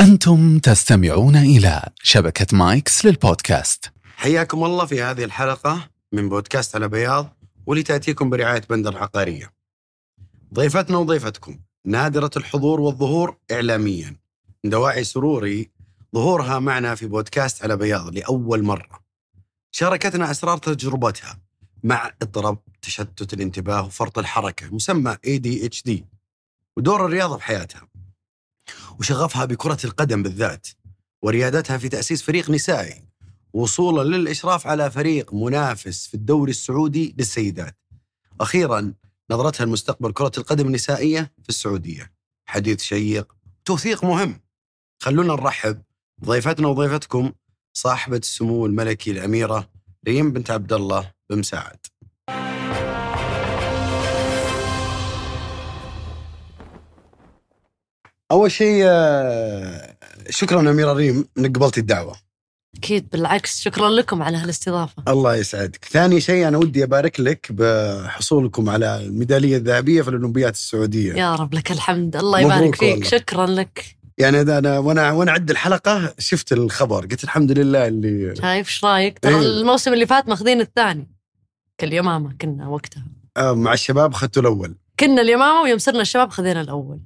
أنتم تستمعون إلى شبكة مايكس للبودكاست. حياكم الله في هذه الحلقة من بودكاست على بياض واللي تأتيكم برعاية بندر العقارية ضيفتنا وضيفتكم نادرة الحضور والظهور إعلاميا. دواعي سروري ظهورها معنا في بودكاست على بياض لأول مرة. شاركتنا أسرار تجربتها مع اضطراب تشتت الانتباه وفرط الحركة مسمى ADHD ودور الرياضة في حياتها وشغفها بكرة القدم بالذات وريادتها في تأسيس فريق نسائي وصولا للإشراف على فريق منافس في الدوري السعودي للسيدات. أخيرا نظرتها لمستقبل كرة القدم النسائية في السعودية. حديث شيق توثيق مهم. خلونا نرحب ضيفتنا وضيفتكم صاحبة السمو الملكي الأميرة ريم بنت عبد الله بن أول شيء آه، شكرا أميرة ريم إنك قبلتي الدعوة. أكيد بالعكس شكرا لكم على هالاستضافة. الله يسعدك. ثاني شيء أنا ودي أبارك لك بحصولكم على الميدالية الذهبية في الأولمبيات السعودية. يا رب لك الحمد. الله يبارك فيك. والله. شكرا لك. يعني ده أنا وأنا وأنا أعد الحلقة شفت الخبر قلت الحمد لله اللي شايف إيش رايك؟ ترى إيه. الموسم اللي فات ماخذين الثاني. كاليمامة كنا وقتها. آه، مع الشباب أخذته الأول. كنا اليمامة ويوم صرنا الشباب خذينا الأول.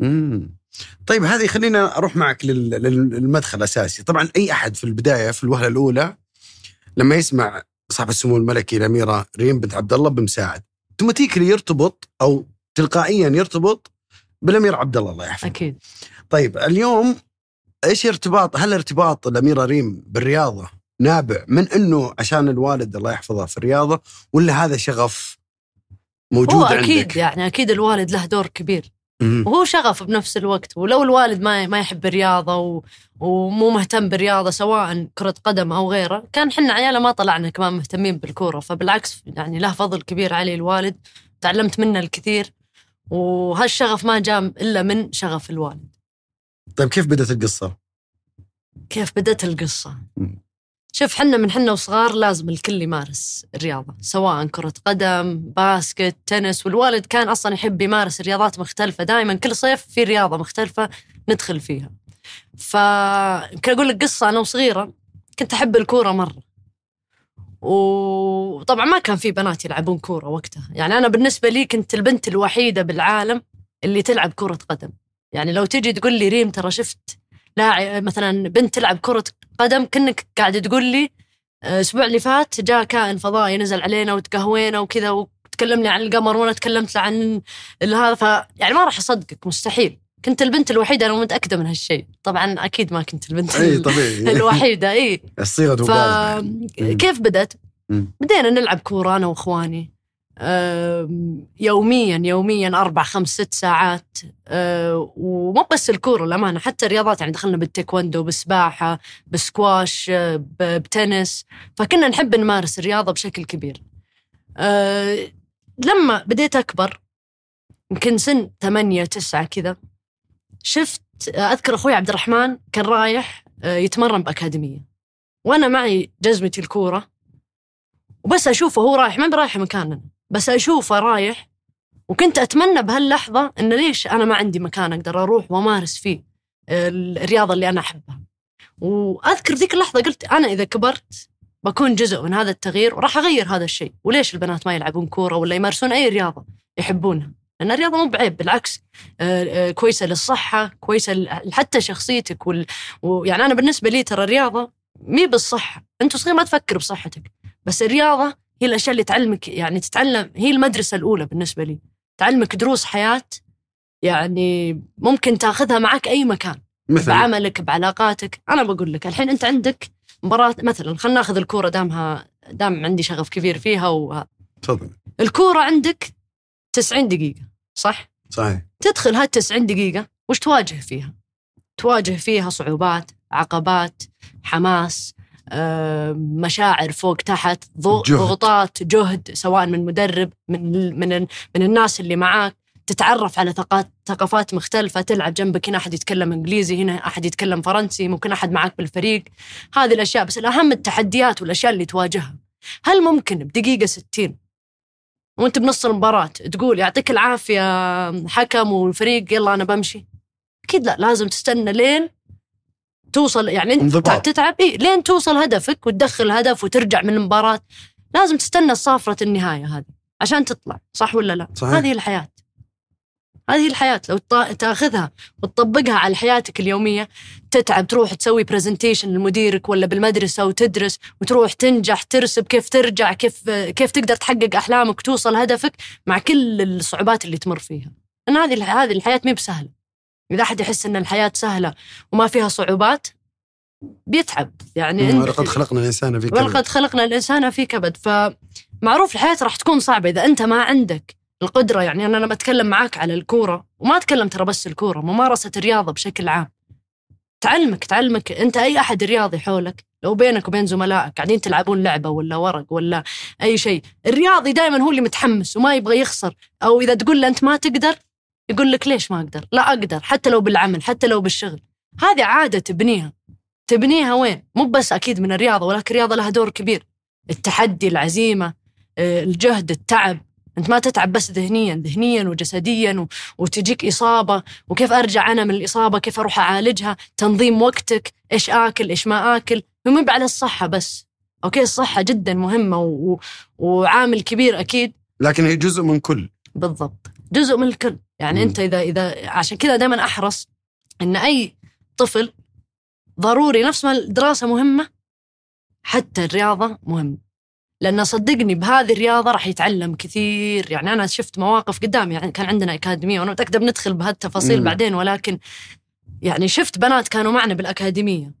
مم. طيب هذه خلينا أروح معك لل- لل- للمدخل الأساسي، طبعا أي أحد في البداية في الوهلة الأولى لما يسمع صاحب السمو الملكي الأميرة ريم بنت عبد الله بن مساعد أوتوماتيكلي يرتبط أو تلقائيا يرتبط بالأمير عبد الله الله يحفظه. أكيد طيب اليوم إيش ارتباط هل ارتباط الأميرة ريم بالرياضة نابع من إنه عشان الوالد الله يحفظه في الرياضة ولا هذا شغف موجود هو عندك؟ أكيد يعني أكيد الوالد له دور كبير. وهو شغف بنفس الوقت ولو الوالد ما ما يحب الرياضة و... ومو مهتم بالرياضة سواء كرة قدم أو غيره كان حنا عياله ما طلعنا كمان مهتمين بالكورة فبالعكس يعني له فضل كبير علي الوالد تعلمت منه الكثير وهالشغف ما جاء إلا من شغف الوالد طيب كيف بدأت القصة؟ كيف بدأت القصة مم. شوف حنا من حنا وصغار لازم الكل يمارس الرياضة سواء كرة قدم باسكت تنس. والوالد كان أصلا يحب يمارس رياضات مختلفة. دائما كل صيف في رياضة مختلفة ندخل فيها. فكان أقول لك قصة أنا وصغيرة كنت أحب الكورة مرة. وطبعا ما كان في بنات يلعبون كورة وقتها. يعني أنا بالنسبة لي كنت البنت الوحيدة بالعالم اللي تلعب كرة قدم. يعني لو تجي تقول لي ريم ترى شفت لاعب مثلا بنت تلعب كرة قدم كأنك قاعد تقول لي آه، الأسبوع اللي فات جاء كائن فضائي نزل علينا وتقهوينا وكذا وتكلمني عن القمر وأنا تكلمت عن هذا ف يعني ما راح أصدقك مستحيل كنت البنت الوحيدة أنا متأكدة من هالشيء طبعا أكيد ما كنت البنت إي طبيعي الوحيدة إي الصيغة. فكيف بدأت؟ مم. بدينا نلعب كورة أنا وإخواني آم، يوميا يوميا أربع خمس ست ساعات. آه، ومو بس الكورة الأمانة حتى الرياضات يعني دخلنا بالتايكوندو بالسباحة بالسكواش آه، ب- بتنس. فكنا نحب نمارس الرياضة بشكل كبير. آه، لما بديت أكبر يمكن سن ثمانية تسعة كذا شفت أذكر أخوي عبد الرحمن كان رايح آه، يتمرن بأكاديمية. وأنا معي جزمتي الكورة وبس أشوفه هو رايح ما برايح مكاننا. بس أشوفه رايح وكنت أتمنى بهاللحظة إن ليش أنا ما عندي مكان أقدر أروح وأمارس فيه الرياضة اللي أنا أحبها. وأذكر ذيك اللحظة قلت أنا إذا كبرت بكون جزء من هذا التغيير وراح أغير هذا الشيء. وليش البنات ما يلعبون كورة ولا يمارسون أي رياضة يحبونها؟ لأن الرياضة مو بعيب بالعكس آه، آه، كويسة للصحة كويسة حتى شخصيتك وال... ويعني أنا بالنسبة لي ترى الرياضة مي بالصحة أنت صغير ما تفكر بصحتك بس الرياضة هي الأشياء اللي تعلمك يعني تتعلم هي المدرسة الأولى بالنسبة لي. تعلمك دروس حياة يعني ممكن تاخذها معك أي مكان. مثلا؟ بعملك بعلاقاتك. أنا بقول لك الحين أنت عندك مباراة مثلا خلينا ناخذ الكورة دامها دام عندي شغف كبير فيها وهذا تفضل. الكورة عندك 90 دقيقة صح؟ صحيح. تدخل هال 90 دقيقة وش تواجه فيها؟ تواجه فيها صعوبات عقبات حماس مشاعر فوق تحت. ضغوطات جهد سواء من مدرب من من من الناس اللي معاك. تتعرف على ثقافات مختلفة تلعب جنبك هنا أحد يتكلم إنجليزي هنا أحد يتكلم فرنسي ممكن أحد معاك بالفريق. هذه الأشياء بس الأهم التحديات والأشياء اللي تواجهها. هل ممكن بدقيقة 60 وأنت بنص المباراة تقول يعطيك العافية حكم والفريق يلا أنا بمشي؟ أكيد لا لازم تستنى لين توصل يعني أنت انضباط. تتعب إيه لين توصل هدفك وتدخل هدف وترجع من المباراة لازم تستنى صافرة النهاية هذه عشان تطلع صح ولا لا؟ صحيح. هذه الحياة هذه الحياة لو تا- تاخذها وتطبقها على حياتك اليومية تتعب تروح تسوي برزنتيشن لمديرك ولا بالمدرسة وتدرس وتروح تنجح ترسب كيف ترجع كيف كيف تقدر تحقق أحلامك وتوصل هدفك مع كل الصعوبات اللي تمر فيها. إن هذه هذه الحياة ما بسهلة. إذا أحد يحس إن الحياة سهلة وما فيها صعوبات بيتعب. يعني أنت- ولقد خلقنا الإنسان في كبد. ولقد خلقنا الإنسان في كبد. فمعروف الحياة راح تكون صعبة إذا أنت ما عندك القدرة. يعني أنا لما أتكلم معاك على الكورة وما أتكلم ترى بس الكورة ممارسة الرياضة بشكل عام. تعلمك تعلمك أنت أي أحد رياضي حولك لو بينك وبين زملائك قاعدين تلعبون لعبة ولا ورق ولا أي شيء الرياضي دائما هو اللي متحمس وما يبغى يخسر أو إذا تقول له أنت ما تقدر يقول لك ليش ما أقدر؟ لا أقدر حتى لو بالعمل حتى لو بالشغل. هذه عادة تبنيها. تبنيها وين؟ مو بس أكيد من الرياضة ولكن الرياضة لها دور كبير. التحدي العزيمة آه، الجهد التعب. أنت ما تتعب بس ذهنيا ذهنيا وجسديا و... وتجيك إصابة. وكيف أرجع أنا من الإصابة؟ كيف أروح أعالجها؟ تنظيم وقتك إيش آكل إيش ما آكل. مو على الصحة بس. أوكي الصحة جدا مهمة و... و... وعامل كبير أكيد. لكن هي جزء من كل. بالضبط. جزء من الكل. يعني مم. أنت اذا إذا عشان كذا دائما أحرص إن أي طفل ضروري نفس ما الدراسة مهمة حتى الرياضة مهمه لأن صدقني بهذه الرياضة راح يتعلم كثير. يعني أنا شفت مواقف قدامي يعني كان عندنا أكاديمية وأنا متأكدة بندخل بهالتفاصيل. بعدين ولكن يعني شفت بنات كانوا معنا بالأكاديمية.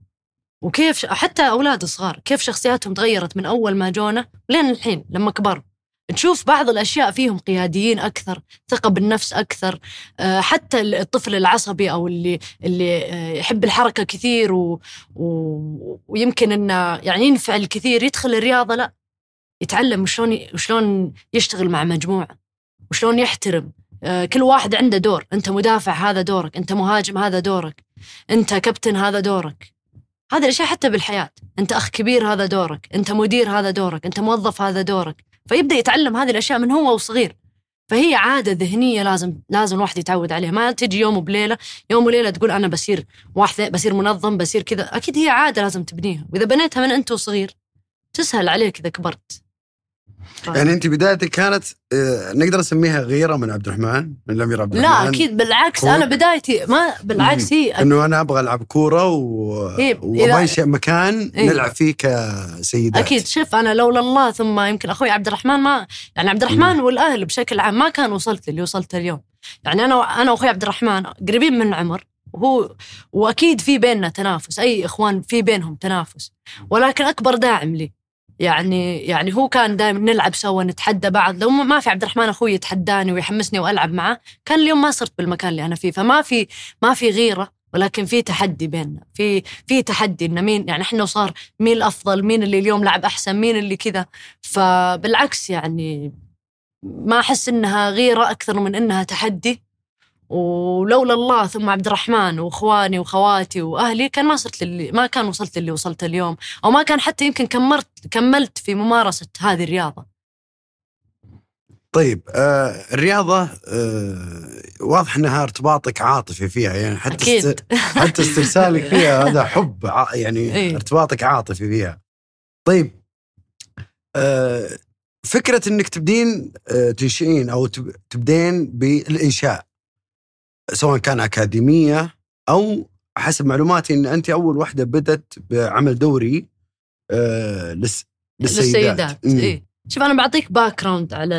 وكيف حتى أولاد صغار كيف شخصياتهم تغيرت من أول ما جونا لين الحين لما كبروا. تشوف بعض الأشياء فيهم قياديين أكثر ثقة بالنفس أكثر آه، حتى الطفل العصبي أو اللي اللي آه، يحب الحركة كثير و و ويمكن إنه يعني ينفعل كثير يدخل الرياضة لا يتعلم شلون وشلون يشتغل مع مجموعة وشلون يحترم آه، كل واحد عنده دور أنت مدافع هذا دورك أنت مهاجم هذا دورك أنت كابتن هذا دورك. هذه الأشياء حتى بالحياة أنت أخ كبير هذا دورك أنت مدير هذا دورك أنت موظف هذا دورك. فيبدأ يتعلم هذه الأشياء من هو وصغير فهي عادة ذهنية لازم لازم الواحد يتعود عليها. ما تجي يوم وليلة يوم وليلة تقول أنا بصير واحد بصير منظم بصير كذا. أكيد هي عادة لازم تبنيها. وإذا بنيتها من أنت وصغير تسهل عليك إذا كبرت. يعني انت بدايتك كانت آه، نقدر نسميها غيرة من عبد الرحمن من الأمير عبد الرحمن؟ لا أكيد بالعكس أنا بدايتي ما بالعكس هي إنه أنا أبغى ألعب كورة و... إيه، وأبغى مكان إيه. نلعب فيه كسيدات. أكيد شوف أنا لولا الله ثم يمكن أخوي عبد الرحمن ما يعني عبد الرحمن والأهل بشكل عام ما كان وصلت اللي وصلت اليوم. يعني أنا أنا وأخوي عبد الرحمن قريبين من العمر وهو وأكيد في بيننا تنافس أي إخوان في بينهم تنافس ولكن أكبر داعم لي. يعني يعني هو كان دائما نلعب سوا نتحدى بعض. لو ما في عبد الرحمن أخوي يتحداني ويحمسني وألعب معه كان اليوم ما صرت بالمكان اللي أنا فيه. فما في ما في غيرة ولكن في تحدي بيننا. في في تحدي إن مين يعني إحنا وصار مين الافضل مين اللي اليوم لعب أحسن مين اللي كذا. فبالعكس يعني ما أحس إنها غيرة أكثر من إنها تحدي. ولولا الله ثم عبد الرحمن واخواني واخواتي واهلي كان ما صرت للي ما كان وصلت اللي وصلت اليوم. أو ما كان حتى يمكن كمرت كملت في ممارسة هذه الرياضة. طيب آه الرياضة آه واضح إنها ارتباطك عاطفي فيها يعني حتى أكيد. است... حتى استرسالك فيها هذا حب ع- يعني إيه. ارتباطك عاطفي فيها. طيب آه فكرة إنك تبدين آه تنشئين أو تب- تبدين بالإنشاء. سواء كان أكاديمية أو حسب معلوماتي إن أنت أول واحدة بدت بعمل دوري آه للس... للسيدات للسيدات. إيه. شوف أنا بعطيك background على.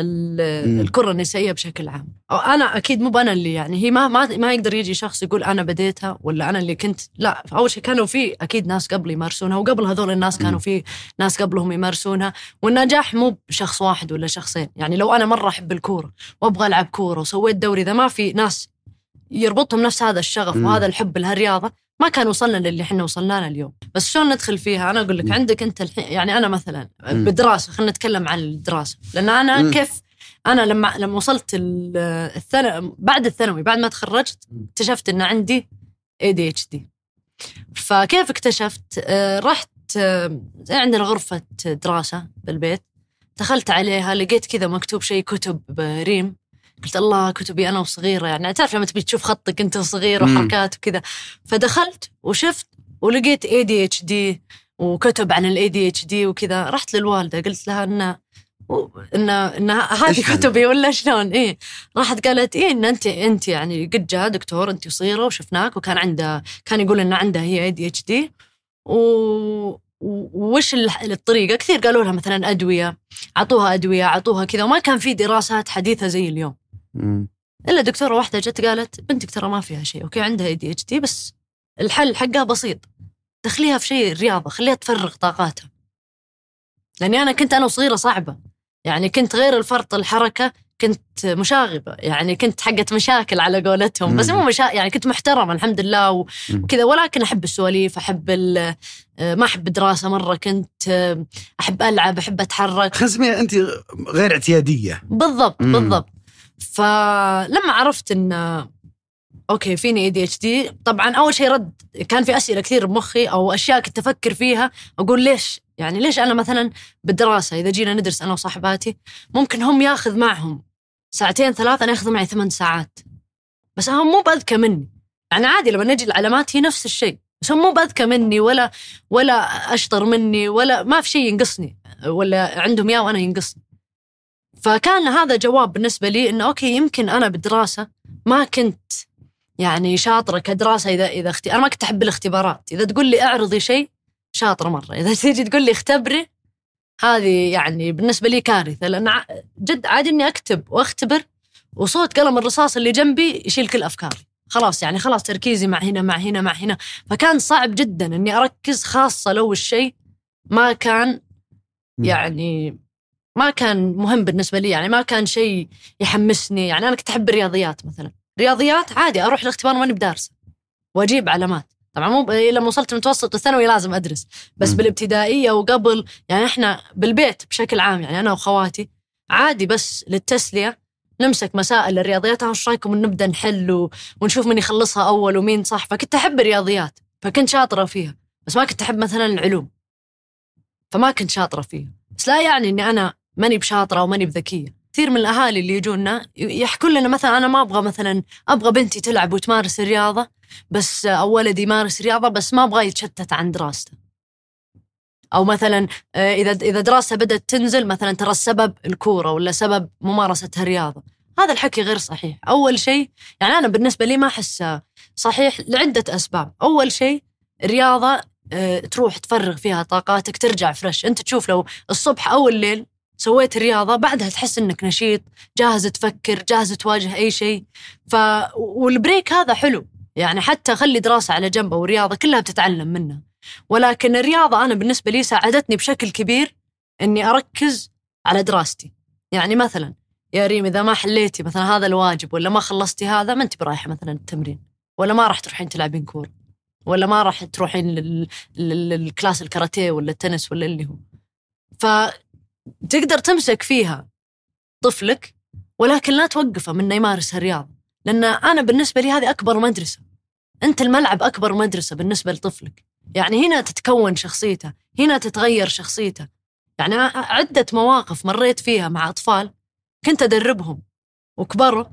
الكره النسائية بشكل عام أو أنا أكيد مو أنا اللي يعني هي ما ما ما يقدر يجي شخص يقول أنا بديتها ولا أنا اللي كنت لا أول شيء كانوا في أكيد ناس قبل يمارسونها وقبل هذول الناس. كانوا في ناس قبلهم يمارسونها والنجاح مو بشخص واحد ولا شخصين يعني لو أنا مرة أحب الكورة وأبغى ألعب كورة وسويت دوري إذا ما في ناس يربطهم نفس هذا الشغف مم. وهذا الحب لهالرياضة ما كان وصلنا للي إحنا وصلنا له اليوم بس شلون ندخل فيها أنا أقول لك. عندك أنت الحين يعني أنا مثلا مم. بالدراسة خلينا نتكلم عن الدراسة لأن أنا مم. كيف أنا لما لما وصلت ال- الثانوي بعد الثانوي بعد ما تخرجت. اكتشفت إن عندي اي دي اتش دي فكيف اكتشفت آه، رحت آه، عندنا غرفه دراسة بالبيت دخلت عليها لقيت كذا مكتوب شيء كتب ريم قلت الله كتبي أنا وصغيرة يعني تعرف لما تبي تشوف خطك أنت صغير. وحركات وكذا. فدخلت وشفت ولقيت ADHD وكتب عن ال ADHD وكذا. رحت للوالدة قلت لها انه إن إن هذه هذا؟ كتبي ولا شلون؟ إيه. راحت قالت إيه إن أنت أنت يعني قد جاء دكتور أنت صغيرة وشفناك وكان عنده كان يقول إن عندها هي ADHD وش ال- الطريقة؟ كثير قالوا لها مثلا أدوية أعطوها أدوية أعطوها كذا. وما كان في دراسات حديثة زي اليوم. مم. إلا دكتورة واحدة جت قالت بنتك ترى ما فيها شيء okay عندها ADHD بس الحل حقها بسيط. دخليها في شيء رياضة خليها تفرغ طاقاتها. لأني أنا كنت أنا وصغيرة صعبة. يعني كنت غير الفرط الحركة كنت مشاغبة. يعني كنت حقت مشاكل على قولتهم بس. مو مشا... يعني كنت محترمة الحمد لله. وكذا. ولكن أحب السواليف أحب ال... آه، ما أحب الدراسة مرة. كنت آه، أحب ألعب أحب أتحرك. نسميها انت غير اعتيادية. بالضبط. بالضبط. فلما عرفت إن okay فيني ADHD طبعا أول شيء رد كان في أسئلة كثير بمخي أو أشياء كنت أفكر فيها أقول ليش؟ يعني ليش أنا مثلا بالدراسة إذا جينا ندرس أنا وصاحباتي ممكن هم ياخذ معهم ساعتين ثلاث أنا ياخذ معي ثمان ساعات. بس هم مو بأذكى مني. يعني عادي لما نجي العلامات هي نفس الشيء بس هم مو بأذكى مني ولا ولا أشطر مني ولا ما في شيء ينقصني ولا عندهم اياه وأنا ينقصني. فكان هذا جواب بالنسبة لي إنه أوكي يمكن أنا بالدراسة ما كنت يعني شاطرة كدراسة إذا إذا أختي أنا ما كنت أحب الاختبارات. إذا تقول لي أعرضي شيء شاطرة مرة. إذا تيجي تقول لي اختبري هذه يعني بالنسبة لي كارثة. لأن ع- جد عادي إني أكتب وأختبر وصوت قلم الرصاص اللي جنبي يشيل كل أفكاري. خلاص يعني خلاص تركيزي مع هنا مع هنا مع هنا. فكان صعب جدا إني أركز خاصة لو الشيء ما كان يعني ما كان مهم بالنسبة لي يعني ما كان شيء يحمسني. يعني أنا كنت أحب الرياضيات مثلا. رياضيات عادي أروح الاختبار ماني بدارسه وأجيب علامات. طبعا مو لما وصلت المتوسط والثانوي لازم أدرس. بس مم. بالابتدائية وقبل يعني إحنا بالبيت بشكل عام يعني أنا واخواتي عادي بس للتسلية نمسك مسائل الرياضيات. "آه، وش رأيكم نبدأ نحل ونشوف من يخلصها أول ومين صح. فكنت أحب الرياضيات فكنت شاطرة فيها. بس ما كنت أحب مثلا العلوم. فما كنت شاطرة فيها. بس لا يعني إني أنا ماني بشاطرة وماني بذكية. كثير من الأهالي اللي يجونا يحكون لنا مثلا أنا ما أبغى مثلا أبغى بنتي تلعب وتمارس الرياضة بس أو ولدي يمارس رياضة بس ما ابغاه يتشتت عن دراسته. أو مثلا آه، إذا إذا دراسته بدأت تنزل مثلا ترى السبب الكورة ولا سبب ممارستها الرياضة. هذا الحكي غير صحيح. أول شيء يعني أنا بالنسبة لي ما احسه صحيح لعدة أسباب. أول شيء الرياضة آه، تروح تفرغ فيها طاقاتك ترجع fresh أنت تشوف لو الصبح أو الليل سويت الرياضة بعدها تحس إنك نشيط جاهز تفكر جاهز تواجه أي شيء. ف وال break هذا حلو. يعني حتى خلي دراسة على جنب أو رياضة كلها بتتعلم منها. ولكن الرياضة أنا بالنسبة لي ساعدتني بشكل كبير إني أركز على دراستي. يعني مثلا يا ريم إذا ما حليتي مثلا هذا الواجب ولا ما خلصتي هذا ما أنت برايحه مثلا التمرين؟ ولا ما راح تروحين تلعبين كورة؟ ولا ما راح تروحين لل- لل- لل class الكاراتيه ولا التنس ولا اللي هو؟ فتقدر تمسك فيها طفلك ولكن لا توقفه من يمارس الرياضه لأن أنا بالنسبة لي هذه أكبر مدرسة. أنت الملعب أكبر مدرسة بالنسبة لطفلك. يعني هنا تتكون شخصيته هنا تتغير شخصيته. يعني أنا عدة مواقف مريت فيها مع أطفال كنت أدربهم وكبروا.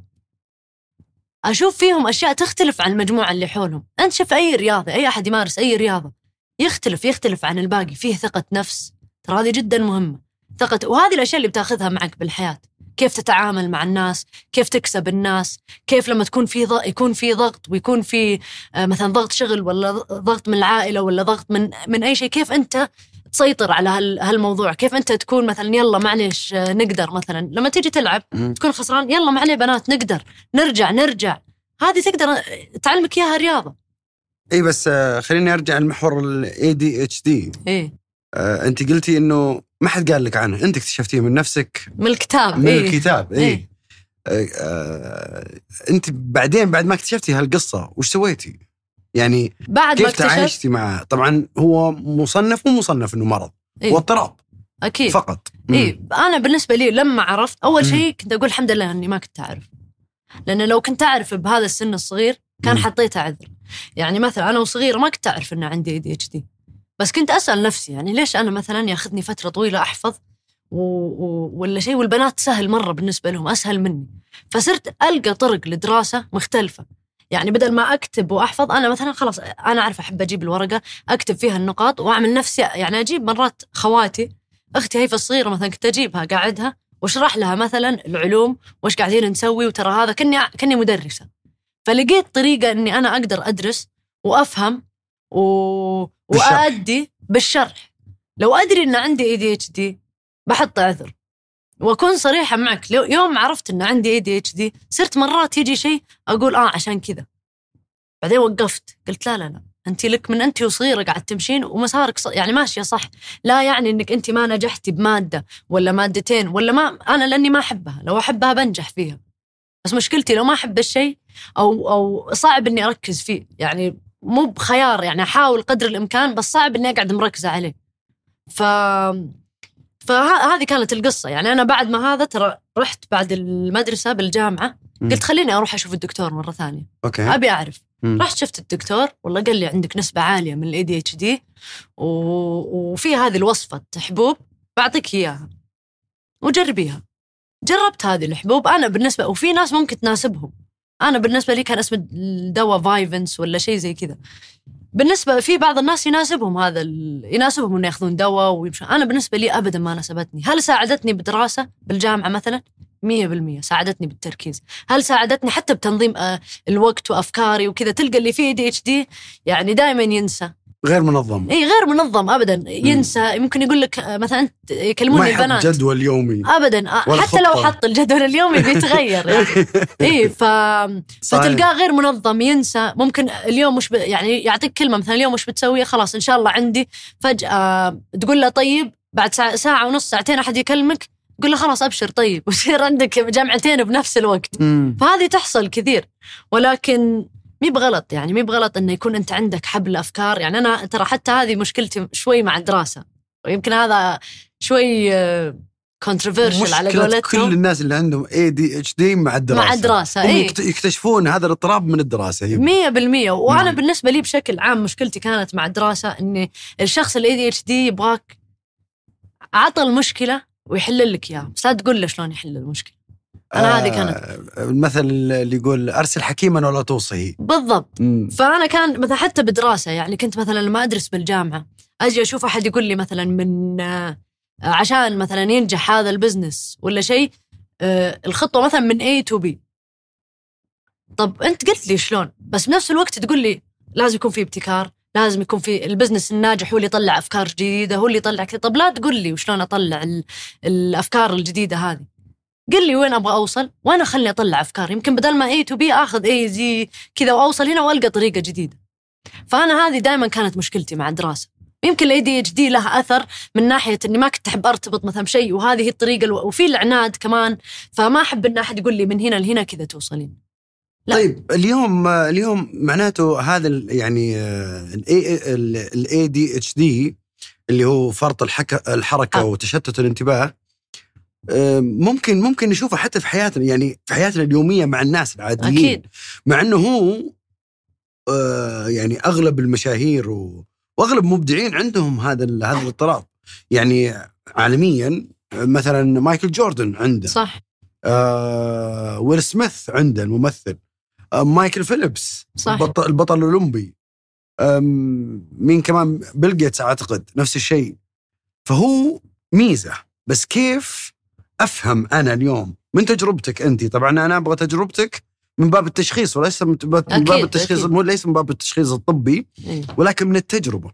أشوف فيهم أشياء تختلف عن المجموعة اللي حولهم. أنت شوف أي رياضة أي أحد يمارس أي رياضة يختلف يختلف عن الباقي. فيه ثقة نفس. ترى هذه جدا مهمة. ثقة. وهذه الأشياء اللي بتاخذها معك بالحياة. كيف تتعامل مع الناس كيف تكسب الناس كيف لما تكون في ضغط يكون في ضغط ويكون في آه، مثلا ضغط شغل ولا ضغط من العائلة ولا ضغط من من أي شيء. كيف أنت تسيطر على هال- هالموضوع؟ كيف أنت تكون مثلا يلا معلش آه، نقدر مثلا. لما تيجي تلعب. تكون خسران يلا معليش بنات نقدر نرجع نرجع. هذه تقدر تعلمك إياها رياضه إي بس آه، خليني أرجع لمحور ال ADHD إيه أنت قلتي إنه ما حد قال لك عنه انت اكتشفتيه من نفسك من الكتاب من إيه. الكتاب اي إيه. آه، آه، انت بعدين بعد ما اكتشفتي هالقصة وش سويتي؟ يعني بعد ما كيف اكتشفت تعايشتي معه؟ طبعا هو مصنف مو مصنف إنه مرض إيه. هو اضطراب أكيد فقط اي أنا بالنسبة لي لما عرفت أول. شيء كنت أقول الحمد لله إني ما كنت أعرف لأن لو كنت أعرف بهذا السن الصغير كان. حطيته عذر يعني مثلا أنا وصغيره ما كنت أعرف ان عندي ADHD بس كنت أسأل نفسي يعني ليش أنا مثلا ياخذني فترة طويلة أحفظ؟ و... و... ولا شيء؟ والبنات سهل مرة بالنسبة لهم أسهل مني. فصرت ألقى طرق لدراسة مختلفة. يعني بدل ما أكتب وأحفظ أنا مثلا خلاص أنا أعرف أحب أجيب الورقة أكتب فيها النقاط وأعمل نفسي يعني أجيب مرات خواتي أختي هيفا الصغيرة مثلا كنت أجيبها قاعدها وأشرح لها مثلا العلوم وش قاعدين نسوي وترى هذا كني كني مدرسة. فلقيت طريقة إني أنا أقدر أدرس وأفهم و... وأأدي بالشرح. لو أدري إن عندي ADHD بحط عذر وأكون صريحة معك لو يوم عرفت إن عندي ADHD صرت مرات يجي شيء أقول آه عشان كذا. بعدين وقفت قلت لا لا لا انت لك من انت وصغيرة قاعد تمشين ومسارك ص... يعني ماشية صح. لا يعني إنك انت ما نجحتي بمادة ولا مادتين ولا ما أنا لأني ما أحبها. لو أحبها بنجح فيها. بس مشكلتي لو ما أحب الشيء أو أو صعب إني أركز فيه. يعني مو بخيار يعني أحاول قدر الإمكان بس صعب إني أقعد مركزة عليه. ف فهذه كانت القصة. يعني أنا بعد ما هذا ترى رحت بعد المدرسة بالجامعة. قلت خليني أروح أشوف الدكتور مرة ثانية. okay. أبي أعرف. رحت شفت الدكتور والله قال لي عندك نسبة عالية من ال ADHD وفي هذه الوصفة حبوب بعطيك إياها وجربيها. جربت هذه الحبوب أنا بالنسبة وفي ناس ممكن تناسبهم. أنا بالنسبة لي كان اسم الدواء Vyvanse ولا شيء زي كذا. بالنسبة في بعض الناس يناسبهم هذا. يناسبهم إنه يأخذون دواء ويمشون. أنا بالنسبة لي ابدا ما ناسبتني. هل ساعدتني بدراسه بالجامعة مثلا؟ 100% ساعدتني بالتركيز. هل ساعدتني حتى بتنظيم آه، الوقت وأفكاري وكذا؟ تلقى اللي فيه ADHD يعني دائما ينسى. غير منظم. إي غير منظم ابدا. ينسى يمكن يقول لك آه، مثلا ما يكلموني البنات جدول يومي. ابدا. آه، حتى لو. حط الجدول اليومي بيتغير. يعني إي ف فتلقاه غير منظم ينسى. ممكن اليوم مش ب... يعني يعطيك كلمة مثلا اليوم مش بتسويها خلاص إن شاء الله عندي. فجأة تقول له طيب بعد ساعة, ساعة ونص ساعتين أحد يكلمك قول له خلاص أبشر طيب. ويصير عندك جامعتين بنفس الوقت. مم. فهذه تحصل كثير. ولكن مي بغلط يعني مي بغلط إنه يكون أنت عندك حبل أفكار. يعني أنا ترى حتى هذه مشكلتي شوي مع الدراسة. ويمكن هذا شوي controversial على قولتهم. كل الناس اللي عندهم ADHD مع الدراسة. مع الدراسة هم اي يكت- يكتشفون هذا الاضطراب من الدراسة. هي مية بالمية. وأنا نعم. بالنسبة لي بشكل عام مشكلتي كانت مع الدراسة إني الشخص ال ADHD يبغاك تعطيه المشكلة ويحل لك إياها. بس لا تقول له شلون يحل المشكلة. أنا هذه كانت. آه، المثل اللي يقول أرسل حكيما ولا توصيه. بالضبط. مم. فأنا كان مثلا حتى بدراسة يعني كنت مثلا لما أدرس بالجامعة أجي أشوف أحد يقول لي مثلا من آه، عشان مثلا ينجح هذا ال business ولا شيء آه، الخطوة مثلا من A to B. طب أنت قلت لي شلون؟ بس بنفس الوقت تقول لي لازم يكون في ابتكار لازم يكون في ال business الناجح هو اللي يطلع أفكار جديدة هو اللي يطلع كذا. طب لا تقول لي وشلون أطلع ال- الأفكار الجديدة هذه. قل لي وين أبغى أوصل وأنا خلني أطلع أفكار يمكن بدل ما A to B آخذ A زي كذا وأوصل هنا وألقى طريقة جديدة فأنا هذه دائما كانت مشكلتي مع الدراسة يمكن ال ADHD لها أثر من ناحية إني ما كنت أحب أرتبط مثلا بشيء وهذه هي الطريقة ألو... وفي العناد كمان فما أحب إن أحد يقول لي من هنا لهنا كذا توصلين لا. طيب اليوم اليوم معناته هذا يعني ال ADHD اللي هو فرط. الحركة آه. وتشتت الانتباه ممكن ممكن نشوفه حتى في حياتنا يعني في حياتنا اليومية مع الناس العاديين. أكيد. مع إنه هو آه، يعني أغلب المشاهير. وأغلب المبدعين عندهم هذا هذا الاضطراب. يعني عالميا مثلا مايكل جوردن عنده. صح. آه ويل سميث عنده الممثل. آه مايكل فيلبس صح. البطل, البطل الأولمبي. مين كمان؟ بيل جيتس أعتقد نفس الشيء. فهو ميزة بس كيف أفهم أنا اليوم من تجربتك أنت. طبعا أنا أبغى تجربتك من باب التشخيص وليس من باب أكيد، التشخيص أكيد. مو ليس من باب التشخيص الطبي إيه. ولكن من التجربة.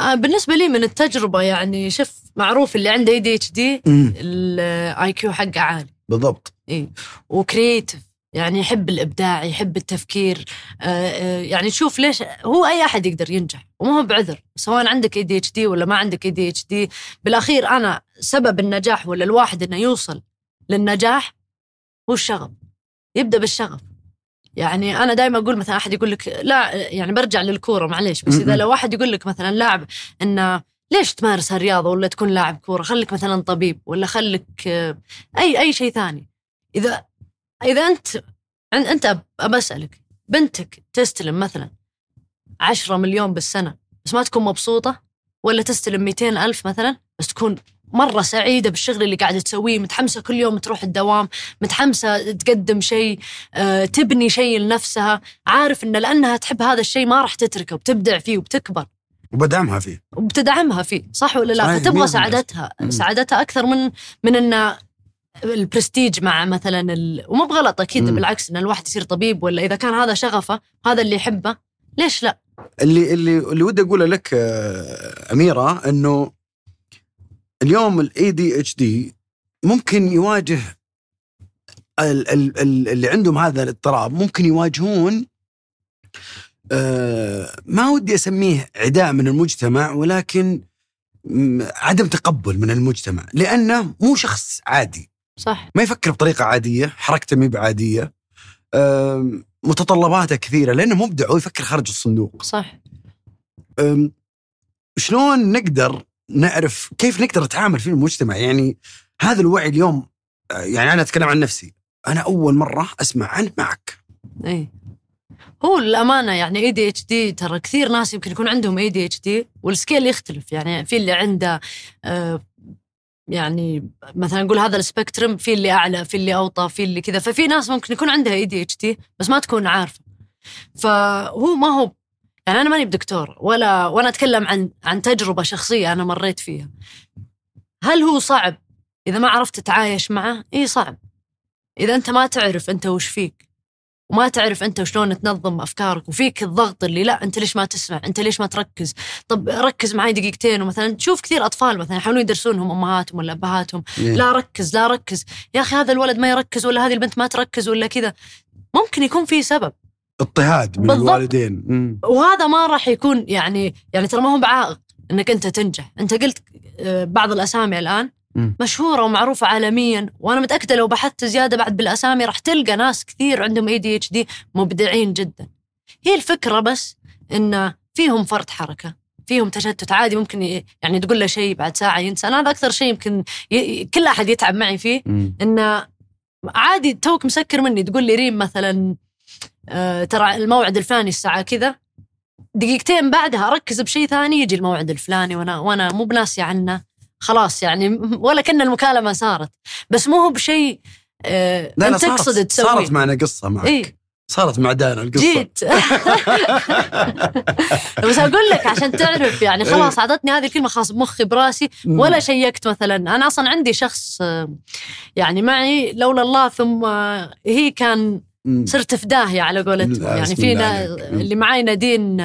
آه بالنسبة لي من التجربة يعني شوف معروف اللي عنده ADHD ال IQ حقه عالي. بالضبط. اي و creative يعني يحب الإبداع يحب التفكير آه، آه، يعني شوف ليش هو أي أحد يقدر ينجح وما هو بعذر سواء عندك ADHD ولا ما عندك ADHD بالأخير أنا سبب النجاح ولا الواحد إنه يوصل للنجاح هو الشغف يبدأ بالشغف. يعني أنا دائما أقول مثلا أحد يقول لك لا يعني برجع للكورة معليش بس إذا. لو واحد يقول لك مثلا لاعب إنه ليش تمارس هالرياضه ولا تكون لاعب كورة خليك مثلا طبيب ولا خليك آه، أي أي شيء ثاني. إذا إذا أنت عن- أنت أب- بسالك بنتك تستلم مثلا 10 مليون بالسنة بس ما تكون مبسوطة ولا تستلم 200 ألف مثلا بس تكون مرة سعيدة بالشغل اللي قاعدة تسويه متحمسة كل يوم تروح الدوام متحمسة تقدم شيء آه، تبني شيء لنفسها عارف إن لأنها تحب هذا الشيء ما راح تتركه وبتبدع فيه وبتكبر وبدعمها فيه وبتدعمها فيه صح ولا لا فتبغى. سعادتها. سعادتها أكثر من من إن البرستيج مع مثلا ال... ومو بغلط أكيد مم. بالعكس إن الواحد يصير طبيب ولا إذا كان هذا شغفه هذا اللي يحبه ليش لا؟ اللي اللي اللي ودي أقوله لك آه، أميرة إنه اليوم ال ADHD ممكن يواجه ال- ال- ال- اللي عندهم هذا الاضطراب ممكن يواجهون آه، ما ودي أسميه عداء من المجتمع ولكن م، عدم تقبل من المجتمع لأنه مو شخص عادي صح. ما يفكر بطريقة عادية حركته مي بعادية. متطلباته كثيرة لأنه مبدع ويفكر خارج الصندوق. صح. شلون نقدر نعرف كيف نقدر نتعامل في المجتمع؟ يعني هذا الوعي اليوم يعني أنا أتكلم عن نفسي. أنا أول مرة أسمع عنه معك. إي. هو الامانه يعني ADHD ترى كثير ناس يمكن يكون عندهم ADHD وال scale يختلف. يعني في اللي عنده آه يعني مثلا نقول هذا ال spectrum في اللي أعلى في اللي أوطى في اللي كذا. ففي ناس ممكن يكون عندها ADHD بس ما تكون عارفة. فهو ما هو يعني أنا ماني بدكتور ولا وأنا أتكلم عن عن تجربة شخصية أنا مريت فيها. هل هو صعب؟ إذا ما عرفت تتعايش معه إي صعب. إذا أنت ما تعرف أنت وش فيك. وما تعرف أنت وشلون تنظم أفكارك وفيك الضغط اللي لا أنت ليش ما تسمع؟ أنت ليش ما تركز؟ طب ركز معي دقيقتين ومثلا تشوف كثير أطفال مثلا يحاولون يدرسونهم أمهاتهم ولا أبهاتهم. لا ركز لا ركز. يا أخي هذا الولد ما يركز ولا هذه البنت ما تركز ولا كذا. ممكن يكون في سبب. اضطهاد من بالضبط. الوالدين. وهذا ما راح يكون يعني يعني ترى ما هو بعائق إنك أنت تنجح. أنت قلت آه، بعض الأسامي الآن مشهورة ومعروفة عالميا وأنا متأكدة لو بحثت زيادة بعد بالأسامي راح تلقى ناس كثير عندهم اي دي اتش دي مبدعين جدا. هي الفكرة بس إن فيهم فرط حركة فيهم تشتت عادي ممكن يعني تقول له شيء بعد ساعة ينسى. أنا هذا أكثر شيء يمكن ي... كل أحد يتعب معي فيه. انه عادي توك مسكر مني. تقول لي ريم مثلا آه ترى الموعد الفلاني الساعة كذا. دقيقتين بعدها أركز بشيء ثاني يجي الموعد الفلاني وأنا وأنا مو بناسي عنه. خلاص يعني ولا كأن المكالمة صارت. بس مو هو بشيء آه لا أنت تقصد تسويه. صارت معنا قصة معك. إيه. صارت مع دانا القصة. جيت. بس أقول لك عشان تعرف يعني خلاص أعطتني هذه الكلمة خلاص بمخي براسي. ولا شيكت مثلا. أنا أصلا عندي شخص آه، يعني معي لولا الله ثم هي كان. صرت في داهيه على قولتهم. يعني في. اللي معي نادين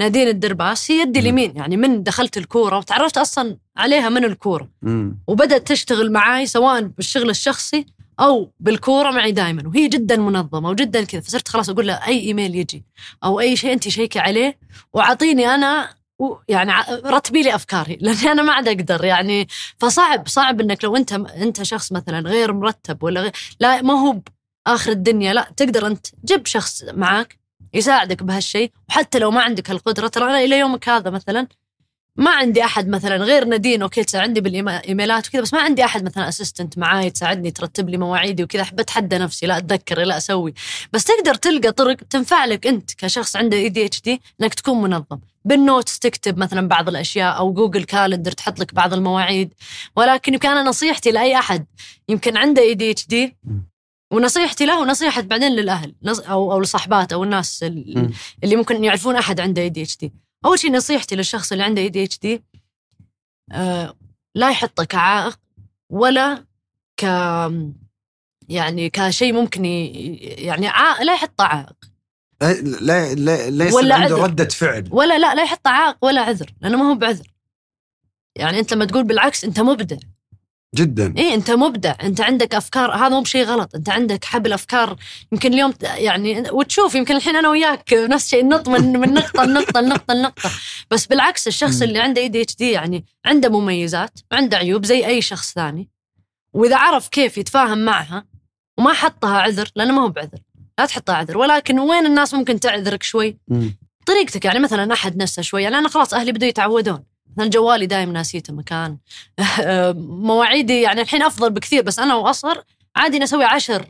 نادين الدرباس هي يدي. اليمين. يعني من دخلت الكورة وتعرفت أصلا عليها من الكورة. وبدأت تشتغل معي سواء بالشغل الشخصي أو بالكورة معي دائما وهي جدا منظمة وجدا كذا. فصرت خلاص أقول لها أي إيميل يجي أو أي شيء انت شيكي عليه وأعطيني أنا يعني رتبي لي أفكاري. لأني أنا ما عاد أقدر. يعني فصعب صعب إنك لو أنت أنت شخص مثلا غير مرتب ولا غير لا ما هو آخر الدنيا لا تقدر أنت جيب شخص معك يساعدك بهالشيء وحتى لو ما عندك القدرة ترى أنا إلى يومك هذا مثلا ما عندي أحد مثلا غير نادين okay تساعدني بالإيميلات وكذا بس ما عندي أحد مثلا assistant معاي تساعدني ترتب لي مواعيدي وكذا أحب أتحدى نفسي لا أتذكر لا أسوي. بس تقدر تلقى طرق تنفع لك أنت كشخص عنده ADHD إنك تكون منظم. بال notes تكتب مثلا بعض الأشياء أو Google Calendar تحط لك بعض المواعيد. ولكن أنا نصيحتي لأي أحد يمكن عنده ADHD ونصيحتي له ونصيحة بعدين للأهل نص- أو أو لصحبات أو الناس. اللي ممكن يعرفون أحد عنده ADHD أول شيء نصيحتي للشخص اللي عنده ADHD لا يحطه كعائق ولا ك يعني كشيء ممكن. يعني عائق لا يحطه عائق لا لا لا ليس ولا عنده عذر. ردة فعل ولا لا لا يحطه عائق ولا عذر لأنه ما هو بعذر يعني أنت لما تقول بالعكس أنت مبدع جدا. إيه أنت مبدع. أنت عندك أفكار. هذا مو بشيء غلط. أنت عندك حبل أفكار. يمكن اليوم يعني وتشوف يمكن الحين أنا وياك نفس الشيء نط من من نقطة لنقطة لنقطة لنقطة. بس بالعكس الشخص. اللي عنده اي دي اتش دي يعني عنده مميزات وعنده عيوب زي أي شخص ثاني. وإذا عرف كيف يتفاهم معها وما حطها عذر لأنه ما هو بعذر. لا تحطها عذر. ولكن وين الناس ممكن تعذرك شوي. طريقتك. يعني مثلا أحد نفسه شوي. يعني أنا خلاص أهلي بدوا يتعودون. مثلا جوالي دايم ناسيته مكان. مواعيدي يعني الحين أفضل بكثير بس أنا وأصغر عادي نسوي عشر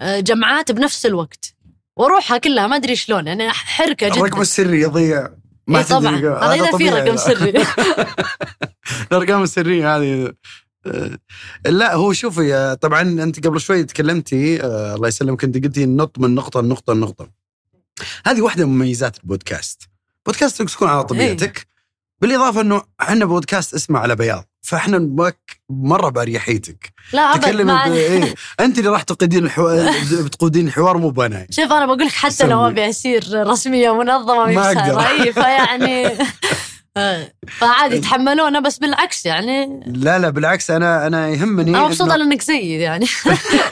آه، جمعات بنفس الوقت. وأروحها كلها ما أدري شلون يعني حركة جدا. الرقم السري يضيع. ما إيه طبعا. هذا إذا في. رقم سري. الأرقام السرية هذه آه، لا هو شوفي آه، طبعا أنت قبل شوي تكلمتي آه، الله يسلمك أنت قلتي نط من نقطة لنقطة لنقطة. هذه واحدة من مميزات البودكاست. بودكاست تكون على طبيعتك. بالإضافة إنه إحنا بودكاست اسمه على بياض فإحنا نبغاك مرة بأريحيتك. لا أبد ما إيه أنت اللي راح تقودين الحوار بتقودين الحوار مو بنا شوف أنا بقول لك حتى لو سوي. ابي اصير رسمية منظمة ما. اي فيعني فعادي يتحملونا بس بالعكس يعني. لا لا بالعكس أنا أنا يهمني أنا مبسوطة إنه لأنك زيي يعني.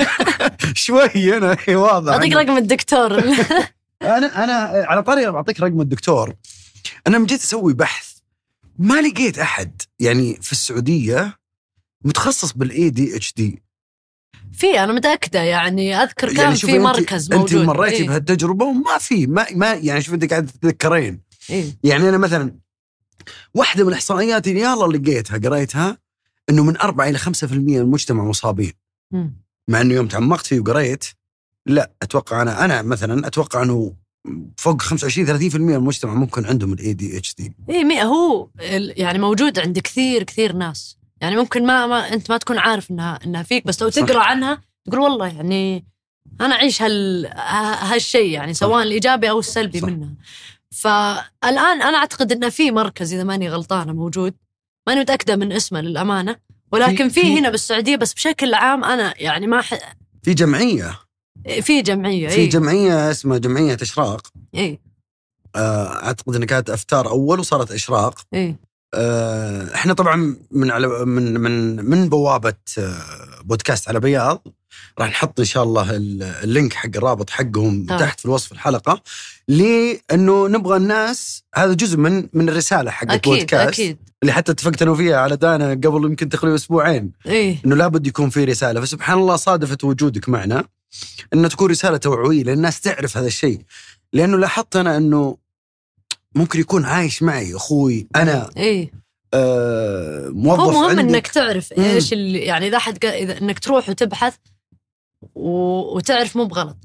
شوي أنا واضح. أعطيك رقم الدكتور. أنا أنا على طاري بعطيك رقم الدكتور. أنا لما جيت أسوي بحث ما لقيت أحد يعني في السعودية متخصص بال ADHD في أنا متأكدة يعني أذكر كان يعني في مركز أنت موجود مريتي إيه. بهالتجربة وما في ما, ما يعني شوف أنت قاعد تتذكرين إيه. يعني أنا مثلا واحدة من الاحصائيات اللي يلا لقيتها قريتها إنه من 4 إلى 5% من المجتمع مصابين مم. مع إنه يوم تعمقت فيه وقريت لا أتوقع أنا أنا مثلا أتوقع إنه فوق 25 30% من المجتمع ممكن عندهم ال ADHD اي هو يعني موجود عند كثير كثير ناس. يعني ممكن ما, ما أنت ما تكون عارف إنها إنها فيك بس لو صح. تقرأ عنها تقول والله يعني أنا أعيش هال هالشيء يعني سواء الإيجابي أو السلبي صح. منها. فالآن أنا أعتقد انه في مركز إذا ماني غلطانة موجود. ماني متأكدة من اسمه للأمانة. ولكن في- في, في- هنا بالسعودية بس بشكل عام أنا يعني ما ح... في جمعية. في جمعية في اي جمعية اسمها جمعية إشراق. اي آه، أعتقد إنها كانت أفتار أول وصارت إشراق. اي آه، إحنا طبعا من على من من من بوابة آه، بودكاست على بياض. راح نحط إن شاء الله ال- اللينك حق الرابط حقهم آه. تحت في الوصف الحلقة. لأنه نبغى الناس هذا جزء من من الرسالة حق أكيد البودكاست أكيد. اللي حتى اتفقت أنا وفيها على دانا قبل يمكن تقريبا أسبوعين. اي إنه لابد يكون في رسالة. فسبحان الله صادفت وجودك معنا. إنه تكون رسالة توعوية لأن الناس تعرف هذا الشيء لأنه لاحظت أنا إنه ممكن يكون عايش معي أخوي أنا اي آه هو موظف مهم عندك إنك تعرف. إيش اللي يعني إذا قا- إذا إنك تروح وتبحث. وتعرف مو بغلط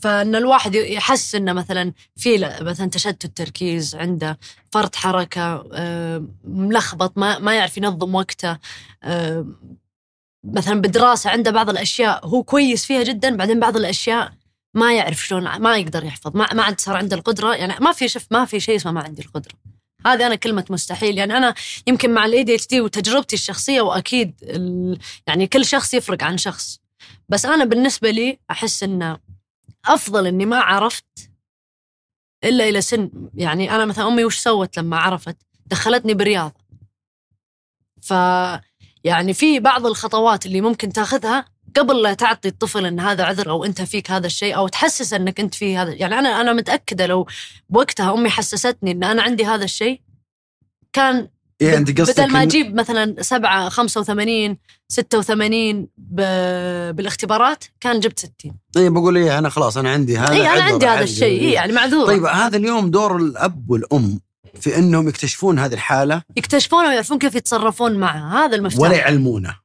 فإن الواحد يحس إنه مثلا في مثلا تشتت تركيز عنده فرط حركة آه، ملخبط ما ما يعرف ينظم وقته آه، مثلا بالدراسة عنده بعض الأشياء هو كويس فيها جدا بعدين بعض الأشياء ما يعرف شلون ما يقدر يحفظ ما ما عاد صار عنده القدرة يعني ما في شوف ما في شيء اسمه ما عندي القدرة. هذه أنا كلمة مستحيل يعني أنا يمكن مع ال ADHD وتجربتي الشخصية وأكيد. يعني كل شخص يفرق عن شخص. بس أنا بالنسبة لي أحس انه أفضل إني ما عرفت إلا إلى سن يعني أنا مثلا أمي وش سوت لما عرفت؟ دخلتني برياض ف يعني في بعض الخطوات اللي ممكن تاخذها قبل لا تعطي الطفل إن هذا عذر أو أنت فيك هذا الشيء أو تحسس إنك أنت في هذا يعني أنا أنا متأكدة لو بوقتها أمي حسستني إن أنا عندي هذا الشيء كان إيه انت قصدك بدل ما أجيب مثلا 7 85 86 ب... بالاختبارات كان جبت 60 إيه بقول إيه أنا خلاص أنا عندي هذا اي أنا عندي هذا. الشيء إيه يعني معذور. طيب هذا اليوم دور الأب والأم. في أنهم يكتشفون هذه الحالة يكتشفونه ويعرفون كيف يتصرفون معها. هذا المفتاح ولا يعلمونه.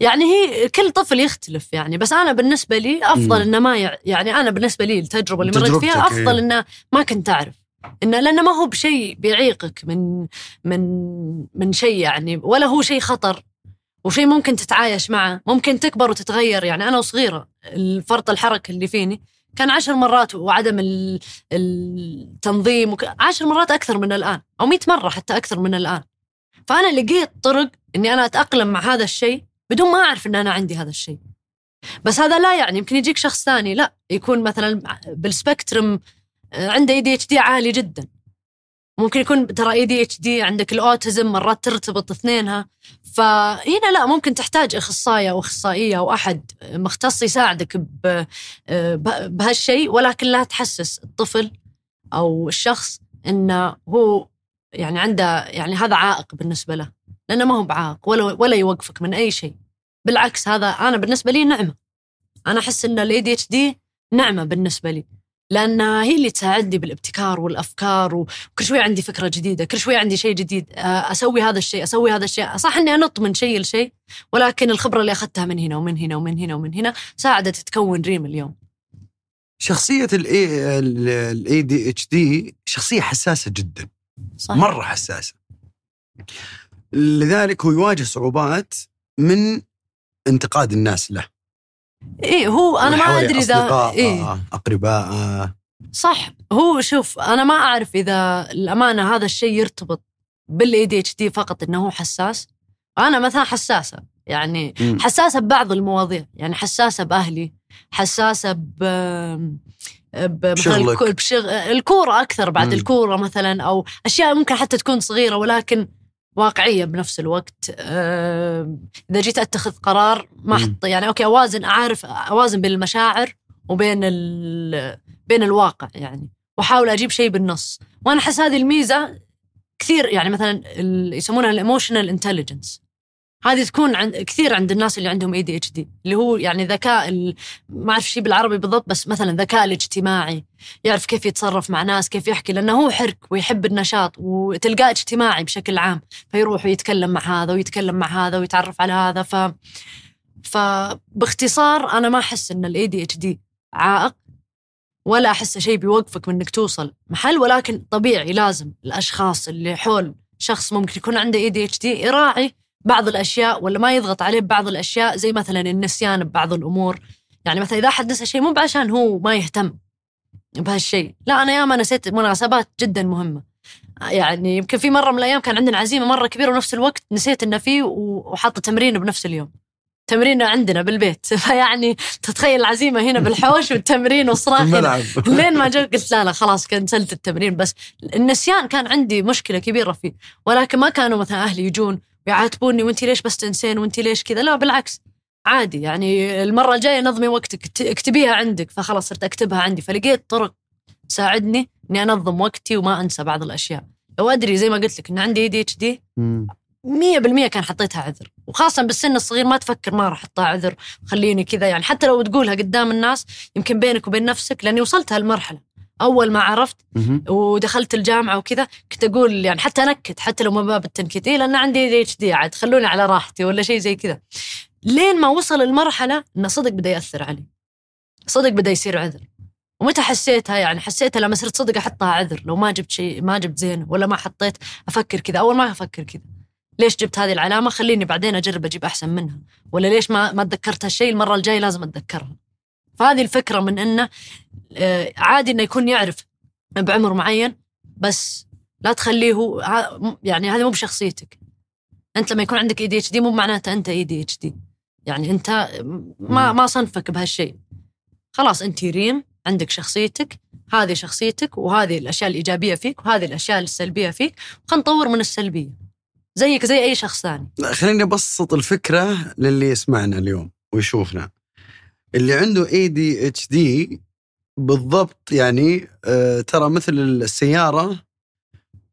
يعني هي كل طفل يختلف يعني بس أنا بالنسبة لي أفضل. إنه ما يع... يعني أنا بالنسبة لي التجربة اللي مريت فيها أفضل إيه. إنه ما كنت أعرف. إنه لأنه ما هو بشيء بيعيقك من من من شيء يعني ولا هو شيء خطر وشيء ممكن تتعايش معه ممكن تكبر وتتغير. يعني أنا وصغيرة الفرط الحركه اللي فيني كان عشر مرات وعدم ال- التنظيم وك... عشر مرات أكثر من الآن أو مئة مرة حتى أكثر من الآن. فأنا لقيت طرق إني أنا أتأقلم مع هذا الشيء بدون ما أعرف إن أنا عندي هذا الشيء. بس هذا لا يعني يمكن يجيك شخص ثاني لا يكون مثلا بال spectrum عنده ADHD عالي جدا. ممكن يكون ترى ADHD عندك ال autism مرات ترتبط اثنينها. فهنا لا ممكن تحتاج اخصائي أو أخصائية أو أحد مختص يساعدك بهالشيء. ولكن لا تحسس الطفل أو الشخص إنه هو يعني عنده يعني هذا عائق بالنسبة له. لأنه ما هو بعائق ولا ولا يوقفك من أي شيء. بالعكس هذا أنا بالنسبة لي نعمة. أنا أحس إن ال ADHD نعمة بالنسبة لي. لانها هي اللي تساعدني بالابتكار والأفكار وكل شوي عندي فكرة جديدة كل شوي عندي شيء جديد آه، أسوي هذا الشيء أسوي هذا الشيء. صح إني أنط من شيء لشيء ولكن الخبرة اللي أخذتها من هنا ومن هنا ومن هنا ومن هنا ساعدت تكون ريم اليوم. شخصية ال ADHD شخصية حساسة جدا. صح. مرة حساسة. لذلك هو يواجه صعوبات من انتقاد الناس له. إيه هو أنا ما أدري إذا إيه اقربائه صح هو شوف أنا ما أعرف إذا الأمانة هذا الشيء يرتبط بال ADHD فقط إنه هو حساس أنا مثلا حساسة يعني. حساسة ببعض المواضيع يعني حساسة بأهلي حساسة ب ب- مثلاً بشغلك. الكو- بشغ... الكورة أكثر بعد. الكورة مثلا أو أشياء ممكن حتى تكون صغيرة ولكن واقعية بنفس الوقت إذا جيت أتخذ قرار ما. أحط يعني okay أوازن أعرف أوازن بين المشاعر وبين. بين الواقع يعني وأحاول أجيب شيء بالنص وأنا أحس هذه الميزة كثير يعني مثلا يسمونها ال emotional intelligence هذه تكون عند كثير عند الناس اللي عندهم ADHD اللي هو يعني ذكاء ما أعرف شيء بالعربي بالضبط بس مثلا ذكاء الاجتماعي يعرف كيف يتصرف مع ناس كيف يحكي لأنه هو حرك ويحب النشاط وتلقاه اجتماعي بشكل عام فيروح ويتكلم مع هذا ويتكلم مع هذا ويتعرف على هذا ف فباختصار أنا ما أحس إن ال ADHD عائق ولا احسه شيء بيوقفك من إنك توصل محل ولكن طبيعي لازم الأشخاص اللي حول شخص ممكن يكون عنده ADHD يراعي بعض الأشياء ولا ما يضغط عليه ببعض الأشياء زي مثلا النسيان ببعض الأمور. يعني مثلا إذا أحد نسى شيء مو بعشان هو ما يهتم بهالشيء. لا أنا ياما نسيت مناسبات جدا مهمة. يعني يمكن في مرة من الأيام كان عندنا عزيمة مرة كبيرة ونفس الوقت نسيت إنه فيه وحاطة تمرين بنفس اليوم. تمرين عندنا بالبيت. فيعني تتخيل العزيمة هنا بالحوش والتمرين وصراخ. الملعب. لين ما جو قلت لا لا خلاص كنسلت التمرين بس. النسيان كان عندي مشكلة كبيرة فيه. ولكن ما كانوا مثلا أهلي يجون ويعاتبوني وانت ليش بس تنسين وانت ليش كذا؟ لا بالعكس. عادي يعني المرة الجاية نظمي وقتك اكت- اكتبيها عندك. فخلاص صرت اكتبها عندي. فلقيت طرق تساعدني إني أنظم وقتي وما أنسى بعض الأشياء. لو أدري زي ما قلت لك إن عندي ADHD مم. مية بالمية كان حطيتها عذر. وخاصة بالسن الصغير ما تفكر ما راح أحطها عذر خليني كذا يعني. حتى لو تقولها قدام الناس يمكن بينك وبين نفسك لأني وصلت هالمرحلة. أول ما عرفت. ودخلت الجامعة وكذا كنت أقول يعني حتى انكت حتى لو ما باب التنكيت إيه لأن عندي ADHD عاد خلوني على راحتي ولا شيء زي كذا. لين ما وصل المرحلة انه صدق بدأ يأثر علي. صدق بدأ يصير عذر. ومتى حسيتها يعني؟ حسيتها لما صرت صدق أحطها عذر. لو ما جبت شيء ما جبت زين ولا ما حطيت أفكر كذا. أول ما أفكر كذا. ليش جبت هذه العلامة؟ خليني بعدين أجرب أجيب أحسن منها. ولا ليش ما ما تذكرت هالشيء؟ المرة الجاية لازم أتذكرها. فهذه الفكرة من إنه آه، عادي إنه يكون يعرف بعمر معين بس لا تخليه هو يعني هذه مو بشخصيتك. أنت لما يكون عندك ADHD مو معناته أنت ADHD يعني أنت ما ما صنفك بهالشيء. خلاص أنت ريم عندك شخصيتك هذه شخصيتك وهذه الأشياء الإيجابية فيك وهذه الأشياء السلبية فيك. خلينا نطور من السلبية. زيك زي أي شخص ثاني. خليني أبسط الفكرة للي يسمعنا اليوم ويشوفنا. اللي عنده ADHD بالضبط يعني آه ترى مثل السيارة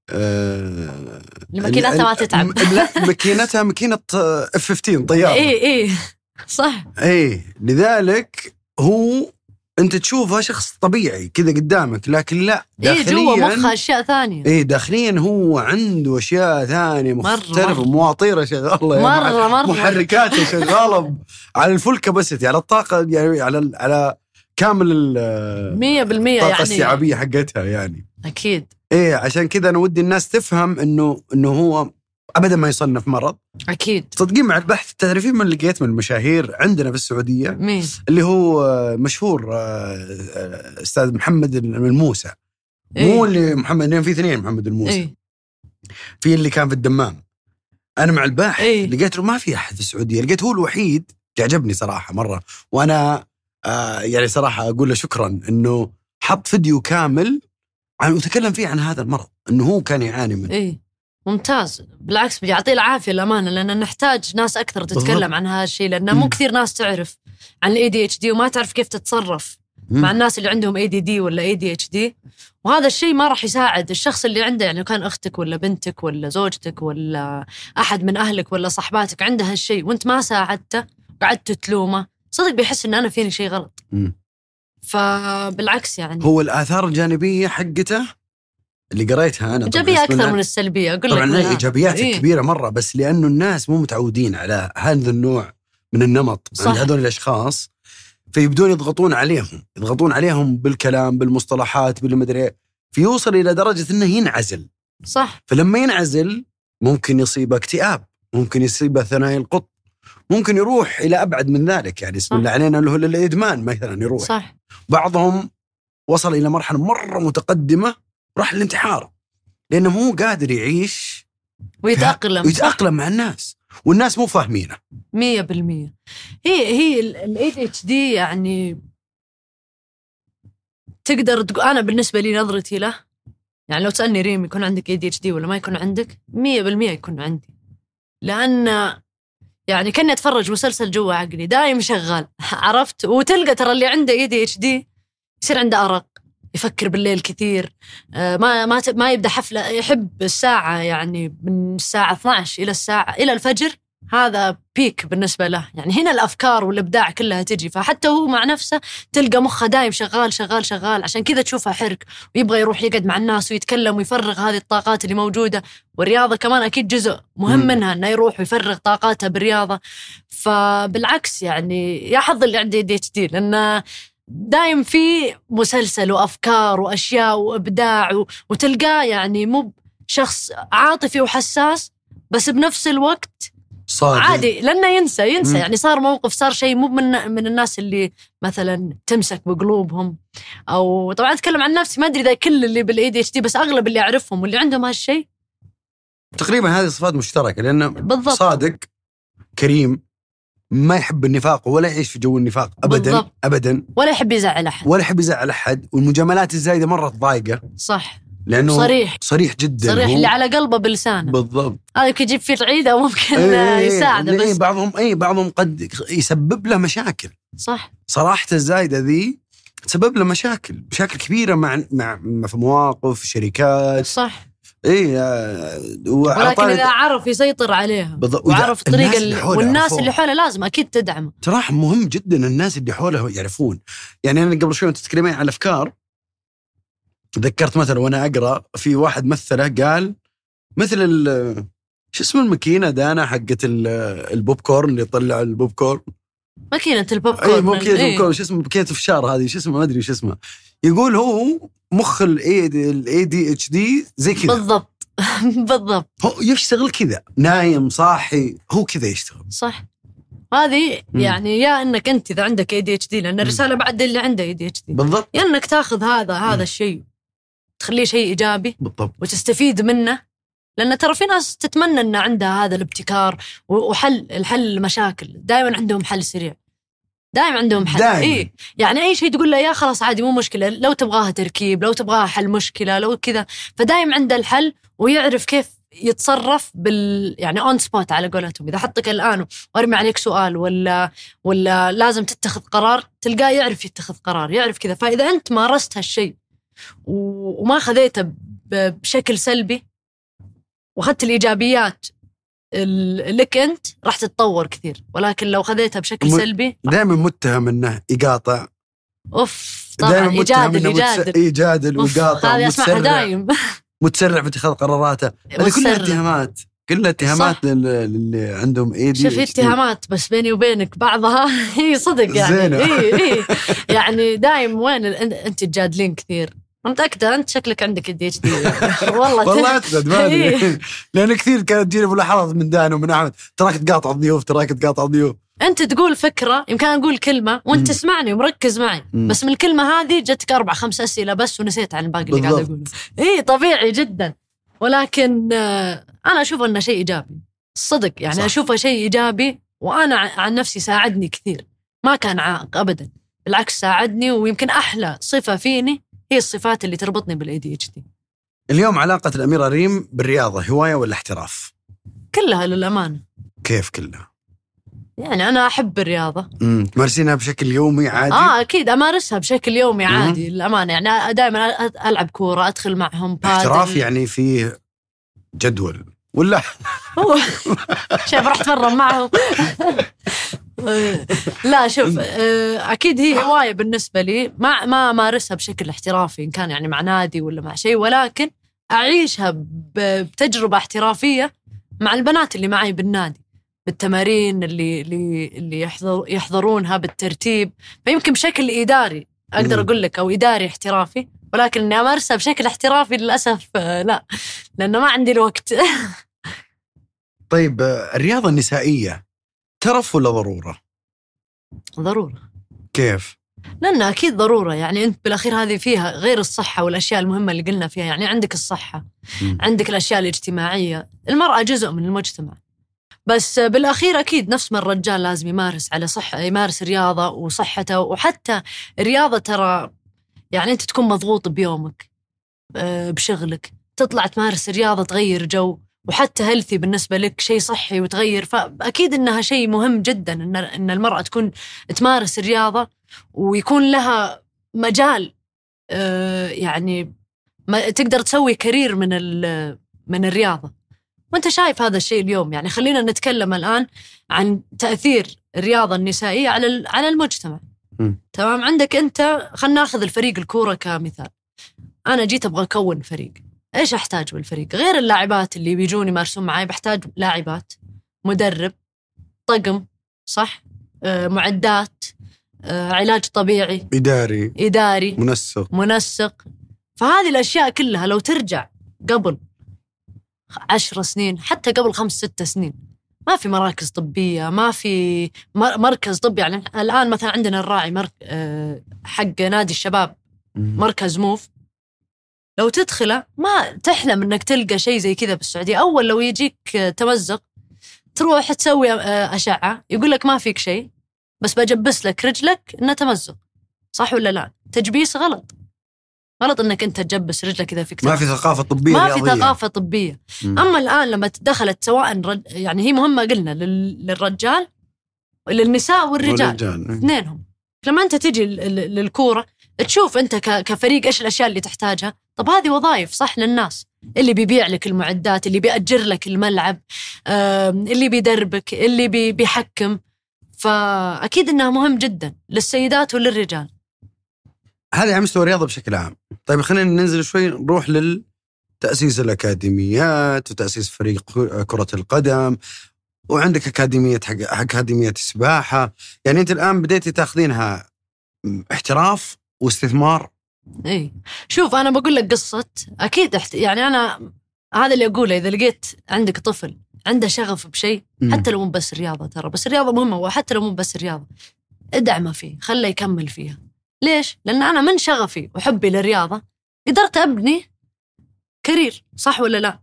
آه ماكينتها ما تتعب. لا ماكينتها ماكينة F 15 طيارة اي اي صح اي لذلك هو انت تشوفه شخص طبيعي كذا قدامك لكن لا اي جوا داخليا مخها أشياء ثانية. اي داخليا هو عنده أشياء ثانية مرة، مختلفه مرة. مواطيره شغالة مرة مرة. محركاته شغالة على ال full capacity على الطاقة يعني على على كامل ال- مية بالمية الطاقه يعني. الاستيعابيه حقتها يعني. أكيد. إيه عشان كذا أنا ودي الناس تفهم إنه إنه هو ابدا ما يصنف مرض. أكيد. صدقين مع البحث تعرفين من لقيت من المشاهير عندنا في السعودية؟ مين؟ اللي هو مشهور آه، آه، أستاذ محمد الموسى إيه. مو اللي محمد في اثنين محمد الموسى اي في اللي كان في الدمام. أنا مع الباحث إيه. لقيت له ما في أحد في السعودية. لقيت هو الوحيد عجبني صراحة مرة. وأنا آه يعني صراحة أقول له شكرا إنه حط فيديو كامل عن وتكلم فيه عن هذا المرض. إنه هو كان يعاني منه. اي ممتاز بالعكس يعطيه العافية الأمانة لأن نحتاج ناس أكثر تتكلم بالضبط. عن هذا الشيء لأن مو مم. كثير ناس تعرف عن ال ADHD وما تعرف كيف تتصرف مع الناس اللي عندهم اي دي دي ولا اي دي اتش دي وهذا الشيء ما راح يساعد الشخص اللي عنده يعني لو كان أختك ولا بنتك ولا زوجتك ولا أحد من أهلك ولا صحباتك عنده هالشيء وأنت ما ساعدته وقعدت تلومه صدق بيحس إن أنا فيني شيء غلط مم. فبالعكس يعني هو الآثار الجانبية حقته اللي قريتها أنا طبعاً إيجابية أكثر من السلبية أقول لك طبعا من لا الآن. إيجابيات إيه. كبيرة مرة بس لأنه الناس مو متعودين على هذا النوع من النمط صح. عند هذول الأشخاص فيبدون يضغطون عليهم يضغطون عليهم بالكلام بالمصطلحات بالمدري إيه. فيوصل إلى درجة إنه ينعزل صح فلما ينعزل ممكن يصيبه اكتئاب ممكن يصيبه ثنائي القطب ممكن يروح إلى أبعد من ذلك يعني بسم. الله علينا اللي هو الإدمان مثلا يروح صح بعضهم وصل إلى مرحلة مرة متقدمة راح الانتحار لأنه مو قادر يعيش ويتأقلم. ويتأقلم مع الناس والناس مو فاهمينه. مية بالمية. هي هي ال ADHD يعني تقدر تقول أنا بالنسبة لي نظرتي له يعني لو تسألني ريم يكون عندك ADHD ولا ما يكون عندك مية بالمية يكون عندي. لأن يعني كأني أتفرج مسلسل جوا عقلي دايم شغال. عرفت؟ وتلقى ترى اللي عنده ADHD يصير عنده أرق. يفكر بالليل كثير. آه، ما ما ما يبدأ حفلة يحب الساعة يعني من الساعة 12 إلى الساعة إلى الفجر. هذا peak بالنسبة له. يعني هنا الأفكار والإبداع كلها تجي. فحتى هو مع نفسه تلقى مخه دايم شغال شغال شغال. عشان كذا تشوفه حرك. ويبغى يروح يقعد مع الناس ويتكلم ويفرغ هذه الطاقات اللي موجودة. والرياضة كمان أكيد جزء مهم مم. منها أنه يروح ويفرغ طاقاته بالرياضة. فبالعكس يعني يا حظ اللي عنده دي اتش دي لأنه دايم في مسلسل وأفكار وأشياء وإبداع و- وتلقاه يعني مو شخص عاطفي وحساس بس بنفس الوقت صادق. عادي لأنه ينسى ينسى. مم. يعني صار موقف صار شيء مو من من الناس اللي مثلا تمسك بقلوبهم. أو طبعا أتكلم عن نفسي ما أدري إذا كل اللي بال ADHD بس أغلب اللي أعرفهم واللي عندهم هالشيء. تقريبا هذه صفات مشتركة لأنه بالضبط. صادق كريم ما يحب النفاق ولا يعيش في جو النفاق ابدا بالضبط. ابدا. ولا يحب يزعل أحد. ولا يحب يزعل أحد. والمجاملات الزايدة مرة تضايقه صح. لأنه صريح. صريح جدا. صريح. اللي على قلبه بلسانه. بالضبط. هذا يمكن يجيب فيه العيد وممكن إيه، يساعده إيه، بس بعضهم اي بعضهم قد يسبب له مشاكل. صح. صراحة الزايدة ذي تسبب له مشاكل مشاكل كبيرة مع مع- في مواقف شركات. صح. اي آه، ولكن إذا عرف يسيطر عليها بالضبط. وعرف الطريقة الناس اللي والناس. اللي حوله لازم أكيد تدعمه. ترى مهم جدا الناس اللي حوله يعرفون. يعني أنا قبل شوي تتكلمين عن الأفكار ذكرت مثلا وأنا أقرأ في واحد مثله قال مثل ال- شو اسم الماكينة دانا حقت ال- البوب كورن اللي يطلع البوب كورن ماكينة البوب اي مو ماكينة إيه. البوب كورن شو اسمه ماكينة فشار هذه؟ شو اسمه؟ ما أدري شو اسمه. يقول هو مخ ال ADHD زي كذا. بالضبط. بالضبط. هو يشتغل كذا. نايم صاحي هو كذا يشتغل. صح. هذه. يعني يا إنك أنت إذا عندك ADHD لأن الرسالة بعد اللي عنده ADHD بالضبط. يا إنك تاخذ هذا. هذا الشيء تخليه شيء إيجابي بالضبط. وتستفيد منه لأن ترى في ناس تتمنى إن عندها هذا الابتكار وحل الحل المشاكل. دائما عندهم حل سريع. دائما عندهم حل دايماً. إيه؟ يعني أي شيء تقول له يا خلاص عادي مو مشكلة لو تبغاها تركيب لو تبغاها حل مشكلة لو كذا فدايم عنده الحل ويعرف كيف يتصرف بال يعني on spot على قولتهم إذا حطك الآن وأرمي عليك سؤال ولا ولا لازم تتخذ قرار تلقاه يعرف يتخذ قرار يعرف كذا فإذا أنت مارست هالشيء وما خذيته بشكل سلبي وأخذت الإيجابيات ال- لك أنت راح تتطور كثير ولكن لو خذيتها بشكل م- سلبي دائما متهم إنه يقاطع. أوف طبعا دائما متهم يجادل. يجادل. يجادل ويقاطع هذه اسمعها دايم. متسرع في اتخاذ قراراته. هذه كلها. اتهامات كلها اتهامات للي عندهم اي دي شوف اتهامات بس بيني وبينك بعضها. هي صدق يعني. زينة. إي إي. يعني دايم وين أنت تجادلين كثير. متأكدة؟ أنت شكلك عندك ال ADHD والله والله اعتقد ما إيه. ادري لأن كثير كانت تجيني ملاحظات من دان ومن أحمد. تراك تقاطع الضيوف تراك تقاطع الضيوف. أنت تقول فكرة يمكن أقول كلمة وأنت. تسمعني ومركز معي. مم. بس من الكلمة هذه جتك أربع خمس أسئلة بس ونسيت عن الباقي اللي قاعد. أقوله. اي طبيعي جدا. ولكن آه، أنا أشوف إنه شيء إيجابي. الصدق يعني صح. أشوفه شيء إيجابي وأنا عن نفسي ساعدني كثير. ما كان عائق ابدا. بالعكس ساعدني ويمكن أحلى صفة فيني هي الصفات اللي تربطني بال ADHD اليوم علاقة الاميره ريم بالرياضة هواية ولا احتراف؟ كلها للأمانة كيف كلها؟ يعني أنا أحب الرياضة امم تمارسينها بشكل يومي عادي؟ آه أكيد أمارسها بشكل يومي. عادي للأمانة يعني دائما ألعب كورة أدخل معهم بادل احتراف يعني فيه جدول ولا شوف رحت أتمرن معهم لا شوف آه، أكيد هي هواية بالنسبة لي. ما ما أمارسها بشكل احترافي إن كان يعني مع نادي ولا مع شيء ولكن أعيشها بتجربة احترافية مع البنات اللي معي بالنادي بالتمارين اللي اللي اللي يحضر يحضرونها بالترتيب. فيمكن بشكل إداري أقدر. أقول لك أو إداري احترافي ولكن إني أمارسها بشكل احترافي للأسف آه، لا لأنه ما عندي الوقت. طيب آه، الرياضة النسائية ترف ولا ضرورة؟ ضرورة كيف؟ لأنها أكيد ضرورة يعني أنت بالأخير هذه فيها غير الصحة والأشياء المهمة اللي قلنا فيها يعني عندك الصحة مم. عندك الأشياء الاجتماعية المرأة جزء من المجتمع بس بالأخير أكيد نفس ما الرجال لازم يمارس على صحة يمارس رياضة وصحته وحتى الرياضة ترى يعني أنت تكون مضغوط بيومك آه، بشغلك تطلع تمارس رياضة تغير جو وحتى healthy بالنسبة لك شيء صحي وتغير. فأكيد إنها شيء مهم جدا إن إن المرأة تكون تمارس الرياضة ويكون لها مجال آه، يعني ما تقدر تسوي career من من الرياضة. وأنت شايف هذا الشيء اليوم. يعني خلينا نتكلم الآن عن تأثير الرياضة النسائية على على المجتمع. مم. تمام؟ عندك أنت خلينا ناخذ الفريق الكورة كمثال. أنا جيت أبغى أكون فريق. إيش أحتاج بالفريق؟ غير اللاعبات اللي بيجون يمارسون معي بحتاج لاعبات مدرب طقم صح؟ آه، معدات آه، علاج طبيعي إداري إداري منسق. منسق. فهذه الأشياء كلها لو ترجع قبل عشر سنين حتى قبل خمس ست سنين ما في مراكز طبية ما في مر- مركز طبي. يعني الآن مثلا عندنا الراعي مرك... آه، حق نادي الشباب. مركز موف. لو تدخله ما تحلم إنك تلقى شيء زي كذا بالسعودية أول لو يجيك تمزق تروح تسوي آه، أشعة يقول لك ما فيك شيء بس بجبس لك رجلك إنه تمزق صح ولا لا تجبيس غلط غلط إنك أنت تجبس رجلك إذا فيك ما. في ثقافة طبية ما في. ثقافة طبية. أما الآن لما دخلت سواء رج... يعني هي مهمة قلنا لل... للرجال للنساء والرجال والرجال. اثنينهم لما أنت تجي للكورة تشوف أنت كفريق إيش الأشياء اللي تحتاجها طب هذه وظائف صح للناس؟ اللي بيبيع لك المعدات اللي بيأجر لك الملعب اللي بيدربك اللي بي بيحكم. فأكيد إنها مهم جدا للسيدات وللرجال. هذه على مستوى الرياضة بشكل عام. طيب خلينا ننزل شوي نروح للتأسيس الأكاديميات وتأسيس فريق كرة القدم. وعندك أكاديمية حق أكاديمية السباحه يعني أنت الآن بديتي تاخذينها احتراف واستثمار؟ اي شوف أنا بقول لك قصة. أكيد احت... يعني أنا هذا اللي أقوله إذا لقيت عندك طفل عنده شغف بشيء حتى لو مو بس الرياضة ترى بس الرياضة مهمة وحتى لو مو بس الرياضة ادعمه فيه خله يكمل فيها. ليش؟ لأن أنا من شغفي وحبي للرياضة قدرت أبني كارير صح ولا لا؟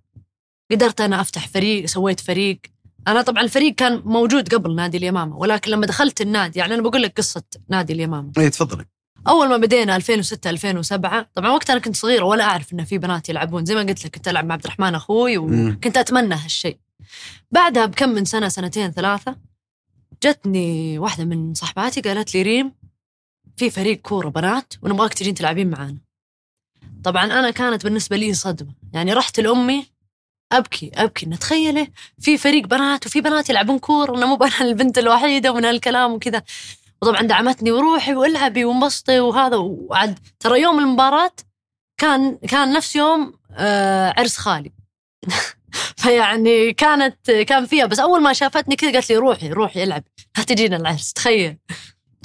قدرت أنا أفتح فريق سويت فريق. أنا طبعا الفريق كان موجود قبل نادي اليمامة ولكن لما دخلت النادي يعني أنا بقول لك قصة نادي اليمامة. اي تفضلي. أول ما بدينا 2006 2007 طبعا وقتها أنا كنت صغيرة ولا أعرف انه في بنات يلعبون. زي ما قلت لك كنت ألعب مع عبد الرحمن أخوي. وكنت أتمنى هالشيء. بعدها بكم من سنة سنتين ثلاثة جتني واحدة من صاحباتي قالت لي ريم في فريق كورة بنات ونبغاك تجين تلعبين معانا. طبعا أنا كانت بالنسبة لي صدمة. يعني رحت لأمي أبكي أبكي إن تخيلي في فريق بنات وفي بنات يلعبون كورة وأنا مو أنا البنت الوحيدة ومن هالكلام وكذا. وطبعا دعمتني وروحي والعبي وانبسطي وهذا. وعد ترى يوم المباراة كان كان نفس يوم آه عرس خالي. فيعني كانت كان فيها بس أول ما شافتني كذا قالت لي روحي روحي إلعب. لا تجينا العرس تخيل.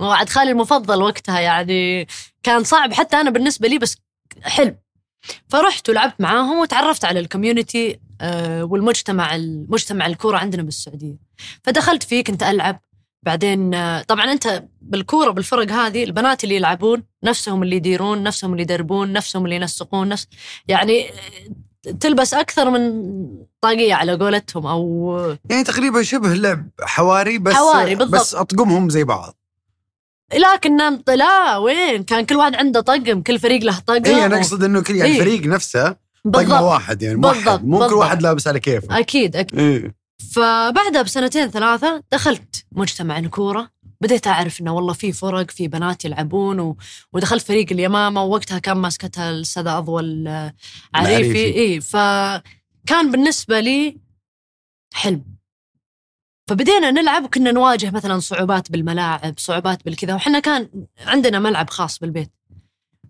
وعد خالي المفضل وقتها يعني كان صعب حتى أنا بالنسبة لي بس حلو. فرحت ولعبت معاهم وتعرفت على الكوميونتي آه، والمجتمع المجتمع الكورة عندنا بالسعودية. فدخلت فيه كنت ألعب. بعدين آه، طبعا أنت بالكورة بالفرق هذه البنات اللي يلعبون نفسهم اللي يديرون نفسهم اللي يدربون نفسهم اللي ينسقون نفس يعني آه، تلبس أكثر من طاقية على قولتهم أو يعني تقريبا شبه لعب حواري بس حواري، بالضبط. بس أطقمهم زي بعض. لكن لا وين؟ كان كل واحد عنده طقم كل فريق له طقم. اي أنا أقصد إنه كل يعني إيه. الفريق نفسه طقم بالضبط. واحد يعني بالضبط، مو كل. واحد لابس على كيفه. أكيد أكيد. إيه. فبعدها بسنتين ثلاثة دخلت مجتمع الكورة بديت أعرف إنه والله في فرق في بنات يلعبون و... ودخلت فريق اليمامة ووقتها كان ماسكتها الأستاذ أضول آه، عريفي العريفي. إيه فكان بالنسبة لي حلم. فبدينا نلعب وكنا نواجه مثلا صعوبات بالملاعب صعوبات بالكذا وحنا كان عندنا ملعب خاص بالبيت.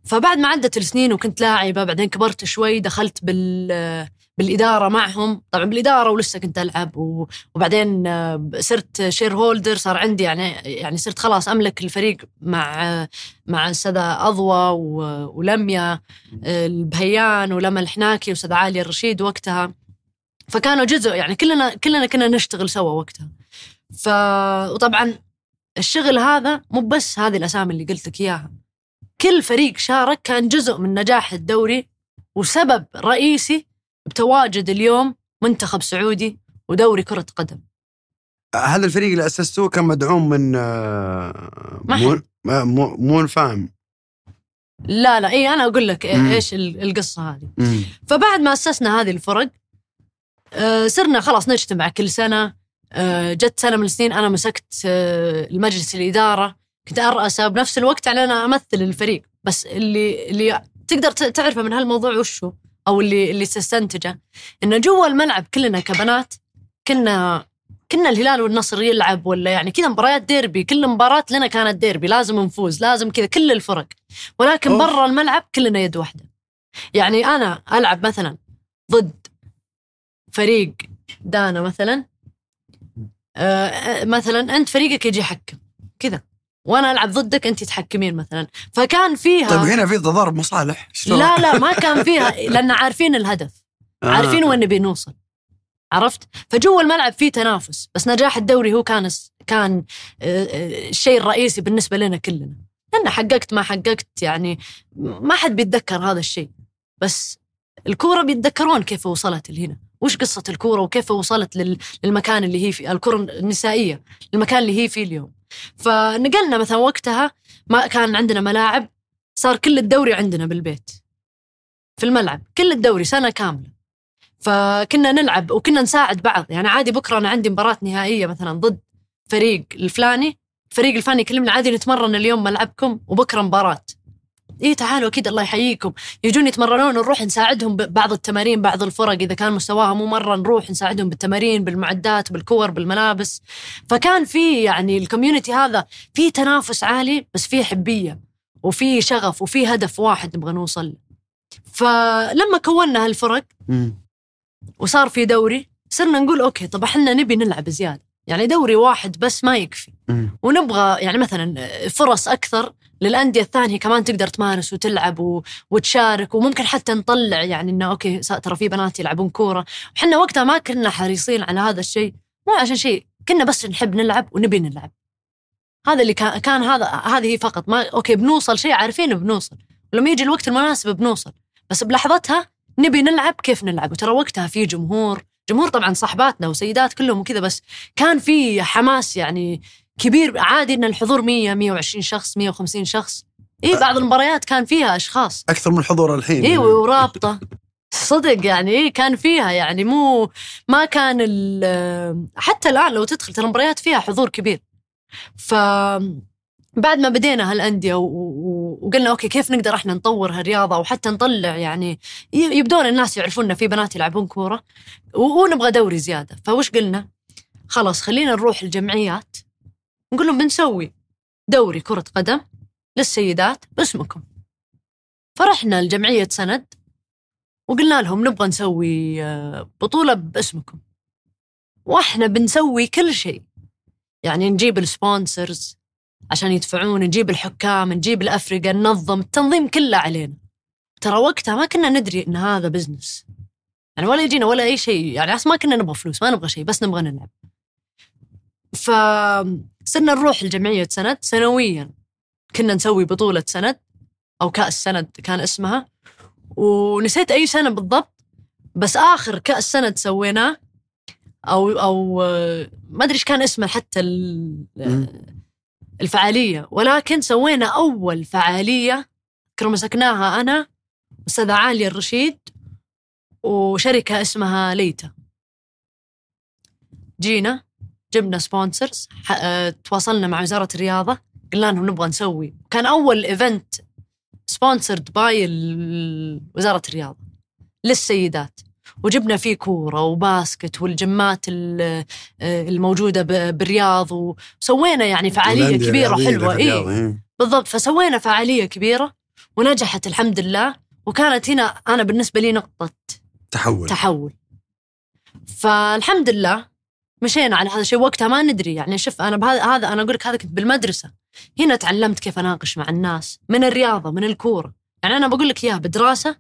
فبعد ما عدت السنين وكنت لاعبة بعدين كبرت شوي دخلت بال بالإدارة معهم. طبعا بالإدارة ولسه كنت ألعب و... وبعدين آه، صرت شير هولدر صار عندي يعني يعني صرت خلاص أملك الفريق مع مع أضوى و... ولميا البهيان ولما الحناكي وسادة عالية الرشيد وقتها. فكانوا جزء يعني كلنا كلنا كنا نشتغل سوا وقتها. ف وطبعا الشغل هذا مو بس هذه الأسامي اللي قلت لك إياها. كل فريق شارك كان جزء من نجاح الدوري وسبب رئيسي بتواجد اليوم منتخب سعودي ودوري كرة قدم. هذا الفريق اللي اسستوه كان مدعوم من آه، ما مو مو مو فاهم لا لا إي أنا أقول لك مم. إيش ال- القصة هذه. فبعد ما أسسنا هذه الفرق آه، صرنا خلاص نجتمع كل سنة آه، جت سنة من السنين أنا مسكت المجلس الإدارة كنت ارأسه بنفس الوقت يعني أنا أمثل الفريق. بس اللي اللي تقدر تعرفه من هالموضوع وشو؟ أو اللي اللي تستنتجه. إنه جوا الملعب كلنا كبنات كنا كنا الهلال والنصر يلعب ولا يعني كذا مباريات ديربي. كل مباراة لنا كانت ديربي. لازم نفوز لازم كذا كل الفرق. ولكن. برا الملعب كلنا يد واحدة. يعني أنا ألعب مثلا ضد فريق دانا مثلا آه آه، مثلا أنت فريقك يجي يحكم. كذا. وأنا ألعب ضدك أنت تحكمين مثلا. فكان فيها طيب هنا في تضارب مصالح؟ لا لا ما كان فيها لأن عارفين الهدف. آه. عارفين وين نبي نوصل. عرفت؟ فجوا الملعب في تنافس. بس نجاح الدوري هو كان كان آه، آه، الشيء الرئيسي بالنسبة لنا كلنا. لأن حققت ما حققت يعني ما حد بيتذكر هذا الشيء. بس الكورة بيتذكرون كيف وصلت لهنا. وش قصة الكورة وكيف وصلت لل- للمكان اللي هي فيه الكرة النسائية المكان اللي هي فيه اليوم. فنقلنا مثلا وقتها ما كان عندنا ملاعب صار كل الدوري عندنا بالبيت في الملعب كل الدوري سنة كاملة. فكنا نلعب وكنا نساعد بعض. يعني عادي بكرة أنا عندي مباراة نهائية مثلا ضد فريق الفلاني الفريق الفلاني يكلمنا عادي نتمرن اليوم ملعبكم وبكرة مباراة. إيه تعالوا أكيد الله يحييكم يجون يتمرنون نروح نساعدهم ببعض التمارين بعض الفرق إذا كان مستواها مو مره نروح نساعدهم بالتمارين بالمعدات بالكور بالملابس فكان في يعني ال community هذا في تنافس عالي بس في حبية وفي شغف وفي هدف واحد نبغى نوصل. فلما كونا هالفرق. وصار في دوري صرنا نقول okay طب إحنا نبي نلعب زيادة يعني دوري واحد بس ما يكفي. ونبغى يعني مثلا فرص أكثر للأندية الثانية كمان تقدر تمارس وتلعب. وتشارك وممكن حتى نطلع يعني إنه okay ترى في بنات يلعبون كورة. وحنا وقتها ما كنا حريصين على هذا الشيء مو عشان شيء كنا بس نحب نلعب ونبي نلعب. هذا اللي كان كان هذا هذه فقط. ما أوكي بنوصل شيء عارفين بنوصل. ولما يجي الوقت المناسب بنوصل. بس بلحظتها نبي نلعب كيف نلعب؟ وترى وقتها في جمهور جمهور طبعا صاحباتنا وسيدات كلهم وكذا بس كان في حماس يعني كبير عادي إن الحضور 100 120 شخص 150 شخص. اي بعض المباريات كان فيها أشخاص. أكثر من الحضور الحين. اي ورابطة. صدق يعني إيه كان فيها يعني مو ما كان حتى الآن لو تدخل ترى المباريات فيها حضور كبير. ف بعد ما بدينا هالأندية وقلنا أوكي كيف نقدر إحنا نطور هالرياضة وحتى نطلع يعني يبدون الناس يعرفون في بنات يلعبون كورة. ونبغى دوري زيادة. فوش قلنا؟ خلاص خلينا نروح الجمعيات. نقول لهم بنسوي دوري كرة قدم للسيدات باسمكم. فرحنا لجمعية سند وقلنا لهم نبغى نسوي آه، بطولة باسمكم. وإحنا بنسوي كل شيء. يعني نجيب ال sponsors عشان يدفعون نجيب الحكام نجيب الأفرقة ننظم التنظيم كله علينا. ترى وقتها ما كنا ندري إن هذا business يعني ولا يجينا ولا أي شيء. يعني ما كنا نبغى فلوس ما نبغى شيء بس نبغى نلعب. فصرنا نروح لجمعية سند سنويا. كنا نسوي بطولة سند أو كأس سند كان اسمها. ونسيت أي سنة بالضبط بس آخر كأس سند سويناه أو أو آه، ما أدري إيش كان اسمه حتى ال- مم. الفعالية. ولكن سوينا أول فعالية كنا مسكناها أنا أستاذة عالية الرشيد وشركة اسمها ليتا. جينا جبنا sponsors تواصلنا مع وزارة الرياضة. قلنا لهم نبغى نسوي. كان أول event sponsored by وزارة الرياضة للسيدات. وجبنا فيه كورة و basket وال gymات ال- الموجودة ب- بالرياض. وسوينا يعني حلوة. في الرياض، اي إيه. بالضبط. فسوينا فعالية كبيرة ونجحت الحمد لله. وكانت هنا أنا بالنسبة لي نقطة تحول. تحول. فالحمد لله مشينا على هذا الشيء. وقتها ما ندري. يعني شوف أنا بهذا هذا أنا أقول لك هذا كنت بالمدرسة. هنا تعلمت كيف أناقش مع الناس من الرياضة من الكورة. يعني أنا بقول لك إياها بدراسة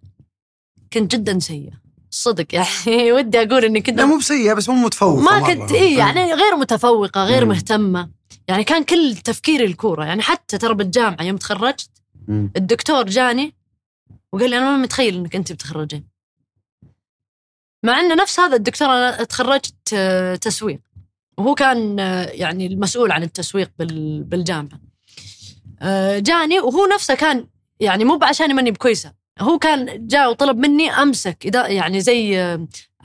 كنت جدا سيئة. صدق يعني. ودي أقول إني كنت لا مو بسيئة بس مو متفوقة ما. كنت اي يعني غير متفوقة غير مم. مهتمة. يعني كان كل تفكيري الكورة. يعني حتى ترى بالجامعة يوم تخرجت مم. الدكتور جاني وقال لي أنا ما متخيل إنك أنت بتخرجين. مع ان نفس هذا الدكتور أنا تخرجت آه، تسويق. وهو كان آه، يعني المسؤول عن التسويق بال- بالجامعة. آه، جاني وهو نفسه كان يعني مو بعشان ماني بكويسة. هو كان جاء وطلب مني أمسك إذا يعني زي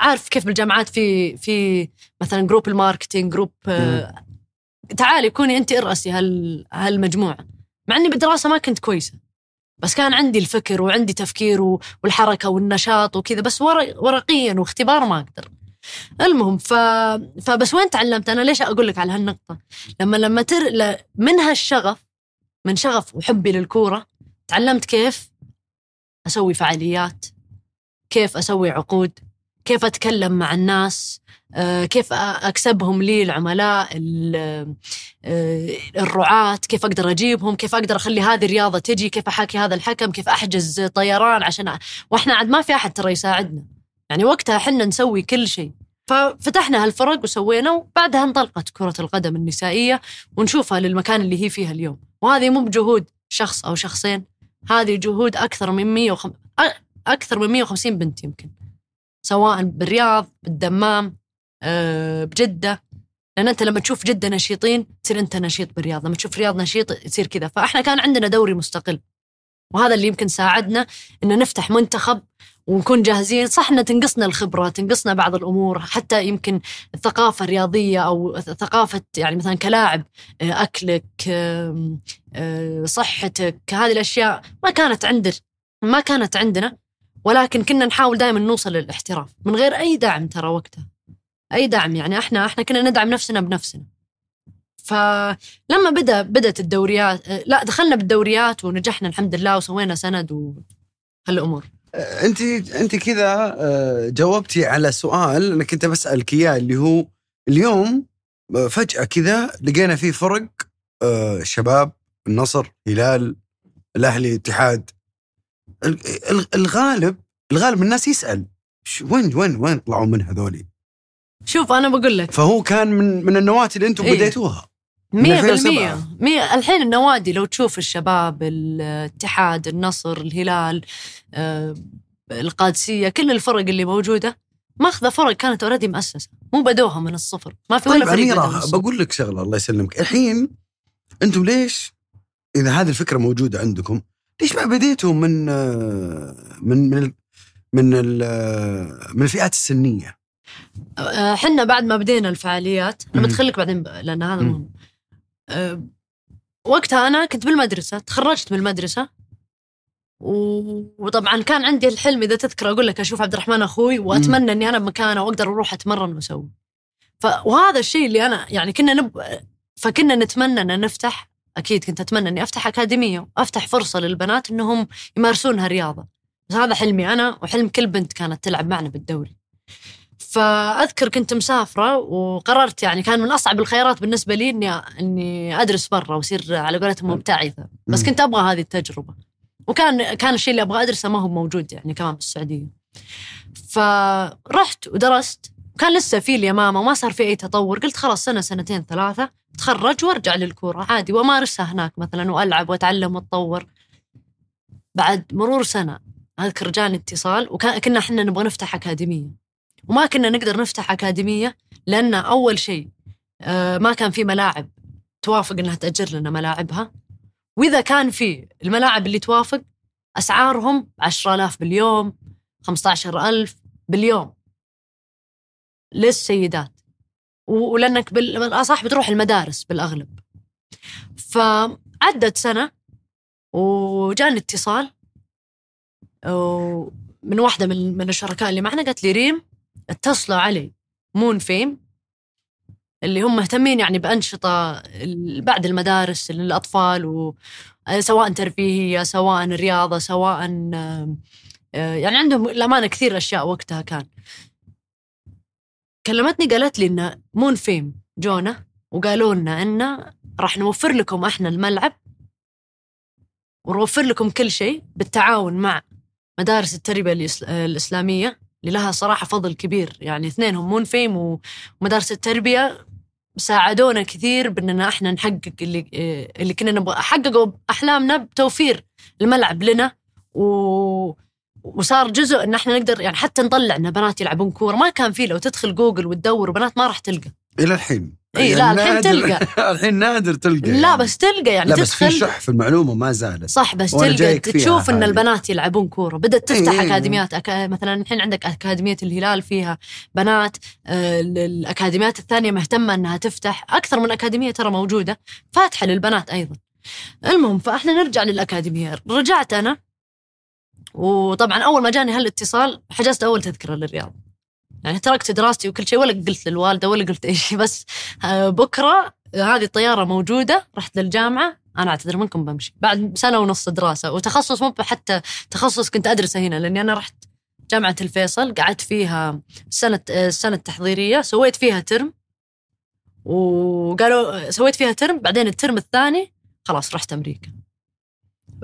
عارف كيف بالجامعات في في مثلا group ال marketing group تعالي كوني أنت إرأسي هال هالمجموعة. مع إني بالدراسة ما كنت كويسة. بس كان عندي الفكر وعندي تفكير والحركة والنشاط وكذا بس ورق ورقيا واختبار ما أقدر. المهم ف... فبس وين تعلمت؟ أنا ليش أقول لك على هالنقطة؟ لما لما تر... من هالشغف من شغف وحبي للكورة تعلمت كيف أسوي فعاليات كيف أسوي عقود كيف أتكلم مع الناس كيف أ- أكسبهم لي العملاء ال- آه، الرعاة كيف أقدر أجيبهم كيف أقدر أخلي هذه الرياضة تجي كيف أحاكي هذا الحكم كيف أحجز طيران عشان وإحنا عاد ما في أحد ترى يساعدنا. يعني وقتها حنا نسوي كل شيء. ففتحنا هالفرق وسوينا وبعدها انطلقت كرة القدم النسائية ونشوفها للمكان اللي هي فيها اليوم. وهذه مو بجهود شخص أو شخصين هذه جهود أكثر من 105 أ- أكثر من 150 بنت يمكن. سواء بالرياض بالدمام آه، بجدة. لأن أنت لما تشوف جدة نشيطين تصير أنت نشيط بالرياض لما تشوف رياض نشيط يصير كذا. فإحنا كان عندنا دوري مستقل. وهذا اللي يمكن ساعدنا إن نفتح منتخب ونكون جاهزين. صح إن تنقصنا الخبرة تنقصنا بعض الأمور. حتى يمكن الثقافة الرياضية أو ثقافة يعني مثلا كلاعب آه، أكلك آم، آه، صحتك هذه الأشياء ما كانت عندنا. ما كانت عندنا. ولكن كنا نحاول دائما نوصل للاحتراف من غير أي دعم ترى وقتها. أي دعم يعني إحنا إحنا كنا ندعم نفسنا بنفسنا. فلما بدأ بدأت الدوريات لا دخلنا بالدوريات ونجحنا الحمد لله وسوينا سند وهالأمور. أنت أنت كذا آه، جاوبتي على سؤال أنا كنت بسألك إياه اللي هو اليوم فجأة كذا لقينا في فرق آه، شباب النصر هلال الأهلي اتحاد ال- ال- الغالب الغالب الناس يسأل وين وين وين طلعوا من هذولي؟ شوف أنا بقول لك. فهو كان من من النواه اللي أنتم إيه. بديتوها؟ مية 2007. بالمية. مية. الحين النوادي لو تشوف الشباب الاتحاد النصر الهلال آه، القادسية كل الفرق اللي موجودة ماخذة فرق كانت اوريدي مؤسسة. مو بدوها من الصفر. ما في طيب ولا فريق الصفر. بقول لك شغلة الله يسلمك. الحين أنتم ليش إذا هذه الفكرة موجودة عندكم ليش ما بديتوا من آه، من من من آه، من الفئات السنية؟ حنا بعد ما بدينا الفعاليات أنا. بدخلك بعدين ب- لأن هذا. مهم. آه، وقتها أنا كنت بالمدرسة تخرجت من المدرسة وطبعا كان عندي الحلم إذا تذكر أقول لك أشوف عبد الرحمن أخوي وأتمنى إني أنا بمكانه وأقدر أروح أتمرن وأسوي. ف وهذا الشيء اللي أنا يعني كنا نب فكنا نتمنى أن نفتح أكيد كنت أتمنى إني أفتح أكاديمية وأفتح فرصة للبنات إنهم يمارسون هالرياضه بس هذا حلمي أنا وحلم كل بنت كانت تلعب معنا بالدوري. فاذكر كنت مسافرة وقررت يعني كان من أصعب الخيارات بالنسبة لي اني إني أدرس برا واصير على قولتهم مبتعثة. بس. كنت أبغى هذه التجربة. وكان كان الشيء اللي أبغى أدرسه ما هو موجود يعني كمان بالسعودية. فرحت ودرست. كان لسه في اليمامه وما صار في أي تطور. قلت خلاص سنه سنتين ثلاثة أتخرج وأرجع للكورة عادي وأمارسها هناك مثلا وألعب وأتعلم وأتطور. بعد مرور سنة أذكر جاني اتصال وكنا إحنا نبغى نفتح أكاديمية. وما كنا نقدر نفتح أكاديمية لأن أول شيء آه، ما كان في ملاعب توافق إنها تأجر لنا ملاعبها. وإذا كان في الملاعب اللي توافق أسعارهم 10000 باليوم 15000 باليوم. للسيدات. ولأنك بال- بالأصح بتروح المدارس بالأغلب. فعدت سنة وجاني اتصال من واحدة من من الشركاء اللي معنا قالت لي ريم اتصلوا علي. مون فيم اللي هم مهتمين يعني بأنشطة بعد المدارس للأطفال و سواء ترفيهية سواء رياضة سواء آه، يعني عندهم الأمانة كثير أشياء وقتها كان. كلمتني قالت لي إن مون فيم جونا وقالوا لنا إن راح نوفر لكم إحنا الملعب ونوفر لكم كل شيء بالتعاون مع مدارس التربية الإس- الإسلامية. اللي لها صراحة فضل كبير. يعني اثنينهم مون فيم ومدارس التربية ساعدونا كثير بأننا إحنا نحقق اللي اللي كنا نبغى. حققوا أحلامنا بتوفير الملعب لنا و وصار جزء إن إحنا نقدر يعني حتى نطلع ان بنات يلعبون كورة. ما كان في لو تدخل جوجل وتدور بنات ما راح تلقى. إلى الحين. اي لا الحين تلقى. الحين نادر تلقى لا يعني. بس تلقى يعني لا بس في شح في المعلومة ما زالت. صح بس تلقى. تشوف إن. البنات يلعبون كورة. بدأت تفتح إيه، إيه. أكاديميات أكا مثلا الحين عندك أكاديمية الهلال فيها بنات آه، ال- الأكاديميات الثانية مهتمة إنها تفتح. أكثر من أكاديمية ترى موجودة فاتحة للبنات أيضا. المهم فإحنا نرجع للأكاديمية. رجعت أنا وطبعا أول ما جاني هالاتصال حجزت أول تذكرة للرياض. يعني تركت دراستي وكل شيء ولا قلت للوالدة ولا قلت أي شيء بس آه، بكرة هذه الطيارة موجودة رحت للجامعة أنا أعتذر منكم بمشي. بعد سنة ونص دراسة وتخصص مو حتى تخصص كنت أدرسه هنا لأني أنا رحت جامعة الفيصل قعدت فيها سنة السنة التحضيريه سويت فيها ترم وقالوا سويت فيها ترم بعدين الترم الثاني خلاص رحت أمريكا.